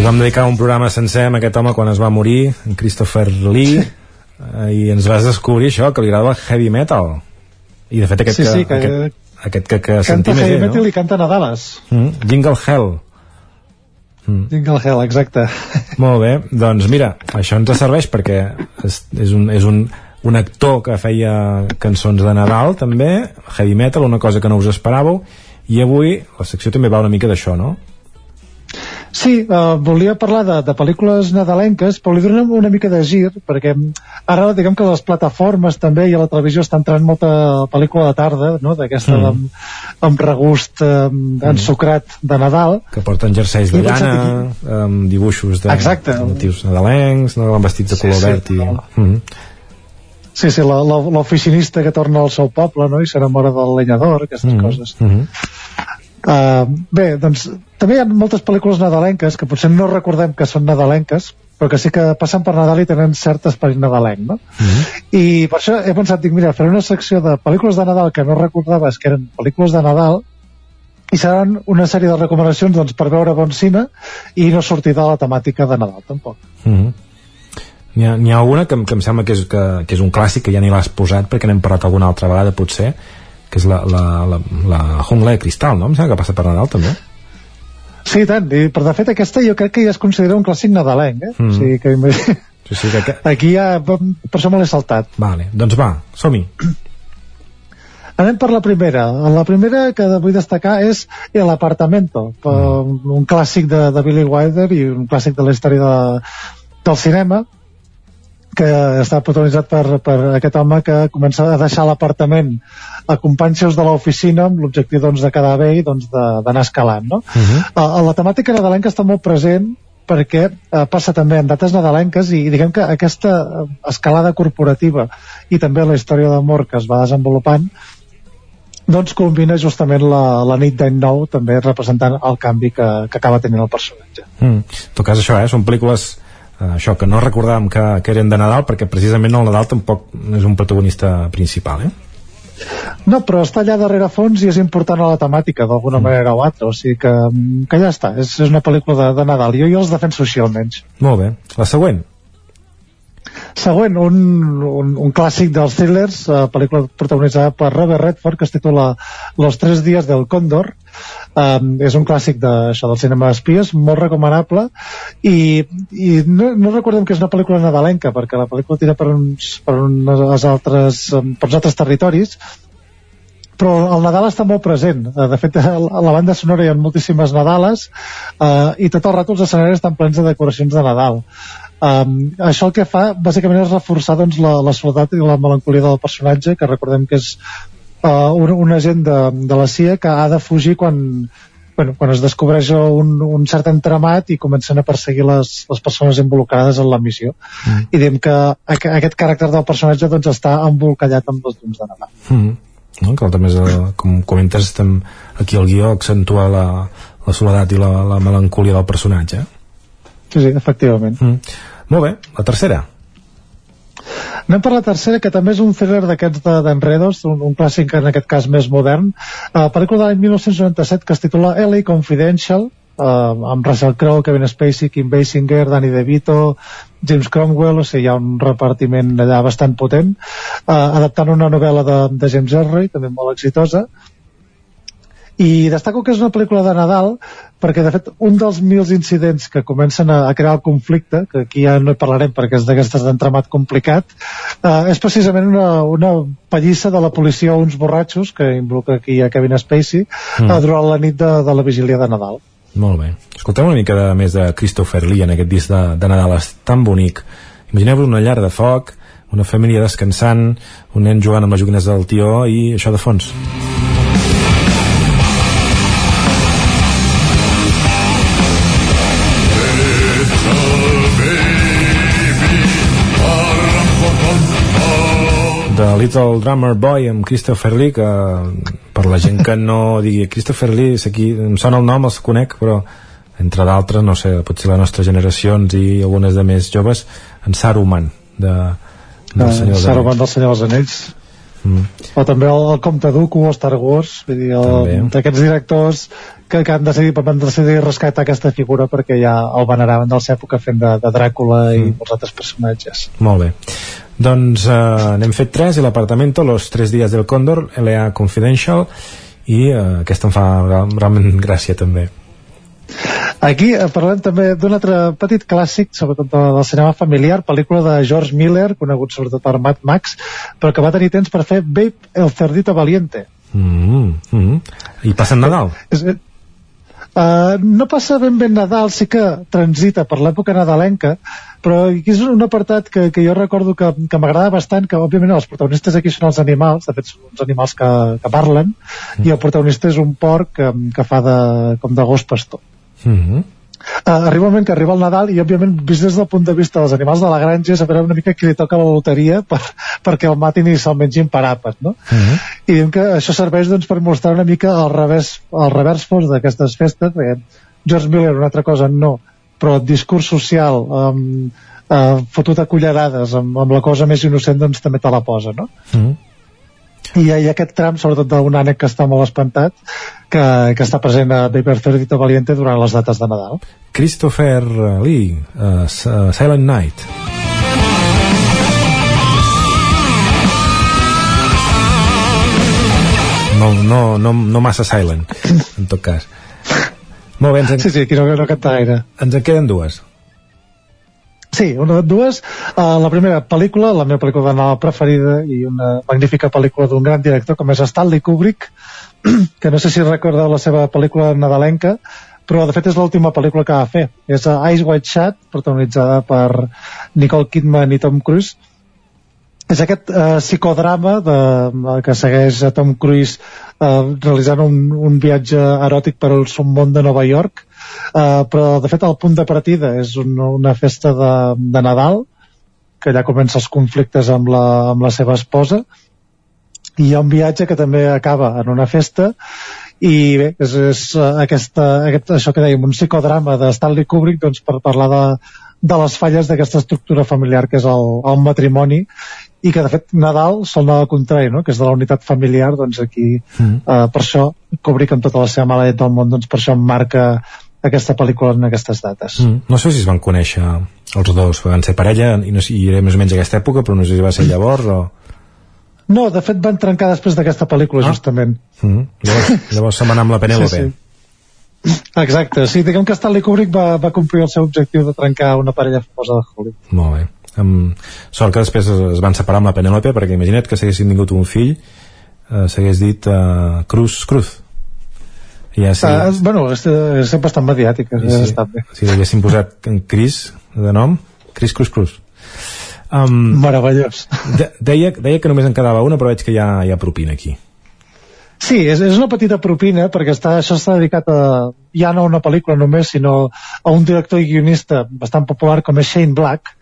I vam dedicar un programa sencer a aquest home quan es va morir, en Christopher Lee, eh, i ens vas descobrir això, que li agradava el heavy metal. I de fet aquest Sí, que, sí, que- aquest, aquest que, que Canta sentim és heavy ell, metal no? i canta Nadales. Mm, Jingle Hell. Jingle Hell, exacte. Molt bé, doncs mira, això ens serveix perquè és, és, un, és un, un actor que feia cançons de Nadal també, heavy metal, una cosa que no us esperàveu, i avui la secció també va una mica d'això, no? Sí, uh, volia parlar de, de pel·lícules nadalenques, però li donem una mica de gir, perquè ara diguem que les plataformes també i a la televisió està entrant molta pel·lícula de tarda, no?, d'aquesta Mm. mm. amb, amb regust um, ensucrat de Nadal. que porten jerseis de llana amb dibuixos de Exacte. motius nadalencs no? van vestits de Sí, color sí, verd i... no. Mm -hmm. Sí, sí, l'oficinista que torna al seu poble, no?, i s'enamora del lenyador, aquestes mm. coses. Mm -hmm. Uh, bé, doncs també hi ha moltes pel·lícules nadalenques que potser no recordem que són nadalenques però que sí que passen per Nadal i tenen cert esperit nadalenc, no? I per això he pensat, dic, mira, faré una secció de pel·lícules de Nadal que no recordaves que eren pel·lícules de Nadal i seran una sèrie de recomanacions doncs, per veure bon cine i no sortir de la temàtica de Nadal, tampoc. Mm -hmm. N'hi ha, ha alguna que, que em sembla que és, que, que és un clàssic que ja ni l'has posat perquè n'hem parlat alguna altra vegada potser que és la, la, la, la jungla de cristal, no? Em sembla que passa per Nadal també Sí, tant, i, però de fet aquesta jo crec que ja es considera un clàssic nadalenc, eh? Mm. O sigui que sí, sí, que, que... aquí ja, per això me l'he saltat. Vale, doncs va, som-hi Anem per la primera. La primera que vull destacar és El Apartamento, mm. un clàssic de, de Billy Wilder i un clàssic de la història de, del cinema que està protagonitzat per, per aquest home que comença a deixar l'apartament a companys seus de l'oficina amb l'objectiu doncs, de quedar bé i doncs, d'anar escalant. No? uh -huh. Uh, la temàtica nadalenca està molt present perquè uh, passa també en dates nadalenques i diguem que aquesta eh, escalada corporativa i també la història d'amor que es va desenvolupant doncs combina justament la, la nit d'any nou també representant el canvi que, que acaba tenint el personatge. mm. en tot cas això, eh? són pel·lícules eh, això, que no recordàvem que, que eren de Nadal perquè precisament el Nadal tampoc és un protagonista principal eh? No, però està allà darrere fons i és important a la temàtica d'alguna manera o altra, o sigui que, que ja està, és, és una pel·lícula de, de Nadal, jo, jo els defenso així almenys. molt bé, la següent Següent, un, un, un clàssic dels thrillers, eh, pel·lícula protagonitzada per Robert Redford, que es titula Los tres días del cóndor. Um, és un clàssic de, això, del cinema d'espies, molt recomanable, i, i no, no recordem que és una pel·lícula nadalenca, perquè la pel·lícula tira per uns, per uns altres, per uns altres territoris, però el Nadal està molt present. Eh, De fet, a la banda sonora hi ha moltíssimes Nadales eh, i tot el rato els escenaris estan plens de decoracions de Nadal. Um, això el que fa, bàsicament, és reforçar doncs, la, la soledat i la melancolia del personatge, que recordem que és uh, un, un agent de, de la CIA que ha de fugir quan, bueno, quan es descobreix un, un cert entramat i comencen a perseguir les, les persones involucrades en la missió. Mm. I diem que aqu aquest caràcter del personatge doncs, està embolcallat amb els llums de Nadal. mm. no? que també, és, eh, com comentes estem aquí al guió accentua la, la soledat i la, la melancolia del personatge Sí, sí, efectivament. mm. Molt bé, la tercera. Anem per la tercera, que també és un thriller d'aquests de- d'enredos, un, un clàssic en aquest cas més modern. Uh, pel·lícula de l'any 1997 que es titula LA Confidential, uh, amb Russell Crowe, Kevin Spacey, Kim Basinger, Danny DeVito, James Cromwell, o sigui, hi ha un repartiment allà bastant potent, uh, adaptant una novel·la de, de James Elroy, també molt exitosa, i destaco que és una pel·lícula de Nadal perquè de fet un dels mils incidents que comencen a, a crear el conflicte que aquí ja no hi parlarem perquè és d'aquestes d'entramat complicat eh, és precisament una, una pallissa de la policia a uns borratxos que involucra aquí a Kevin Spacey Mm. mm. durant la nit de, de la vigília de Nadal molt bé, escoltem una mica de, més de Christopher Lee en aquest disc de, de Nadal és tan bonic imagineu-vos una llar de foc una família descansant un nen jugant amb les joguines del tió i això de fons de Little Drummer Boy amb Christopher Lee que per la gent que no digui Christopher Lee, aquí, em sona el nom els conec, però entre d'altres no sé, potser la nostra generació i algunes de més joves en Saruman de, del Eh, Senyor dels Saruman del Senyor dels Anells. Mm. o també el, el Comte Dooku o Star Wars vull dir, el- d'aquests directors que, que han decidit, van decidir rescatar aquesta figura perquè ja el veneraven de la seva època fent de, de Dràcula i molts altres personatges. Molt bé. Doncs eh, n'hem fet tres, el apartamento, los tres dies del Còndor, LA Confidential, i eh, aquesta em fa real- realment gràcia també. Aquí eh, parlem també d'un altre petit clàssic, sobretot de- del cinema familiar, pel·lícula de George Miller, conegut sobretot per Mad Max, però que va tenir temps per fer Babe, el cerdito valiente. Mm -hmm. I passa Nadal. És, Uh, no passa ben bé Nadal, sí que transita per l'època nadalenca, però aquí és un apartat que, que jo recordo que, que m'agrada bastant, que òbviament els protagonistes aquí són els animals, de fet són uns animals que, que parlen, i el protagonista és un porc que, que fa de, com de gos pastor. Mm -hmm. Uh, arriba un moment que arriba el Nadal i òbviament vist des del punt de vista dels animals de la granja és una mica qui li toca la loteria per, perquè el matin i se'l mengin per àpat no? Mm -hmm. i diem que això serveix doncs, per mostrar una mica el revers, el revers fos d'aquestes festes perquè George Miller una altra cosa no però discurs social um, uh, fotut a cullerades amb, amb la cosa més innocent doncs també te la posa no? Mm -hmm. I hi ha, aquest tram, sobretot d'un ànec que està molt espantat, que, que està present a Paper Cerdito Valiente durant les dates de Nadal. Christopher Lee, uh, Silent Night. No, no, no, no massa silent, en tot cas. Molt bé, ens en... Sí, sí, aquí no, no canta gaire. Ens en queden dues. Sí, una de dues. Uh, la primera pel·lícula, la meva pel·lícula Nadal preferida i una magnífica pel·lícula d'un gran director com és Stanley Kubrick, que no sé si recorda la seva pel·lícula nadalenca, però de fet és l'última pel·lícula que va fer. És Eyes Wide Shut, protagonitzada per Nicole Kidman i Tom Cruise. És aquest uh, psicodrama de, que segueix Tom Cruise uh, realitzant un, un viatge eròtic per al submón de Nova York, Uh, però de fet el punt de partida és un, una festa de, de Nadal que allà comença els conflictes amb la, amb la seva esposa i hi ha un viatge que també acaba en una festa i bé, és, és uh, aquesta, aquest, això que dèiem, un psicodrama de Stanley Kubrick doncs, per parlar de, de les falles d'aquesta estructura familiar que és el, el matrimoni i que de fet Nadal sol anar al contrari, no? que és de la unitat familiar, doncs aquí Mm. eh, per això Kubrick amb tota la seva mala llet del món, doncs per això em marca aquesta pel·lícula en aquestes dates. Mm. No sé si es van conèixer els dos, van ser parella i, no sé, i era més o menys aquesta època, però no sé si va ser llavors o... No, de fet van trencar després d'aquesta pel·lícula, ah. justament. Mm. Llavors, llavors se'n va anar amb la Penélope. Sí, sí. Exacte, sí, diguem que Stanley Kubrick va, va complir el seu objectiu de trencar una parella famosa de Hollywood. Molt bé. Um, sort que després es, van separar amb la Penélope perquè imagina't que s'haguessin tingut un fill eh, s'hagués dit uh, Cruz Cruz ja Sí. sí, Uh, bueno, és, és bastant mediàtic, és, sí, sí. sí, estat bé. si haguessin posat en Chris de nom Chris Cruz Cruz um, Meravellós. de, deia, deia que només en quedava una però veig que hi ha, hi ha propina aquí Sí, és, és una petita propina perquè està, això està dedicat a, ja no a una pel·lícula només, sinó a un director i guionista bastant popular com és Shane Black,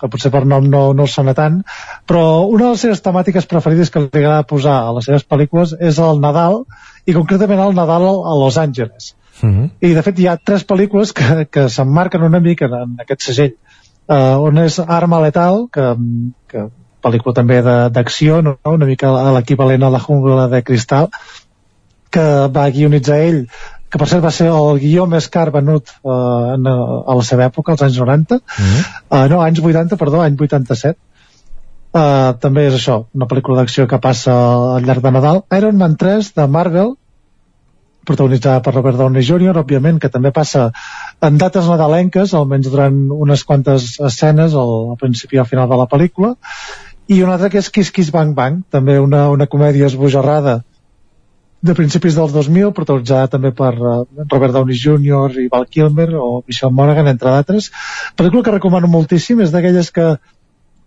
que potser per nom no, no us sona tant, però una de les seves temàtiques preferides que li agrada posar a les seves pel·lícules és el Nadal, i concretament el Nadal a Los Angeles. mm -hmm. I de fet hi ha tres pel·lícules que, que s'emmarquen una mica en aquest segell, uh, on és Arma Letal, que, que pel·lícula també d'acció, no? una mica l'equivalent a la jungla de cristal, que va guionitzar ell, que per cert va ser el guió més car venut uh, en, a la seva època, als anys 90, Mm -hmm. uh, no, anys 80, perdó, any 87, Uh, també és això, una pel·lícula d'acció que passa al llarg de Nadal. Iron Man 3 de Marvel, protagonitzada per Robert Downey Jr., òbviament, que també passa en dates nadalenques, almenys durant unes quantes escenes al, al principi i al final de la pel·lícula, i una altra que és Kiss Kiss Bang Bang, també una, una comèdia esbojarrada de principis dels 2000, protagonitzada també per uh, Robert Downey Jr. i Val Kilmer o Michelle Monaghan, entre d'altres. Pel·lícula que recomano moltíssim, és d'aquelles que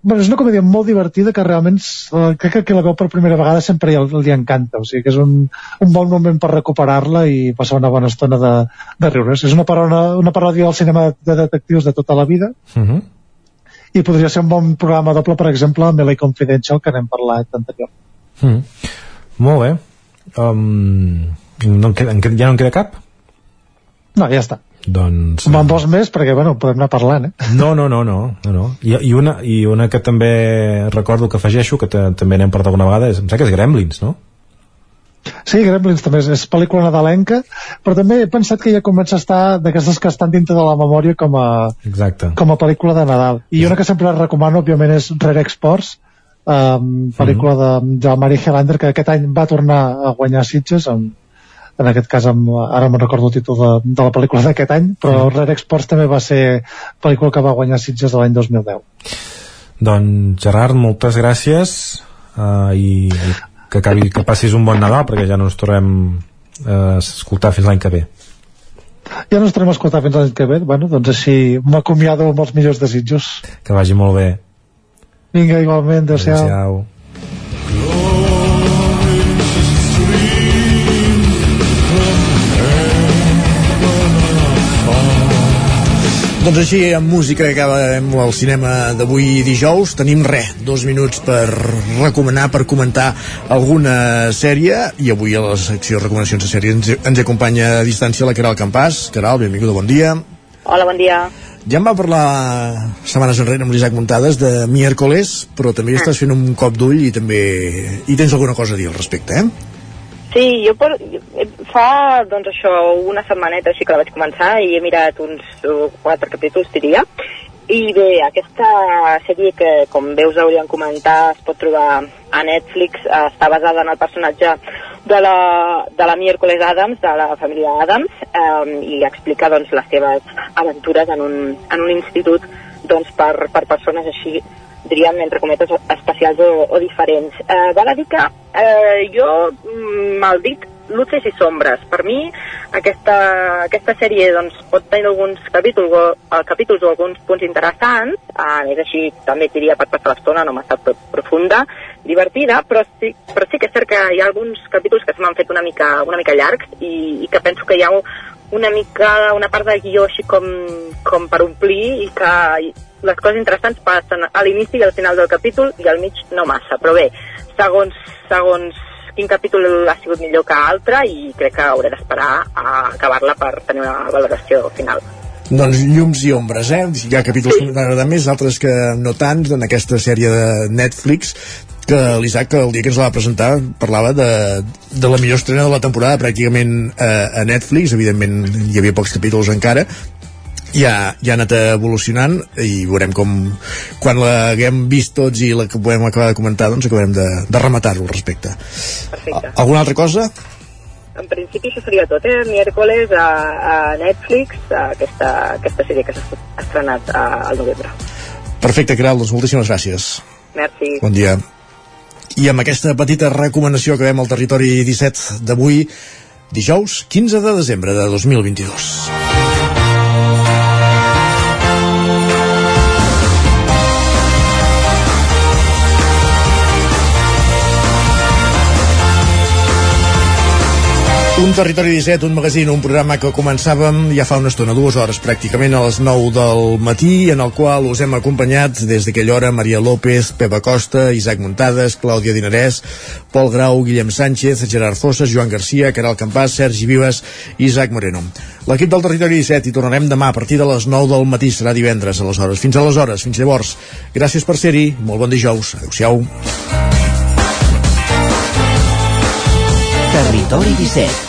bueno, és una comèdia molt divertida que realment uh, crec que qui la veu per primera vegada sempre li, li encanta, o sigui que és un, un bon moment per recuperar-la i passar una bona estona de, de riures. És una paròdia, una paròdia del cinema de detectius de tota la vida Mm -hmm. i podria ser un bon programa doble, per exemple, amb LA Confidential, que n'hem parlat anterior. Mm. Molt bé um, no en queda, ja no en queda cap? No, ja està. Doncs... Me'n vols més? Perquè, bueno, podem anar parlant, eh? No, no, no, no, no, no. I, i, una, I una que també recordo que afegeixo, que ta- també n'hem parlat alguna vegada, és, em sembla que és Gremlins, no? Sí, Gremlins també és, és pel·lícula nadalenca, però també he pensat que ja comença a estar d'aquestes que estan dintre de la memòria com a, Exacte. com a pel·lícula de Nadal. I una que sempre recomano, òbviament, és Rare Exports, um, pel·lícula de, de Mary Helander, que aquest any va tornar a guanyar Sitges, amb, en aquest cas, amb, ara me'n recordo el títol de, de la pel·lícula d'aquest any, però Rare Exports també va ser pel·lícula que va guanyar Sitges l'any 2010. Doncs Gerard, moltes gràcies uh, i, i que, acabi, que passis un bon Nadal perquè ja no ens tornem uh, a escoltar fins l'any que ve. Ja no ens tornem a escoltar fins l'any que ve, bueno, doncs així m'acomiado amb els millors desitjos. Que vagi molt bé. Vinga, igualment, adéu-siau. Adéu-siau. Doncs així, amb música que acabem el cinema d'avui dijous, tenim res, dos minuts per recomanar, per comentar alguna sèrie, i avui a la secció de recomanacions de sèrie ens, ens acompanya a distància la Caral Campàs. Caral, benvinguda, bon dia. Hola, bon dia. Ja em va parlar setmanes enrere amb l'Isaac Muntades de miércoles, però també Ah. estàs fent un cop d'ull i també hi tens alguna cosa a dir al respecte, eh? Sí, jo per, fa, doncs això, una setmaneta així que la vaig començar i he mirat uns uh, quatre capítols, diria. I bé, aquesta sèrie que, com veus, hauríem comentar, es pot trobar a Netflix, eh, està basada en el personatge de la, de la Miércoles Adams, de la família Adams, eh, i explica doncs, les seves aventures en un, en un institut doncs, per, per persones així diríem, entre cometes, especials o, o diferents. Eh, val a dir que eh, jo, mm, mal dit, luces i sombres. Per mi, aquesta, aquesta sèrie doncs, pot tenir alguns capítols o, eh, capítols o alguns punts interessants, eh, és així, també diria per passar l'estona, no massa pro- profunda, divertida, però sí, però sí que és cert que hi ha alguns capítols que se m'han fet una mica, una mica llargs i, i que penso que hi ha una mica, una part de guió així com, com per omplir i que les coses interessants passen a l'inici i al final del capítol i al mig no massa, però bé, segons, segons quin capítol ha sigut millor que altre i crec que hauré d'esperar a acabar-la per tenir una valoració final. Doncs llums i ombres, eh? Hi ha capítols que m'agraden més, altres que no tant, en aquesta sèrie de Netflix, que l'Isaac, el dia que ens la va presentar, parlava de, de la millor estrena de la temporada, pràcticament eh, a Netflix, evidentment hi havia pocs capítols encara, ja, ja ha anat evolucionant i veurem com quan l'haguem vist tots i la que podem acabar de comentar doncs acabarem de, de rematar-ho al respecte Perfecte. alguna altra cosa? En principi això seria tot, eh? Miércoles a, a Netflix, a aquesta, aquesta sèrie que s'ha estrenat a, al novembre. Perfecte, Caral, doncs moltíssimes gràcies Merci. Bon dia. I amb aquesta petita recomanació que veiem al territori 17 d'avui, dijous 15 de desembre de 2022. Un territori 17, un magazín, un programa que començàvem ja fa una estona, dues hores pràcticament a les 9 del matí, en el qual us hem acompanyat des d'aquella hora Maria López, Pepa Costa, Isaac Muntades, Clàudia Dinarès, Pol Grau, Guillem Sánchez, Gerard Fosses, Joan Garcia, Caral Campàs, Sergi Vives i Isaac Moreno. L'equip del territori 17 hi tornarem demà a partir de les 9 del matí, serà divendres aleshores. Fins aleshores, fins llavors. Gràcies per ser-hi, molt bon dijous. Adéu-siau. Territori 17,